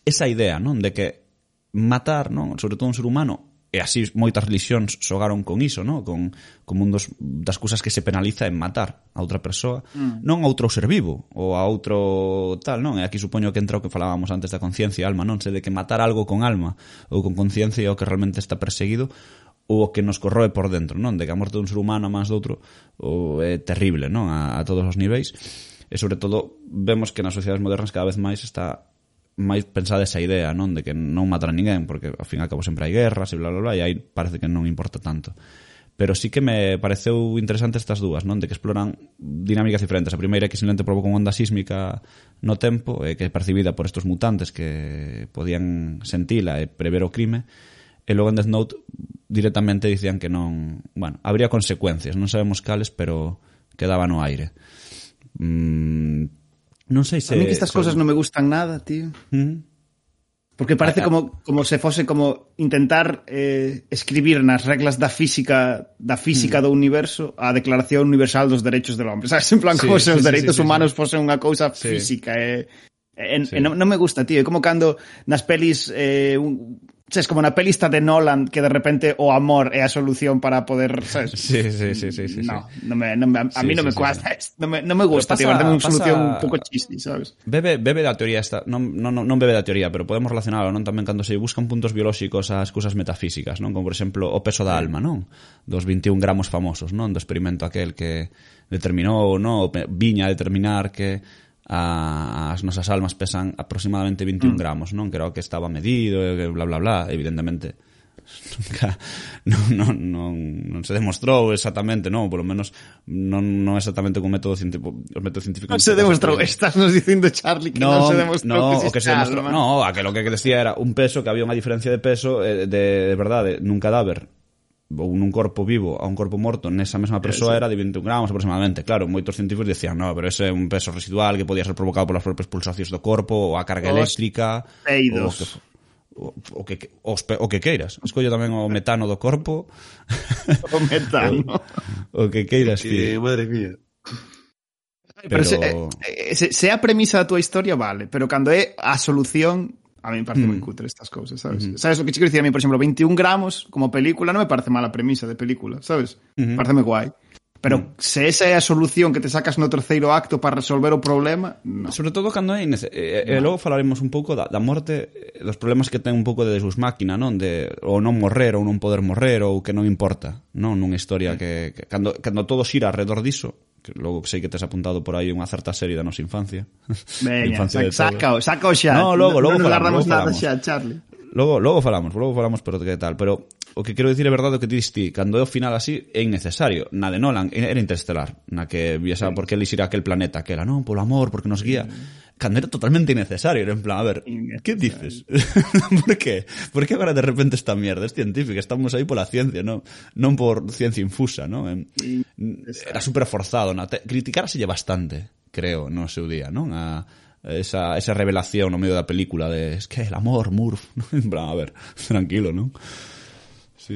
esa idea, non? De que matar, non? Sobre todo un ser humano, e así moitas religións xogaron con iso, no? con, con un dos, das cousas que se penaliza en matar a outra persoa, mm. non a outro ser vivo ou a outro tal, non? E aquí supoño que entra o que falábamos antes da conciencia e alma, non? Se de que matar algo con alma ou con conciencia é o que realmente está perseguido ou o que nos corroe por dentro, non? De que a morte dun ser humano a máis doutro ou é terrible, non? A, a todos os niveis. E sobre todo vemos que nas sociedades modernas cada vez máis está máis pensada esa idea, non? De que non matar a ninguén, porque ao fin e ao cabo sempre hai guerras e bla, bla, bla, e aí parece que non importa tanto. Pero sí que me pareceu interesante estas dúas, non? De que exploran dinámicas diferentes. A primeira é que simplemente provoca unha onda sísmica no tempo, e que é percibida por estos mutantes que podían sentila e prever o crime, e logo en Death Note directamente dicían que non... Bueno, habría consecuencias, non sabemos cales, pero quedaba no aire. Mm, Non sei se... A mí que estas se... cosas non me gustan nada, tío. Mm -hmm. Porque parece ah, ah. como, como se fose como intentar eh, escribir nas reglas da física da física mm. do universo a Declaración Universal dos Derechos del Hombre. Sabes, en plan, sí, como se os sí, dereitos sí, humanos sí. fosen unha cousa sí. física. Eh. Sí. en, non, non me gusta, tío. É como cando nas pelis eh, un, Sabes, como na pelista de Nolan que de repente o amor é a solución para poder, sabes? Sí, sí, sí, sí, sí. No, no me, no me, a sí, mí non sí, me sí, cuadra, sí. non me, non me gusta, tío, dame unha solución un pouco chisti, sabes? Bebe, bebe da teoría esta, non, non, non bebe da teoría, pero podemos relacionarlo, non? Tamén cando se buscan puntos biolóxicos ás cousas metafísicas, non? Como, por exemplo, o peso da alma, non? Dos 21 gramos famosos, non? Do experimento aquel que determinou, non? O viña determinar que a, as nosas almas pesan aproximadamente 21 Mm. gramos, non? Que era o que estaba medido, e que bla, bla, bla, evidentemente nunca non, non, non, non se demostrou exactamente, non, polo menos non, non exactamente con método científico, os métodos científicos. Non se demostrou, estás nos dicindo Charlie que non, se demostrou no, que o que se demostrou, no, aquilo que decía era un peso que había unha diferencia de peso eh, de, de verdade nun cadáver ou nun corpo vivo a un corpo morto nesa mesma persoa era de 21 gramos aproximadamente. Claro, moitos científicos dicían, no, pero ese é un peso residual que podía ser provocado polas propias pulsacións do corpo ou a carga os eléctrica. Peidos. O que, o, o que, os, o que queiras. Escollo tamén o metano do corpo. O metano. o, o que queiras, tío. Que, madre mía. Pero, pero se, eh, eh, se, se a premisa da tua historia, vale, pero cando é a solución a mí me parece Mm. moi cutre estas cousas, sabes? Sabes o que te quero dicir a mí, por exemplo, 21 gramos como película non me parece mala premisa de película, sabes? Ujú. Pareceme guai. Pero mm. se esa é a solución que te sacas no terceiro acto para resolver o problema, no. Sobre todo cando é inece... e, eh, eh, e logo falaremos un pouco da, da morte, eh, dos problemas que ten un pouco de desus máquina, non? De ou non morrer ou non poder morrer ou que non importa, non? Nunha historia que, que cando, cando todo xira alrededor diso, que logo sei que tes apuntado por aí unha certa serie da nosa infancia. Veña, saca, sacao, sacao xa. No, logo, logo, no, logo, falamos, logo falamos, xa, Charlie. Logo, logo falamos, logo falamos, pero que tal, pero o que quero dicir é verdade o que ti diste, cando é o final así é innecesario. Na de Nolan era interestelar, na que viaxaba sí. porque elixir aquel planeta que era, non, polo amor, porque nos guía. Mm. Cando era totalmente innecesario, era en plan, a ver, que dices? por que? Por que agora de repente esta mierda? Es científica, estamos aí pola ciencia, non, non por ciencia infusa, non? Era super forzado, na te... criticárselle bastante, creo, no seu día, non? A, esa, esa revelación no medio da película de es que el amor, Murph, en plan, a ver, tranquilo, non?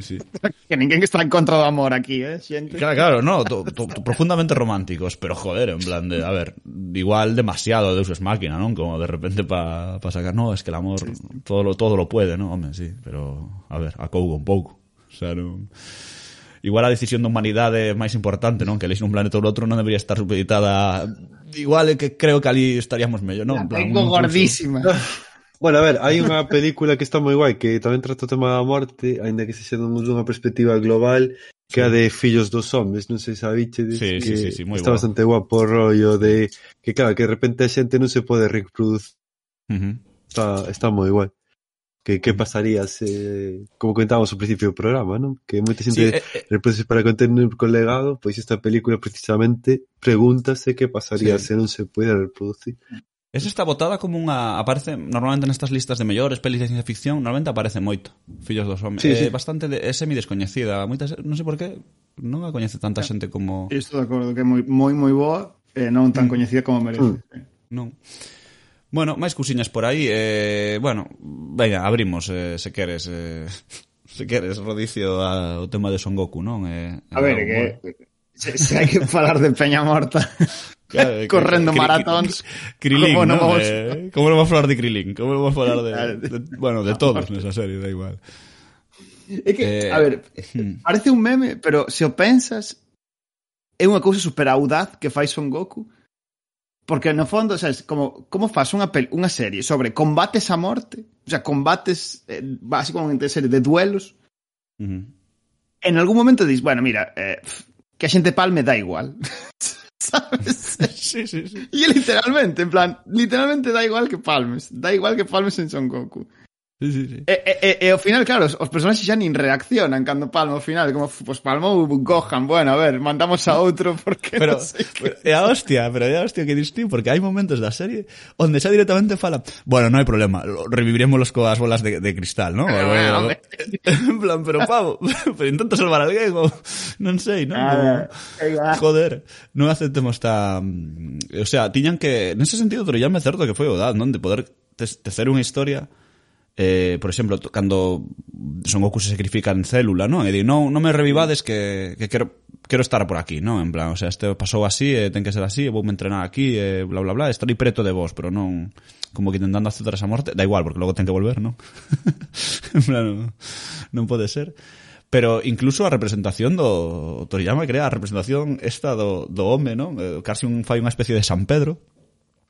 Sí, sí. Que ninguén está en contra do amor aquí, eh, xente. Claro, claro, no, to, to, to, profundamente románticos, pero joder, en plan de, a ver, igual demasiado Deus es máquina, ¿no? Como de repente para pa sacar, no, es que el amor sí, sí. todo lo todo lo puede, ¿no? Hombre, sí, pero a ver, acougo un pouco. O sea, non igual a decisión da humanidade é máis importante, non? Que elixir un planeta ou outro non debería estar supeditada igual que creo que ali estaríamos mellor, non? La tengo gordísima. Bueno, a ver, hai unha película que está moi guai que tamén trata o tema da morte, aínda que se xa dunha perspectiva global, que a de Fillos dos Homes, non sei se sabiche sí, que sí, sí, sí, moi está guapo. bastante guapo o rollo de que claro, que de repente a xente non se pode reproducir. Uh -huh. Está, está moi guai. Que, que pasaría se, como comentábamos ao principio do programa, non? Que moita xente sí, eh, eh, reproduce para contener con legado, pois esta película precisamente pregúntase que pasaría sí. se non se pode reproducir. Esa está votada como unha... Aparece normalmente nestas listas de mellores pelis de ciencia ficción, normalmente aparece moito. Fillos dos homes. Sí, eh, sí. bastante de, é semi descoñecida. Moitas, non sei por qué, non a coñece tanta xente como... Estou de acordo, que é moi moi, moi boa, e eh, non tan mm. coñecida como merece. Mm. Non. Bueno, máis cousiñas por aí. Eh, bueno, venga, abrimos, eh, se queres... Eh, se queres, rodicio ao tema de Son Goku, non? Eh, a ver, eh, que... Se, se hai que falar de Peña Morta Claro, correndo que, maratóns. Krilin, ¿cómo, no ¿no? vamos... Eh, ¿cómo no vamos falar de Krilin? ¿Cómo no vamos falar de, de, de bueno, de todos nesa serie, da igual. É que, eh... a ver, hmm. parece un meme, pero se o pensas é unha cousa super audaz que fai Son Goku porque no fondo, sabes, como como faz unha pel, unha serie sobre combates a morte, o sea, combates eh, básicamente serie de duelos. Uh -huh. En algún momento dis, bueno, mira, eh, que a xente palme da igual. ¿Sabes? Sí, sí, sí. E literalmente, en plan, literalmente da igual que palmes. Da igual que palmes en Son Goku. Sí, sí, sí. Eh, eh, eh, e, e, e, ao final, claro, os, os personaxes xa nin reaccionan cando palma ao final, como, pois pues, palmou Gohan, bueno, a ver, mandamos a outro porque pero, no sé pero, é a hostia, pero é a hostia que dis ti, porque hai momentos da serie onde xa directamente fala, bueno, non hai problema, reviviremos los coas bolas de, de cristal, ¿no? Pero, bueno, bueno, en plan, pero pavo, pero intento salvar al galego, non sei, non? Ah, joder, non aceptemos ta... O sea, tiñan que, nese sentido, pero ya me certo que foi o dad, non? De poder tecer unha historia eh, por exemplo, cando Son Goku se sacrifica en célula, non? E di, non, non me revivades que, que quero, quero estar por aquí, non? En plan, o sea, este pasou así, eh, ten que ser así, vou me entrenar aquí, eh, bla, bla, bla, estarei preto de vos, pero non como que intentando aceptar esa morte, da igual, porque logo ten que volver, non? en plan, non, non pode ser. Pero incluso a representación do Toriyama crea a representación esta do, do home, non? Eh, casi un fai unha especie de San Pedro,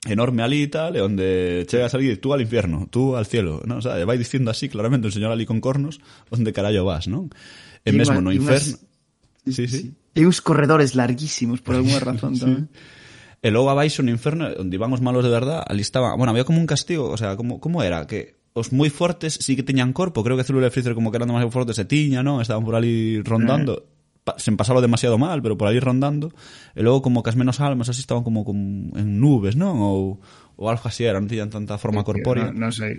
enorme ali e tal, e onde chega a salir tú al infierno, tú al cielo, non? O sea, vai dicindo así claramente un señor ali con cornos onde carallo vas, non? E, e mesmo no inferno... Sí, sí. E uns corredores larguísimos, por alguna razón, tamén. E logo abaixo no inferno, onde iban os malos de verdad, ali estaba... Bueno, había como un castigo, o sea, como, como era? Que os moi fortes sí que teñan corpo, creo que a célula de Freezer como que eran demasiado fortes e tiña, non? Estaban por ali rondando. Eh sen pasalo demasiado mal, pero por aí rondando, e logo como que as menos almas así estaban como, como en nubes, non? Ou, ou algo así era, non tiñan tanta forma corpórea. Non, non sei.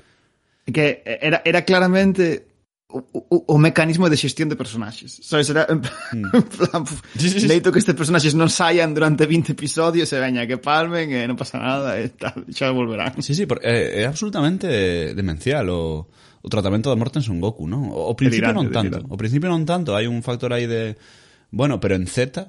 Que era, era claramente o, o, o mecanismo de xestión de personaxes. Sabes, era en plan, mm. sí, sí, sí. leito que estes personaxes non saian durante 20 episodios e veña que palmen e non pasa nada e tal, xa volverán. Sí, sí, por, é, é absolutamente demencial o o tratamento da morte en Son Goku, non? O, o principio delirante, non tanto. Delirante. O principio non tanto, hai un factor aí de... Bueno, pero en Z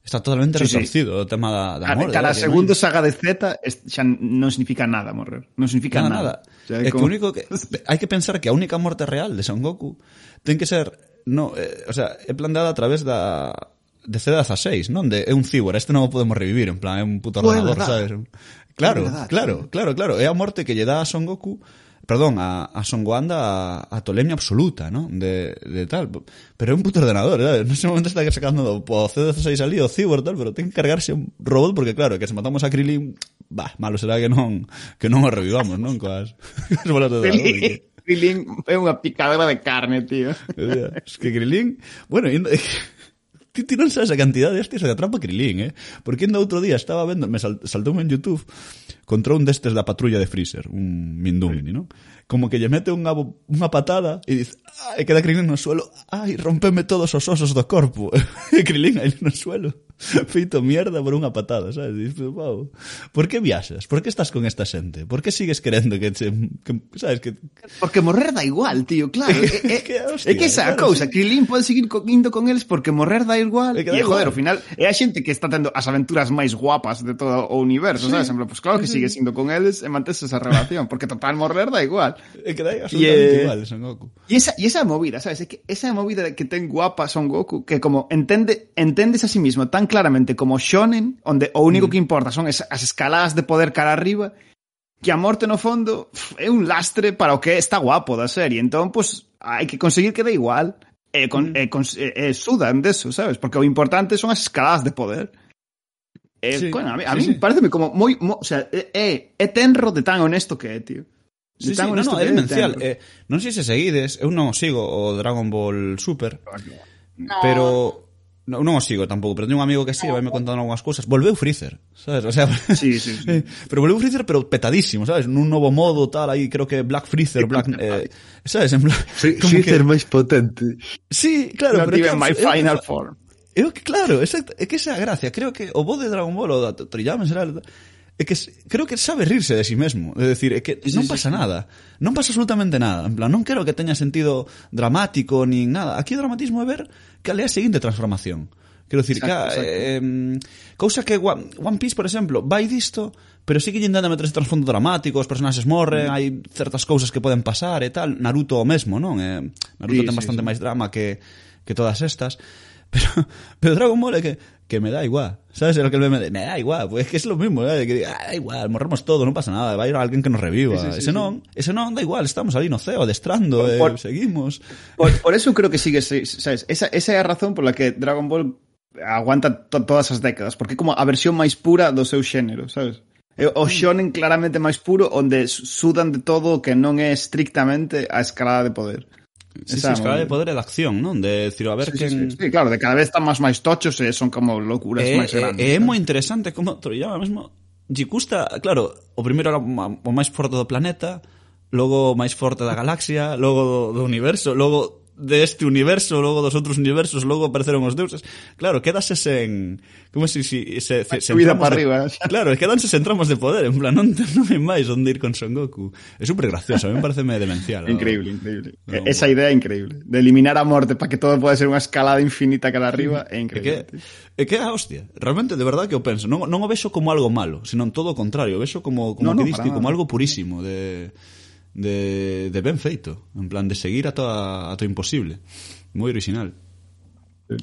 está totalmente sí, retorcido sí. o tema da, da morte. Cada, cada segundo saga de Z xa non significa nada morrer. Non significa nada. nada. nada. O sea, é como... que único que... hai que pensar que a única morte real de Son Goku ten que ser... No, eh, o sea, é planteada a través da de Z a 6, non? De, é un cíbor, este non o podemos revivir, en plan, é un puto ordenador, sabes? Claro, verdad, claro, claro, claro, é a morte que lle dá a Son Goku perdón, a, a Songoanda a, a tolemia absoluta, ¿no? De, de tal. Pero é un puto ordenador, ¿verdad? En ese momento está sacando do, o C16 ali, o Cyborg tal, pero ten que cargarse un robot porque claro, que se matamos a Krillin, bah, malo será que non que non o revivamos, non? Coas, coas bolas de dragón. Krillin é unha picadora de carne, tío. Eh, eh, es que Krillin, bueno, indo, ti, ti non sabes a cantidad de hostias que atrapa Krilin, eh? Porque ainda outro día estaba vendo, me sal, saltou en YouTube contra un destes da patrulla de Freezer, un Mindungni, ¿no? como que lle mete unha, unha patada e dice, ah, e queda Krilin no suelo, ai, rompeme todos os osos do corpo. e Krilin aí no suelo, feito mierda por unha patada, sabes? Dices, wow, por que viaxas? Por que estás con esta xente? Por que sigues querendo que, che, que sabes que... Porque morrer da igual, tío, claro. é, é, que, hostia, é que esa claro, cousa, sí. Krilin pode seguir indo con eles porque morrer da igual. E, e joder, ao final, é a xente que está tendo as aventuras máis guapas de todo o universo, sí. sabes? En plan, pues claro que sigues sigue con eles e mantes esa relación, porque total morrer da igual. igual. Es que da absolutamente eh, igual Son Goku. Y esa, y esa movida, ¿sabes? Es que esa movida que ten guapa Son Goku, que como entende, entendes a sí mismo tan claramente como Shonen, onde o único mm. que importa son esas, as escaladas de poder cara arriba, que a morte no fondo é un lastre para o que está guapo da serie. Entón, pues, hai que conseguir que dé igual. E, con, mm. e, con, eh, e, e sudan deso, sabes? Porque o importante son as escaladas de poder. Eh, sí, bueno, a mí, sí, a mí sí. pareceme como moi, moi o sea, é, é tenro de tan honesto que é, tío. Sí, sí, no, no, é demencial. Eh, non sei se seguides, eu non o sigo o Dragon Ball Super, no. pero no, non o sigo tampouco, pero teño un amigo que sí, no. vai me contando algunhas cousas. Volveu Freezer, sabes? O sea, sí, sí, sí. Eh, pero volveu Freezer pero petadísimo, sabes? Nun novo modo tal, aí creo que Black Freezer, Black, eh, sabes, en plan, Free, Freezer que... máis potente. Sí, claro, Not pero que, my final form. Eu, claro, exacto, é que esa gracia, creo que o bo de Dragon Ball o da Toriyama será é que creo que sabe rirse de si sí mesmo, é decir, é que non pasa nada, non pasa absolutamente nada, en plan, non quero que teña sentido dramático nin nada. Aquí o dramatismo é ver que é a seguinte transformación. Quero dicir, exacto, exacto. Eh, cousa que One, One Piece, por exemplo, vai disto, pero sí que lle intenta meter ese trasfondo dramático, os personaxes morren, mm. hai certas cousas que poden pasar e tal. Naruto o mesmo, non? Eh, Naruto sí, ten sí, bastante sí. máis drama que, que todas estas. Pero, pero Dragon Ball é que que me da igual. ¿Sabes? El que el meme de, me da igual, pues es que es lo mismo, ¿eh? que diga, ah, da igual, morremos todo, no pasa nada, va a ir alguén que nos reviva. Sí, sí, ese sí, non, ese non, da igual, estamos ali no ceo, adestrando, por, eh, por, seguimos. Por, por eso creo que sigue, sabes, esa, esa é a razón por la que Dragon Ball aguanta to todas as décadas, porque é como a versión máis pura do seu xénero, sabes? Eh, o shonen claramente máis puro, onde sudan de todo o que non é estrictamente a escalada de poder. Sí, Esa, sí, es que de poder de acción, non? De decir, a ver sí, quen... sí, sí, sí, claro, de cada vez están máis máis tochos e eh, son como locuras eh, máis eh, grandes. É eh, moi interesante como Toriyama mesmo lle custa, claro, o primeiro era o máis forte do planeta, logo o máis forte da galaxia, logo do, do universo, logo de este universo, logo dos outros universos, logo apareceron os deuses. Claro, quedase sen... Como se... Si, se, se, se Subida para arriba. Claro, quedanse sen tramos de poder, en plan, non, non hai máis onde ir con Son Goku. É super gracioso, a mí me parece demencial. increíble, increíble. No, Esa idea é increíble. De eliminar a morte para que todo pode ser unha escalada infinita cara arriba, é increíble. É que, é que a hostia, realmente, de verdad que eu penso, non, non o vexo como algo malo, senón todo o contrario, o vexo como, como no, que no, diste, como algo purísimo, de de, de ben feito, en plan de seguir a to imposible. Moi original. Sí.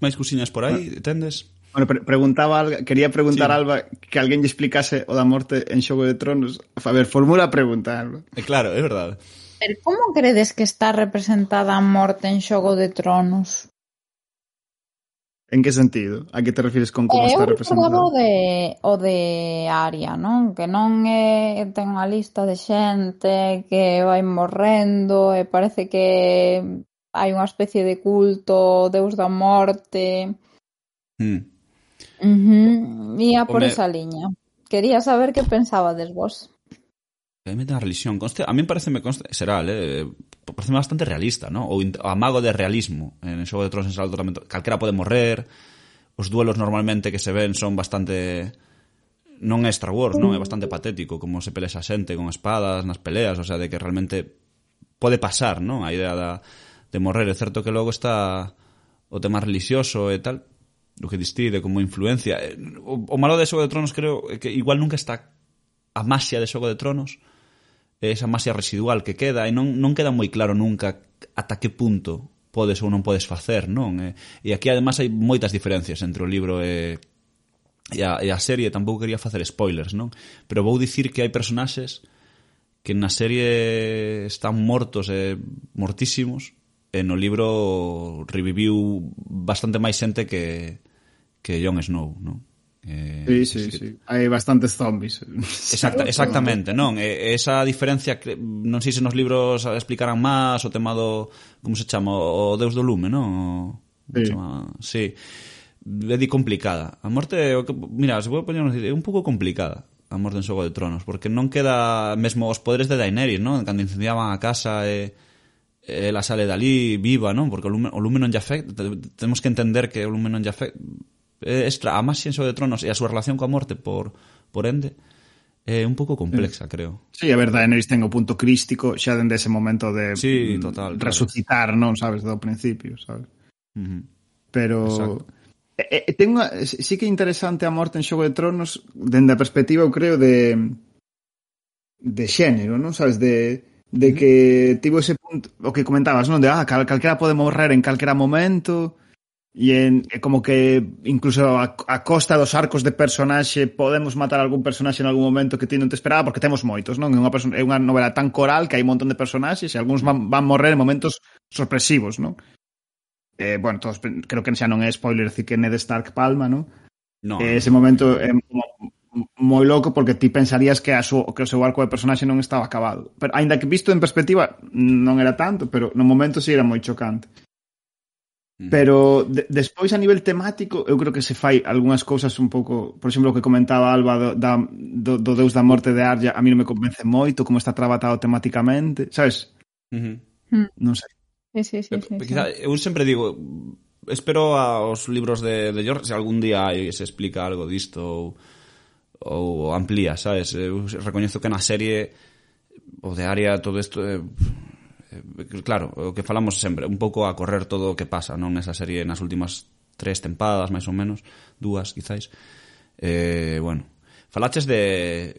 Máis cousiñas por aí, bueno, tendes? Bueno, pre preguntaba, quería preguntar sí. Alba que alguén lle explicase o da morte en Xogo de Tronos. A ver, formula a pregunta, Alba. Eh, claro, é verdade. Pero como credes que está representada a morte en Xogo de Tronos? En que sentido? A que te refires con como eh, está representado? Eu de, o de área, non? Que non é, eh, ten unha lista de xente que vai morrendo e eh, parece que hai unha especie de culto deus da morte. Mm. Uh -huh. Por Home... esa liña. Quería saber que pensabades vos. mí me da religión. Conste, a mí parece me consta, será, eh, parece bastante realista, ¿no? O amago de realismo. En el Xogo de Tronos en Salto tamén calquera pode morrer. Os duelos normalmente que se ven son bastante non é Star Wars, non? É bastante patético como se pelea esa xente con espadas nas peleas, o sea, de que realmente pode pasar, non? A idea da, de morrer. É certo que logo está o tema religioso e tal, o que distide como influencia. Eh, o, o malo de Xogo de Tronos creo que igual nunca está a masia de Xogo de Tronos, esa masa residual que queda e non, non queda moi claro nunca ata que punto podes ou non podes facer, non? E, e aquí además hai moitas diferencias entre o libro e, e, a, e a serie, tampouco quería facer spoilers, non? Pero vou dicir que hai personaxes que na serie están mortos e mortísimos e no libro reviviu bastante máis xente que, que Jon Snow, non? Eh, sí, sí, que... sí. Hai bastantes zombies. Exacta, exactamente, non? E, eh, esa diferencia, que, non sei se nos libros explicarán máis o tema do, como se chama, o Deus do Lume, non? O, sí. Chama, sí. É di complicada. A morte, o que, mira, se vou poñer é un pouco complicada a morte en Xogo de Tronos, porque non queda mesmo os poderes de Daenerys, non? Cando incendiaban a casa e... Eh, ela sale dali viva, non? Porque o lume, o lume non lle afecta, temos que entender que o lume non lle afecta, Eh, extra a máis en Xogo de Tronos e a súa relación coa morte por, por ende é un pouco complexa, mm. creo. Sí, é verdade, Daenerys ten o punto crístico xa dende ese momento de sí, mm, total, resucitar, claro. non, sabes, do principio, sabes. Uh -huh. Pero Exacto. E, e, ten unha, sí que é interesante a morte en Xogo de Tronos dende a perspectiva, eu creo, de de xénero, non sabes, de de que tivo ese punto o que comentabas, non, de ah, cal, calquera pode morrer en calquera momento, E, en, e como que incluso a, a costa dos arcos de personaxe podemos matar algún personaxe en algún momento que ti non te esperaba porque temos moitos, non? É unha, é unha novela tan coral que hai un montón de personaxes e algúns van, van morrer en momentos sorpresivos, non? Eh, bueno, todos, creo que xa non é spoiler decir que Ned Stark palma, non? No. Eh, ese momento é como moi loco porque ti pensarías que a su, que o seu arco de personaxe non estaba acabado. Pero aínda que visto en perspectiva non era tanto, pero no momento si sí era moi chocante. Pero de, despois a nivel temático eu creo que se fai algunhas cousas un pouco, por exemplo, o que comentaba Alba do, da, do, do Deus da Morte de Arya, a mí non me convence moito como está trabatado temáticamente, sabes? Uh -huh. Hmm. Non sei. Sí, sí, sí, eh, sí, Quizá. Eu sempre digo, espero aos libros de, de George se algún día se explica algo disto ou, ou amplía, sabes? Eu recoñezo que na serie o de Arya todo isto... Eh, Eh, claro, o que falamos sempre, un pouco a correr todo o que pasa, non nesa serie nas últimas tres tempadas, máis ou menos, dúas, quizáis. Eh, bueno, falaches de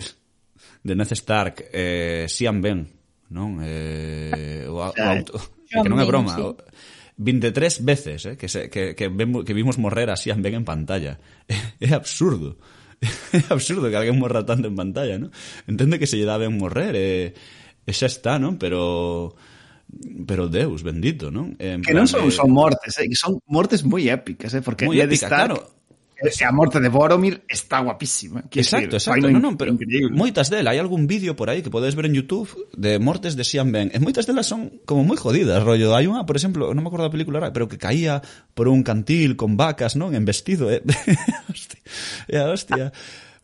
de Ned Stark, eh, Sian Ben, non? Eh, o, o ah, auto, que non é broma. O, 23 veces eh, que, se, que, que, vemos, que vimos morrer a Sian Ben en pantalla. É absurdo. É absurdo que alguén morra tanto en pantalla, ¿no? Entende que se lle dá ben morrer, eh, e xa está, non? Pero pero Deus, bendito, non? Eh, en que non son de... son mortes, eh? son mortes moi épicas, eh? porque moi Ned épica, Stark, claro. A morte de Boromir está guapísima. Eh, exacto, decir, exacto. Non, non, pero increíble. moitas dela, hai algún vídeo por aí que podes ver en YouTube de mortes de Sian Ben. E moitas delas son como moi jodidas, rollo. Hai unha, por exemplo, non me acordo da película, pero que caía por un cantil con vacas, non? En vestido, eh? hostia, ya, hostia.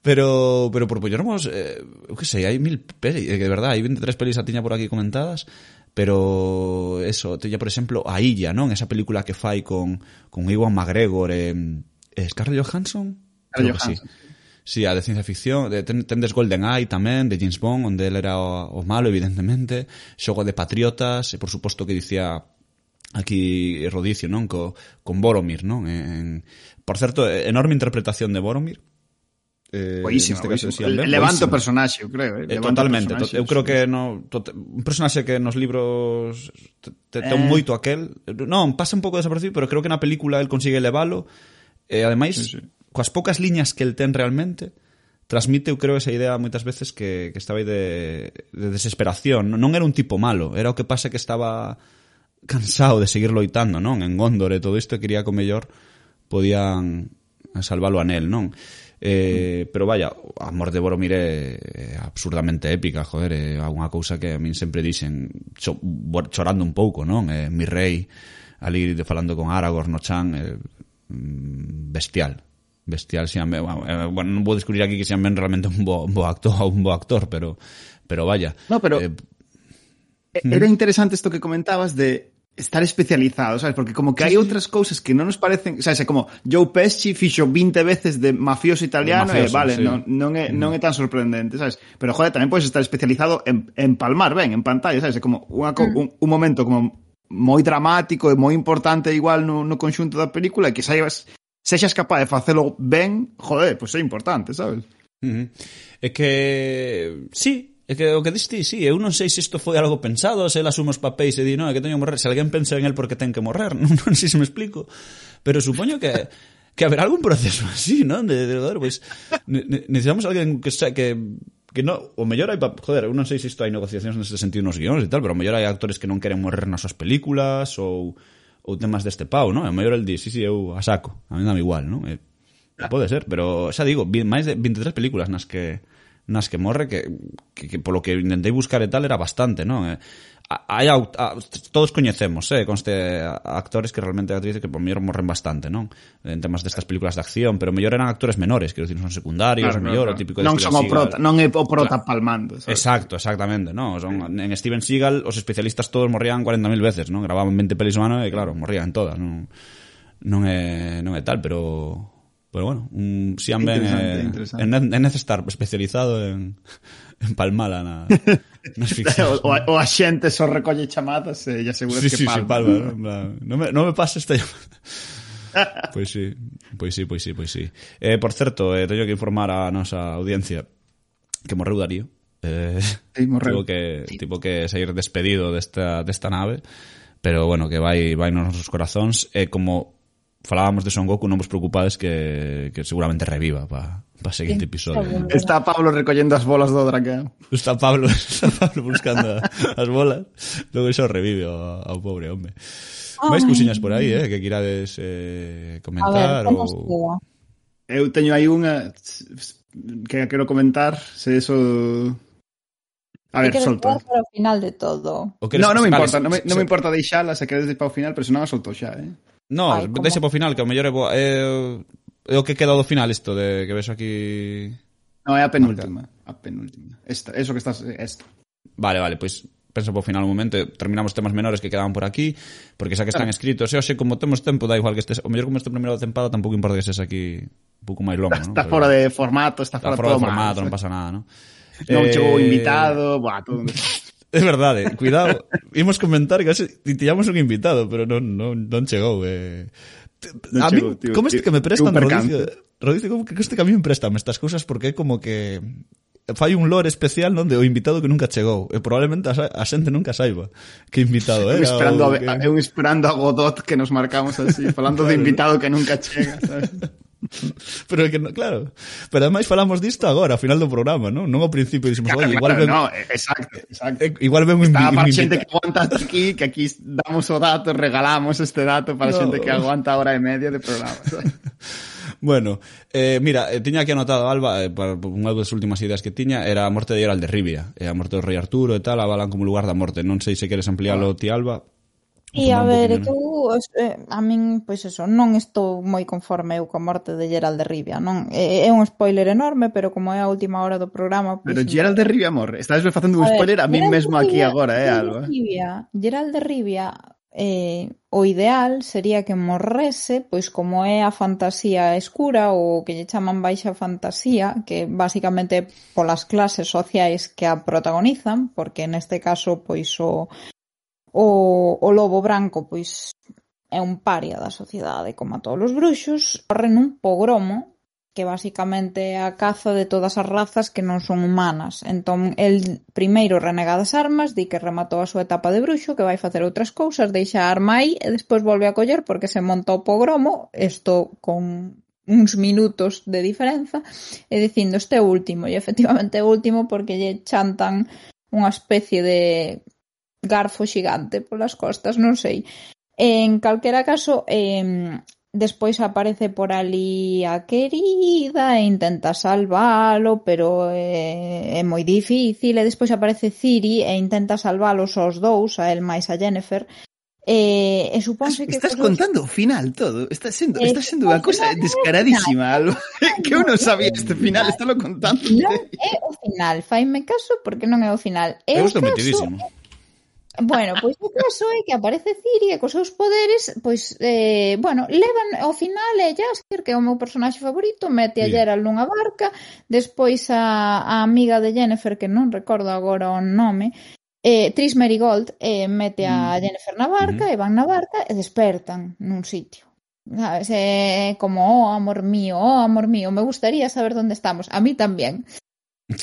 Pero, pero por poñermos, eh, eu que sei, hai mil pelis, eh, que de verdad, hai 23 pelis a tiña por aquí comentadas, pero eso, teña por exemplo, a Illa, non? Esa película que fai con, con Iwan McGregor e... Eh, Scarlett Johansson? Scarlett Johansson. Sí. Sí, a de ciencia ficción, de, ten, tendes Golden Eye tamén, de James Bond, onde ele era o, o malo, evidentemente, xogo de patriotas, e por suposto que dicía aquí Rodicio, non, co, con Boromir, non? En, por certo, enorme interpretación de Boromir, Eh, boísima, este caso, sí, ben, Levanta personaxe, eu creo. Eh? eh levanta totalmente. To, eu creo que no, to, un personaxe que nos libros te, te, eh... moito aquel. Non, pasa un pouco desapercibido, pero creo que na película el consigue levalo. E eh, ademais, sí, sí. coas poucas liñas que el ten realmente, transmite, eu creo, esa idea moitas veces que, que estaba aí de, de desesperación. Non era un tipo malo, era o que pasa que estaba cansado de seguir loitando, non? En Gondor e todo isto quería que o mellor podían salvalo a Nel, non? Eh, pero vaya, a morte de Boromir é absurdamente épica, joder, é unha cousa que a min sempre dixen cho, chorando un pouco, non? Eh, mi rei ali de falando con Aragorn no chan é, mm, bestial bestial si Ben, eh, bueno, non vou descubrir aquí que Sean Ben realmente un bo, un bo actor, un bo actor, pero pero vaya. No, pero eh, ¿Mm? era interesante isto que comentabas de estar especializado, sabes? Porque como que hai outras cousas que non nos parecen, sabes, é como Joe Pesci fixo 20 veces de mafioso italiano de mafioso, e vale, sí. non, non, é, non é tan sorprendente, sabes? Pero joder, tamén podes estar especializado en, en palmar, ben, en pantalla, sabes? É como unha, mm. un, un momento como moi dramático e moi importante igual no, no conxunto da película e que saibas sexas capaz de facelo ben, joder, pois pues é importante, sabes? Uh -huh. É que sí, É que o que diste, sí, eu non sei se isto foi algo pensado, se el asume os papéis e di, non, é que teño que morrer, se alguén pensa en el porque ten que morrer, non, non sei se me explico, pero supoño que que haberá algún proceso así, non? De, de, de pois, ne, necesitamos alguén que sa, que que no, o mellor hai, joder, eu non sei se isto hai negociacións neste sentido nos guións e tal, pero o mellor hai actores que non queren morrer nas súas películas ou ou temas deste pau, non? E o mellor el di, sí, sí, eu a saco, a mí dame igual, non? E, pode ser, pero xa digo, máis de 23 películas nas que nas que morre que, que, que polo que intentei buscar e tal era bastante, non? Eh, hai aut a, todos coñecemos, eh, conste actores que realmente actrices que por mellor morren bastante, non? En temas destas películas de acción, pero mellor eran actores menores, quero dicir, son secundarios, claro, mellor claro. o típico de Non son Seagal. o prota, non é o prota claro. palmando, sabes? Exacto, exactamente, non? Son en Steven Seagal os especialistas todos morrían 40.000 veces, non? Gravaban 20 pelis ao ano e claro, morrían todas, non? Non é non é tal, pero Pero bueno, un Siam Ben é, é, é nece estar especializado en, en palmala na, nas ficcións. o, o, a xente só recolle chamadas eh, e eh, aseguras sí, que sí, palma. Sí, palma ¿no? en plan, no me, no me pasa esta llamada. pois sí, pois sí, pois sí, pois sí. Eh, por certo, eh, teño que informar a nosa audiencia que morreu Darío. Eh, sí, morreu. Tivo que, sí. tivo que sair despedido desta, desta nave pero bueno, que vai vai nos nosos corazóns e como falábamos de Son Goku, non vos preocupades que, que seguramente reviva para pa seguinte episodio. Está Pablo recollendo as bolas do dragón. Está Pablo, está Pablo buscando as bolas. Logo iso revive ao, ao pobre home. Vais cousiñas por aí, eh, que quirades eh, comentar ver, ou... Eu teño aí unha que quero comentar, se eso A ver, solto. Para o final de todo. No, non me importa, non me, non me importa deixala, se queres para o final, pero se non a solto xa, eh. No, Ai, como... deixa para o final, que o mellor é boa. É, é o que queda do final isto de que ves aquí... No, é a penúltima. A penúltima. Esta, eso que estás... Esta. Vale, vale, pois pues penso para o final un momento, terminamos temas menores que quedaban por aquí, porque xa que están claro. escritos, e hoxe como temos tempo, da igual que estes, o mellor como este primeiro tempada tampouco importa que estes aquí un pouco máis longo, Está, ¿no? está Pero, fora de formato, está, está fora, fora de formato, mal, non pasa nada, non? Non eh... chegou invitado, buah, todo. É verdade, cuidado. Imos comentar que tiñamos un invitado, pero non, non, non chegou. Eh. Non a chegou, tío, como este que me prestan, Rodicio, Rodicio, como que este que a mí me prestan estas cousas porque é como que fai un lore especial onde o invitado que nunca chegou e probablemente a, a xente nunca saiba que invitado era. Eu esperando, a, que... eu esperando a Godot que nos marcamos así, falando claro. de invitado que nunca chega, sabes? Pero que, no, claro, pero ademais falamos disto agora, ao final do programa, non? Non ao principio dicimos, claro, "Oye, igual claro, ven, no, eh, exacto, exacto. Eh, igual ven un Está para xente que aguanta hasta aquí, que aquí damos o dato, regalamos este dato para no. xente que aguanta hora e media de programa. bueno, eh, mira, eh, tiña aquí anotado Alba eh, para unha das últimas ideas que tiña era a morte de Geralt de Rivia, eh, a morte do rei Arturo e tal, avalan como lugar da morte. Non sei se queres ampliálo ah. ti Alba. Sí, a ver, é que eu, eh, a min, pois eso, non estou moi conforme eu coa morte de Gerald de Rivia, non? É, é un spoiler enorme, pero como é a última hora do programa... Pois, pero Gerald de Rivia morre, estás facendo un ver, spoiler a min mesmo aquí agora, eh, Alba? Eh. Rivia, Gerald de Rivia, eh, o ideal sería que morrese, pois como é a fantasía escura ou que lle chaman baixa fantasía, que basicamente polas clases sociais que a protagonizan, porque neste caso pois o O, o lobo branco pois é un paria da sociedade como a todos os bruxos, corre nun pogromo que basicamente é a caza de todas as razas que non son humanas. Entón, el primeiro renega das armas, di que rematou a súa etapa de bruxo, que vai facer outras cousas, deixa a arma aí e despois volve a coller porque se monta o pogromo, isto con uns minutos de diferenza e dicindo este último e efectivamente é último porque lle chantan unha especie de garfo xigante polas costas, non sei. En calquera caso, eh, despois aparece por ali a querida e intenta salvalo, pero eh, é moi difícil. E despois aparece Ciri e intenta salvalos aos dous, a el máis a Jennifer, Eh, e suponse que estás cosas... contando o final todo, está sendo, eh, está sendo unha cousa eh, descaradísima, Alba, que eu non sabía este final, estálo contando. Non é o final, faime caso porque non é o final. É eu estou metidísimo. Bueno, pois o caso é que aparece Ciri e cos seus poderes, pois, eh, bueno, levan ao final é Jasker, que é o meu personaxe favorito, mete a Geralt nunha barca, despois a, a amiga de Jennifer, que non recordo agora o nome, eh, Tris Merigold eh, mete a mm. Jennifer na barca mm -hmm. e van na barca e despertan nun sitio. Sabes? Eh, como, oh, amor mío, oh, amor mío, me gustaría saber onde estamos. A mí tamén.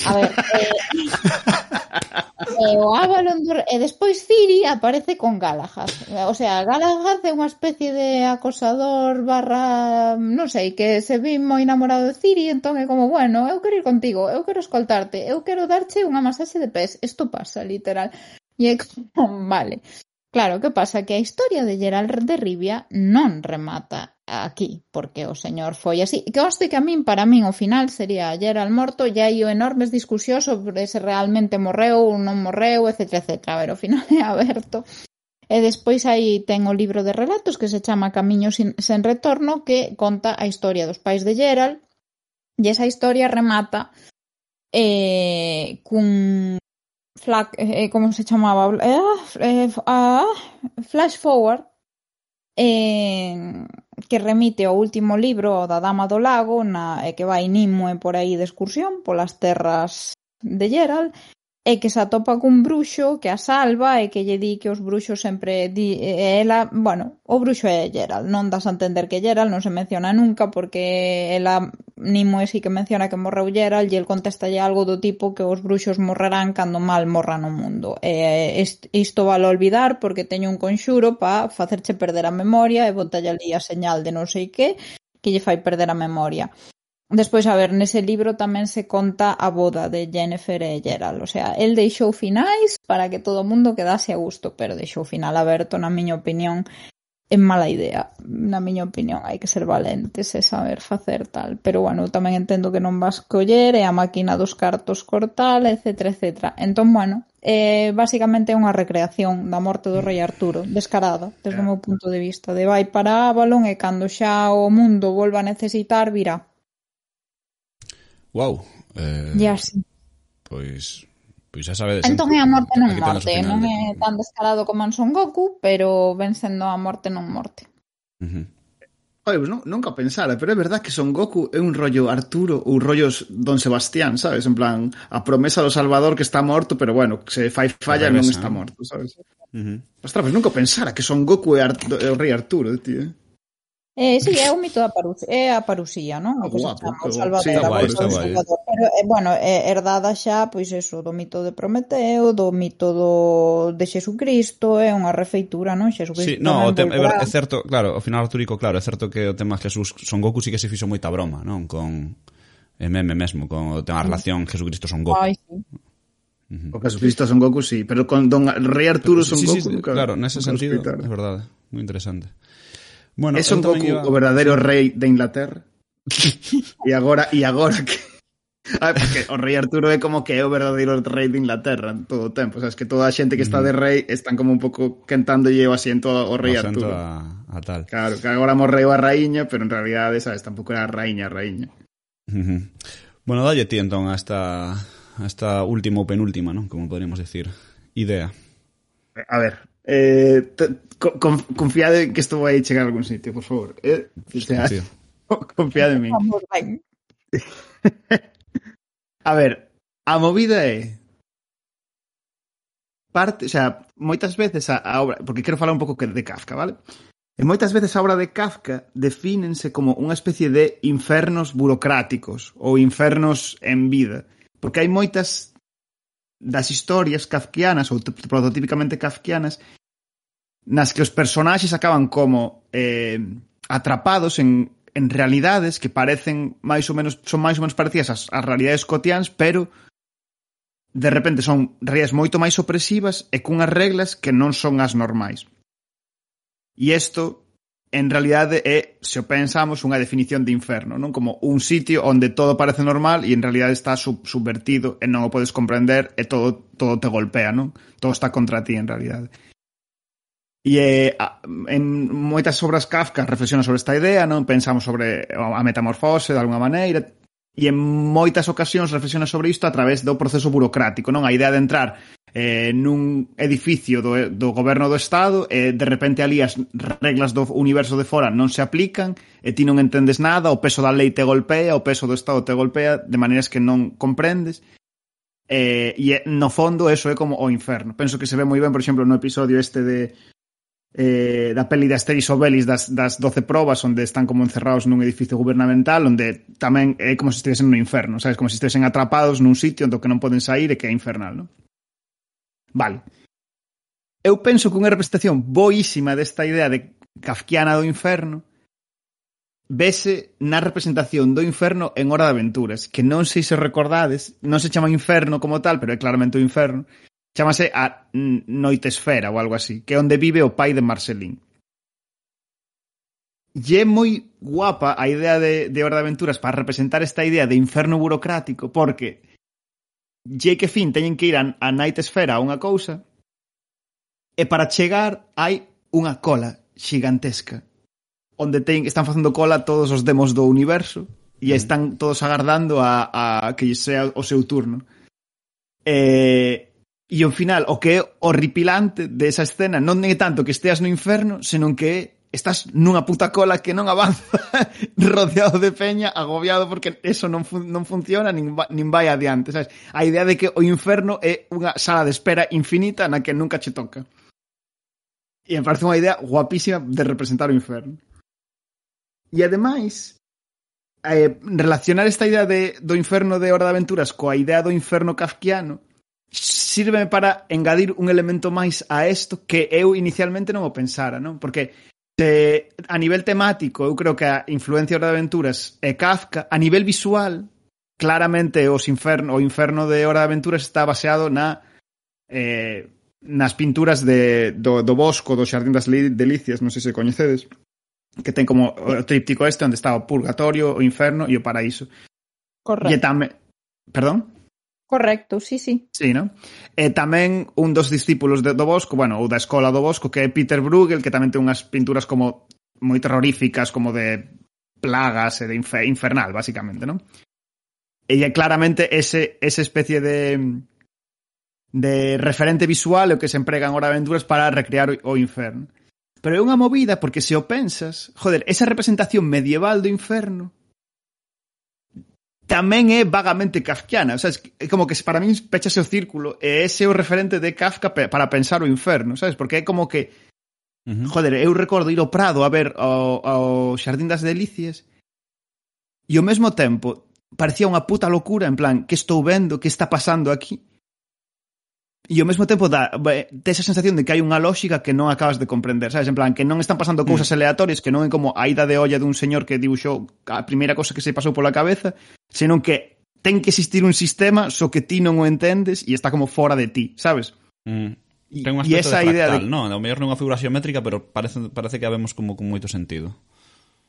A ver, eh, e eh, eh, o Avalon e despois Ciri aparece con Galahad. O sea, Galahad é unha especie de acosador barra, non sei, que se vi moi enamorado de Ciri, entón é como, bueno, eu quero ir contigo, eu quero escoltarte, eu quero darche unha masaxe de pés. Isto pasa, literal. E é como, vale. Claro, que pasa? Que a historia de Gerald de Rivia non remata aquí, porque o señor foi así. Que hoste que a min, para min, o final sería ayer al morto, e hai enormes discusións sobre se realmente morreu ou non morreu, etc, etc. A ver, o final é aberto. E despois aí ten o libro de relatos que se chama Camiño sin, sen retorno que conta a historia dos pais de Gerald e esa historia remata eh, cun flag, eh, como se chamaba eh, eh, ah, flash forward eh, que remite ao último libro, o da Dama do Lago, na, e que vai Nimue por aí de excursión polas terras de Geralt, e que se atopa cun bruxo que a salva e que lle di que os bruxos sempre di e ela, bueno, o bruxo é Gerald, non das a entender que Gerald non se menciona nunca porque ela Nimo é si que menciona que morreu Gerald e el contestalle algo do tipo que os bruxos morrerán cando mal morra no mundo. E isto vale olvidar porque teño un conxuro para facerche perder a memoria e botalle ali a señal de non sei que que lle fai perder a memoria. Despois, a ver, nese libro tamén se conta a boda de Jennifer e Gerald, o sea, el deixou finais para que todo o mundo quedase a gusto, pero deixou final aberto, na miña opinión, é mala idea, na miña opinión, hai que ser valentes e saber facer tal, pero bueno, tamén entendo que non vas coller, e a máquina dos cartos cortal, etc, etc. Entón, bueno, eh, basicamente é unha recreación da morte do rei Arturo, descarada, desde o meu punto de vista, de vai para Avalon e cando xa o mundo volva a necesitar, virá. Wow. Eh, ya, sí. Pois, pois xa sabedes. Entón é a morte non morte, non é tan descarado como en Son Goku, pero ven sendo a morte non morte. Uh -huh. Oye, pues non, nunca pensara, pero é verdad que Son Goku é un rollo Arturo ou rollos Don Sebastián, sabes? En plan, a promesa do Salvador que está morto, pero bueno, que se fai falla non está morto, sabes? Uh -huh. Ostras, pues nunca pensara que Son Goku é, Ar o rei Arturo, tío. Eh, si, sí, é o mito da parusía, é eh, a parusía, non? O que se chama o Salvador, sí, guai, eh. Salvador. Pero, eh, bueno, é herdada xa, pois eso, do mito de Prometeo, do mito do de Xesucristo, é unha refeitura, non? Xesucristo. Sí, no, o tema, é, é certo, claro, ao final artúrico, claro, é certo que o tema Jesús Son Goku sí que se fixo moita broma, non? Con é meme mesmo, con o tema relación Jesucristo Son Goku. Ai, sí. O Jesucristo Son Goku, sí, pero con Don Rei Arturo pero, Son sí, Goku. Sí, nunca, claro, nese sentido, é verdade, moi interesante. Bueno, é Son Goku iba... o verdadeiro rei de Inglaterra? e agora e agora que Ah, porque o rei Arturo é como que é o verdadeiro rei de Inglaterra en todo o tempo, o sabes que toda a xente que está de rei están como un pouco cantando e o asiento ao rei o Arturo. A, a tal. Claro, que agora morreu a raíña, pero en realidad, sabes, tampouco era a raíña, a raíña. Uh -huh. Bueno, dalle ti entón hasta hasta última ou penúltima, non? Como poderíamos decir, idea. A ver, eh, confiade que isto vai chegar a algún sitio, por favor. Eh, o sea, sí. confiade en min. a ver, a movida é parte, o sea, moitas veces a, a obra, porque quero falar un pouco de Kafka, vale? E moitas veces a obra de Kafka defínense como unha especie de infernos burocráticos ou infernos en vida, porque hai moitas das historias kafkianas ou prototípicamente kafkianas nas que os personaxes acaban como eh, atrapados en, en realidades que parecen máis ou menos son máis ou menos parecidas ás, ás realidades cotiáns, pero de repente son realidades moito máis opresivas e cunhas reglas que non son as normais. E isto en realidade eh, é, se o pensamos, unha definición de inferno, non? Como un sitio onde todo parece normal e en realidade está sub subvertido e non o podes comprender e todo todo te golpea, non? Todo está contra ti en realidade. E eh, en moitas obras Kafka reflexiona sobre esta idea, non pensamos sobre a metamorfose de alguna maneira, e en moitas ocasións reflexiona sobre isto a través do proceso burocrático, non? A idea de entrar eh, nun edificio do, do goberno do Estado e eh, de repente ali as reglas do universo de fora non se aplican e ti non entendes nada, o peso da lei te golpea, o peso do Estado te golpea de maneiras que non comprendes eh, e no fondo eso é como o inferno. Penso que se ve moi ben, por exemplo, no episodio este de eh, da peli de Asterix Obelis das, das 12 probas onde están como encerrados nun edificio gubernamental onde tamén é como se estivesen no inferno, sabes? Como se estivesen atrapados nun sitio do que non poden sair e que é infernal, non? Vale. Eu penso que unha representación boísima desta idea de kafkiana do inferno vese na representación do inferno en Hora de Aventuras, que non sei se recordades, non se chama inferno como tal, pero é claramente o inferno, chamase a Noite Esfera ou algo así, que é onde vive o pai de Marcelín. Lle moi guapa a idea de, de Hora de Aventuras para representar esta idea de inferno burocrático, porque Jake que fin teñen que ir a, a Night Sphere a unha cousa e para chegar hai unha cola xigantesca onde ten, están facendo cola todos os demos do universo e están todos agardando a, a que sea o seu turno. E, e ao final, o que é horripilante desa escena non é tanto que esteas no inferno, senón que é estás nunha puta cola que non avanza rodeado de peña, agobiado porque eso non, fun non funciona nin, va nin vai adiante, sabes? A idea de que o inferno é unha sala de espera infinita na que nunca che toca. E me parece unha idea guapísima de representar o inferno. E ademais, eh, relacionar esta idea de, do inferno de Hora de Aventuras coa idea do inferno kafkiano sirve para engadir un elemento máis a isto que eu inicialmente non o pensara, non? Porque Te, a nivel temático, eu creo que a influencia de Aventuras é Kafka. A nivel visual, claramente os inferno, o inferno de Hora de Aventuras está baseado na eh, nas pinturas de, do, do bosco do Xardín das Delicias, non sei se coñecedes, que ten como o tríptico este onde está o purgatorio, o inferno e o paraíso. Correcto. E tamén... Perdón? Correcto, sí, sí. Sí, ¿no? E tamén un dos discípulos de, do Bosco, bueno, ou da escola do Bosco, que é Peter Bruegel, que tamén ten unhas pinturas como moi terroríficas, como de plagas e de infer infernal, basicamente, non? E claramente ese, ese especie de de referente visual o que se empregan de aventuras para recrear o inferno. Pero é unha movida porque se o pensas, joder, esa representación medieval do inferno tamén é vagamente kafkiana, o sea, é como que para min pechase o círculo e ese é o referente de Kafka para pensar o inferno, sabes? Porque é como que uh -huh. joder, eu recordo ir ao Prado a ver ao, ao Xardín das Delicias e ao mesmo tempo parecía unha puta locura, en plan, que estou vendo, que está pasando aquí? E ao mesmo tempo dá, te esa sensación de que hai unha lógica que non acabas de comprender, sabes? En plan, que non están pasando cousas mm. aleatorias, que non é como a ida de olla dun señor que dibuxou a primeira cosa que se pasou pola cabeza, senón que ten que existir un sistema so que ti non o entendes e está como fora de ti, sabes? Mm. Ten un aspecto e esa de fractal, idea de... non? Ao mellor non é unha figura xeométrica, pero parece, parece que a vemos como con moito sentido.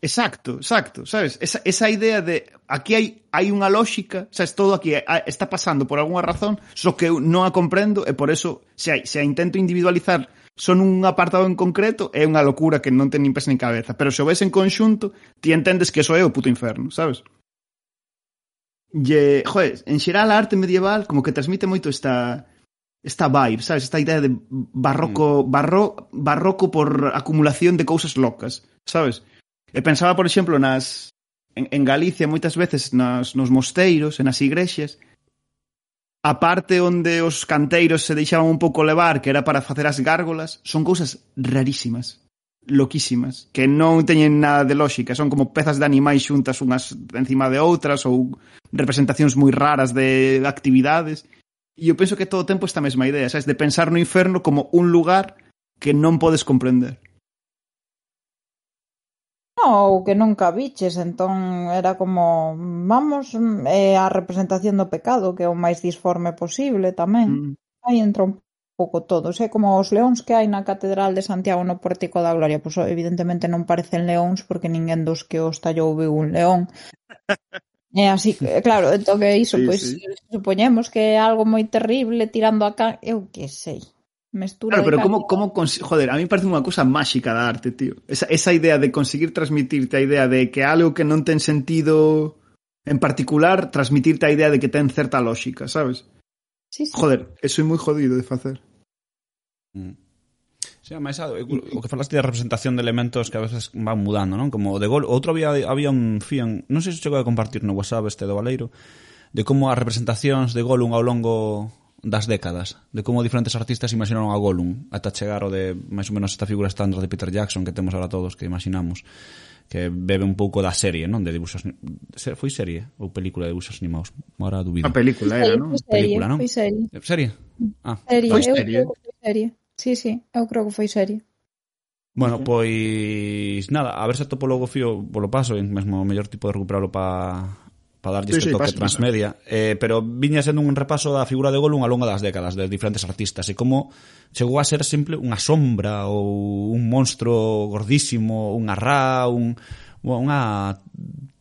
Exacto, exacto, sabes? Esa, esa idea de aquí hai, hai unha lógica, sabes, todo aquí está pasando por algunha razón, só que eu non a comprendo e por eso se, hai, se a intento individualizar son un apartado en concreto é unha locura que non ten nin pés nin cabeza, pero se o ves en conxunto, ti entendes que eso é o puto inferno, sabes? E, eh, joder, en xeral a arte medieval como que transmite moito esta esta vibe, sabes, esta idea de barroco, mm. barro, barroco por acumulación de cousas locas, sabes? E pensaba, por exemplo, nas en, en Galicia moitas veces nas, nos mosteiros e nas igrexas a parte onde os canteiros se deixaban un pouco levar, que era para facer as gárgolas, son cousas rarísimas, loquísimas, que non teñen nada de lógica, son como pezas de animais xuntas unhas encima de outras ou representacións moi raras de actividades. E eu penso que todo o tempo esta mesma idea, sabes, de pensar no inferno como un lugar que non podes comprender. Ou que nunca viches, entón era como, vamos, mm, é a representación do pecado, que é o máis disforme posible tamén. Mm. Aí entra un pouco todo, é como os leóns que hai na Catedral de Santiago no Pórtico da Gloria, pois evidentemente non parecen leóns porque ninguén dos que os tallou viu un león. É así, eh, claro, entón que iso, sí, pois sí. supoñemos que é algo moi terrible tirando a can... Eu que sei. Mestura claro, pero como, como joder, a mí parece unha cousa máxica da arte, tío. Esa, esa idea de conseguir transmitirte a idea de que algo que non ten sentido en particular, transmitirte a idea de que ten certa lógica, sabes? Sí, sí. Joder, eso é moi jodido de facer. Mm. Sí, máis o que falaste de representación de elementos que a veces van mudando, non? Como de gol, outro había había un fian, non sei se chegou a compartir no WhatsApp este do Valeiro, de como as representacións de Gollum ao longo das décadas, de como diferentes artistas imaginaron a Gollum, ata chegar o de máis ou menos esta figura estándar de Peter Jackson que temos ahora todos que imaginamos, que bebe un pouco da serie, non? De dibuxos foi serie ou película de dibuxos animados? Mora dubido. A ah, película era, non? Película, non? Foi serie. Eh, serie? Ah, serie. Foi serie. Eu foi serie. Sí, sí, eu creo que foi serie. Bueno, pois nada, a ver se atopo logo fío polo paso, mesmo o mellor tipo de recuperarlo para para darlle sí, este sí, toque pasa, transmedia, eh, pero viña sendo un repaso da figura de Gollum ao longo das décadas de diferentes artistas e como chegou a ser sempre unha sombra ou un monstro gordísimo, unha ra, un, unha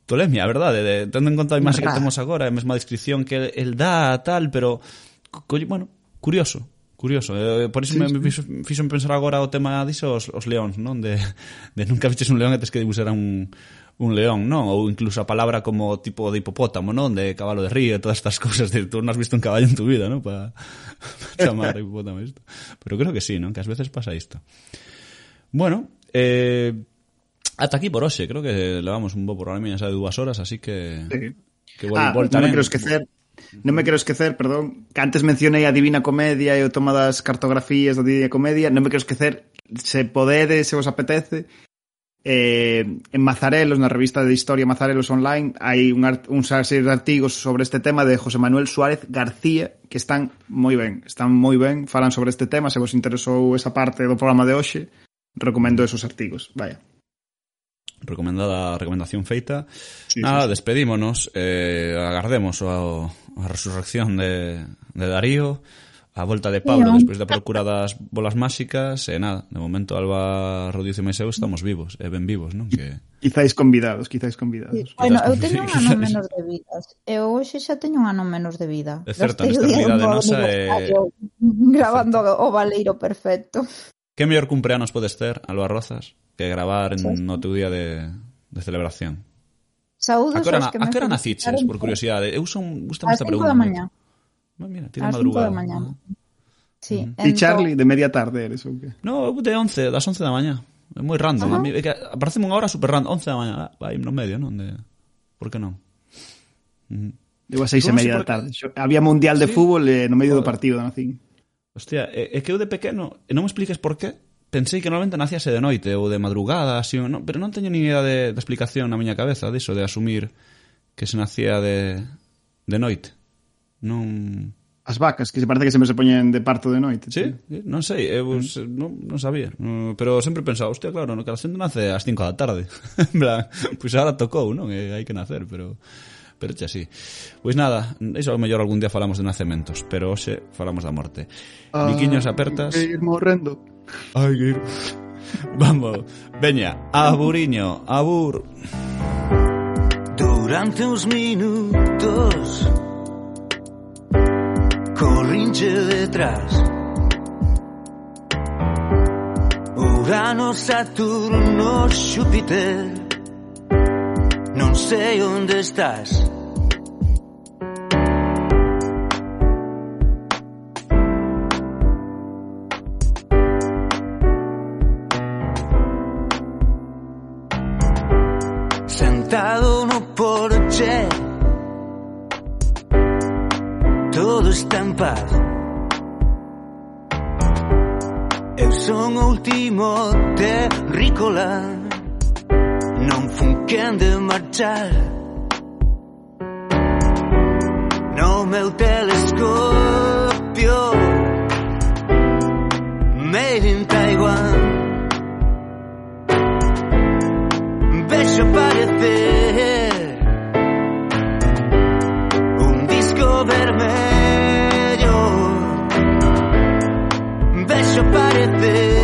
tolemia, verdade? De, tendo en conta a imaxe que temos agora, a mesma descripción que el dá, tal, pero, co, bueno, curioso, curioso. Eh, por iso sí, me, me fixo, fixo pensar agora o tema diso os, os leóns, non? De, de nunca viches un león e tes que dibuixar un, un león, non? Ou incluso a palabra como tipo de hipopótamo, non? De cabalo de río e todas estas cousas. De, tú non has visto un caballo en tu vida, non? Para pa chamar hipopótamo isto. Pero creo que sí, non? Que ás veces pasa isto. Bueno, eh, ata aquí por hoxe. Creo que levamos un bo programa xa de dúas horas, así que... Sí. Que bueno, ah, volta, non me quero esquecer, Non me quero esquecer, perdón, que antes mencionei a Divina Comedia e o toma das cartografías da Divina Comedia, non me quero esquecer, se podedes, se vos apetece, Eh, en Mazarelos, na revista de Historia Mazarelos Online, hai un, un serie de artigos sobre este tema de José Manuel Suárez García que están moi ben, están moi ben, falan sobre este tema, se vos interesou esa parte do programa de hoxe, recomendo esos artigos, vaya. Recomendada a recomendación feita. Sí, Nada, sí, sí. despedímonos, eh, agardemos a, a resurrección de, de Darío, a volta de Pablo yeah. despois da procura das bolas máxicas e nada, de momento Alba Rodicio e eu estamos vivos, e ben vivos, non? Que... Quizáis convidados, quizáis convidados. Sí. Bueno, eu teño un ano menos de vidas. Eu hoxe xa teño un ano menos de vida. É certa, nesta realidade nosa é... Grabando é o valeiro perfecto. Que mellor cumpreanos podes ter, Alba Rozas, que gravar sí. no teu día de, de celebración? Saúdos a que, na, que me... A que hora naciches, por curiosidade? Eu son... Gustame esta pregunta. A da mañá. Mas mira, tiene As madrugada. Da mañá. Sí, uh E Charlie de media tarde eres ou que? No, eu de 11, das 11 da mañá. É moi random, a mí, é que aparece unha hora super random, 11 da mañá, vai no medio, non? De... Por que non? Uh. Eu a seis e media da tarde. Yo, había mundial de sí. fútbol eh, no medio Joder. partido partido, nacín. Hostia, é, é que eu de pequeno, e non me expliques por qué, pensei que normalmente nacíase de noite ou de madrugada, así, no, pero non teño ni idea de, de explicación na miña cabeza diso, de asumir que se nacía de, de noite non... As vacas, que se parece que sempre se poñen de parto de noite. Sí, tío. Eh, non sei, eu mm. non, non sabía. Pero sempre pensaba, hostia, claro, no que a xente nace ás 5 da tarde. en plan, pois agora tocou, non? E hai que nacer, pero pero che así. Pois nada, iso ao mellor algún día falamos de nacementos, pero hoxe falamos da morte. Ah, Niquiños apertas. Que ir morrendo. Ai, que ir. Vamos, veña, aburiño, abur. Durante uns minutos corrinche detrás. Urano, Saturno, Xúpiter, non sei onde estás. Paz Eu son o último terrícola. Non fun quen de marchar. No meu telescopio. Made in Taiwan. Vexo aparecer living.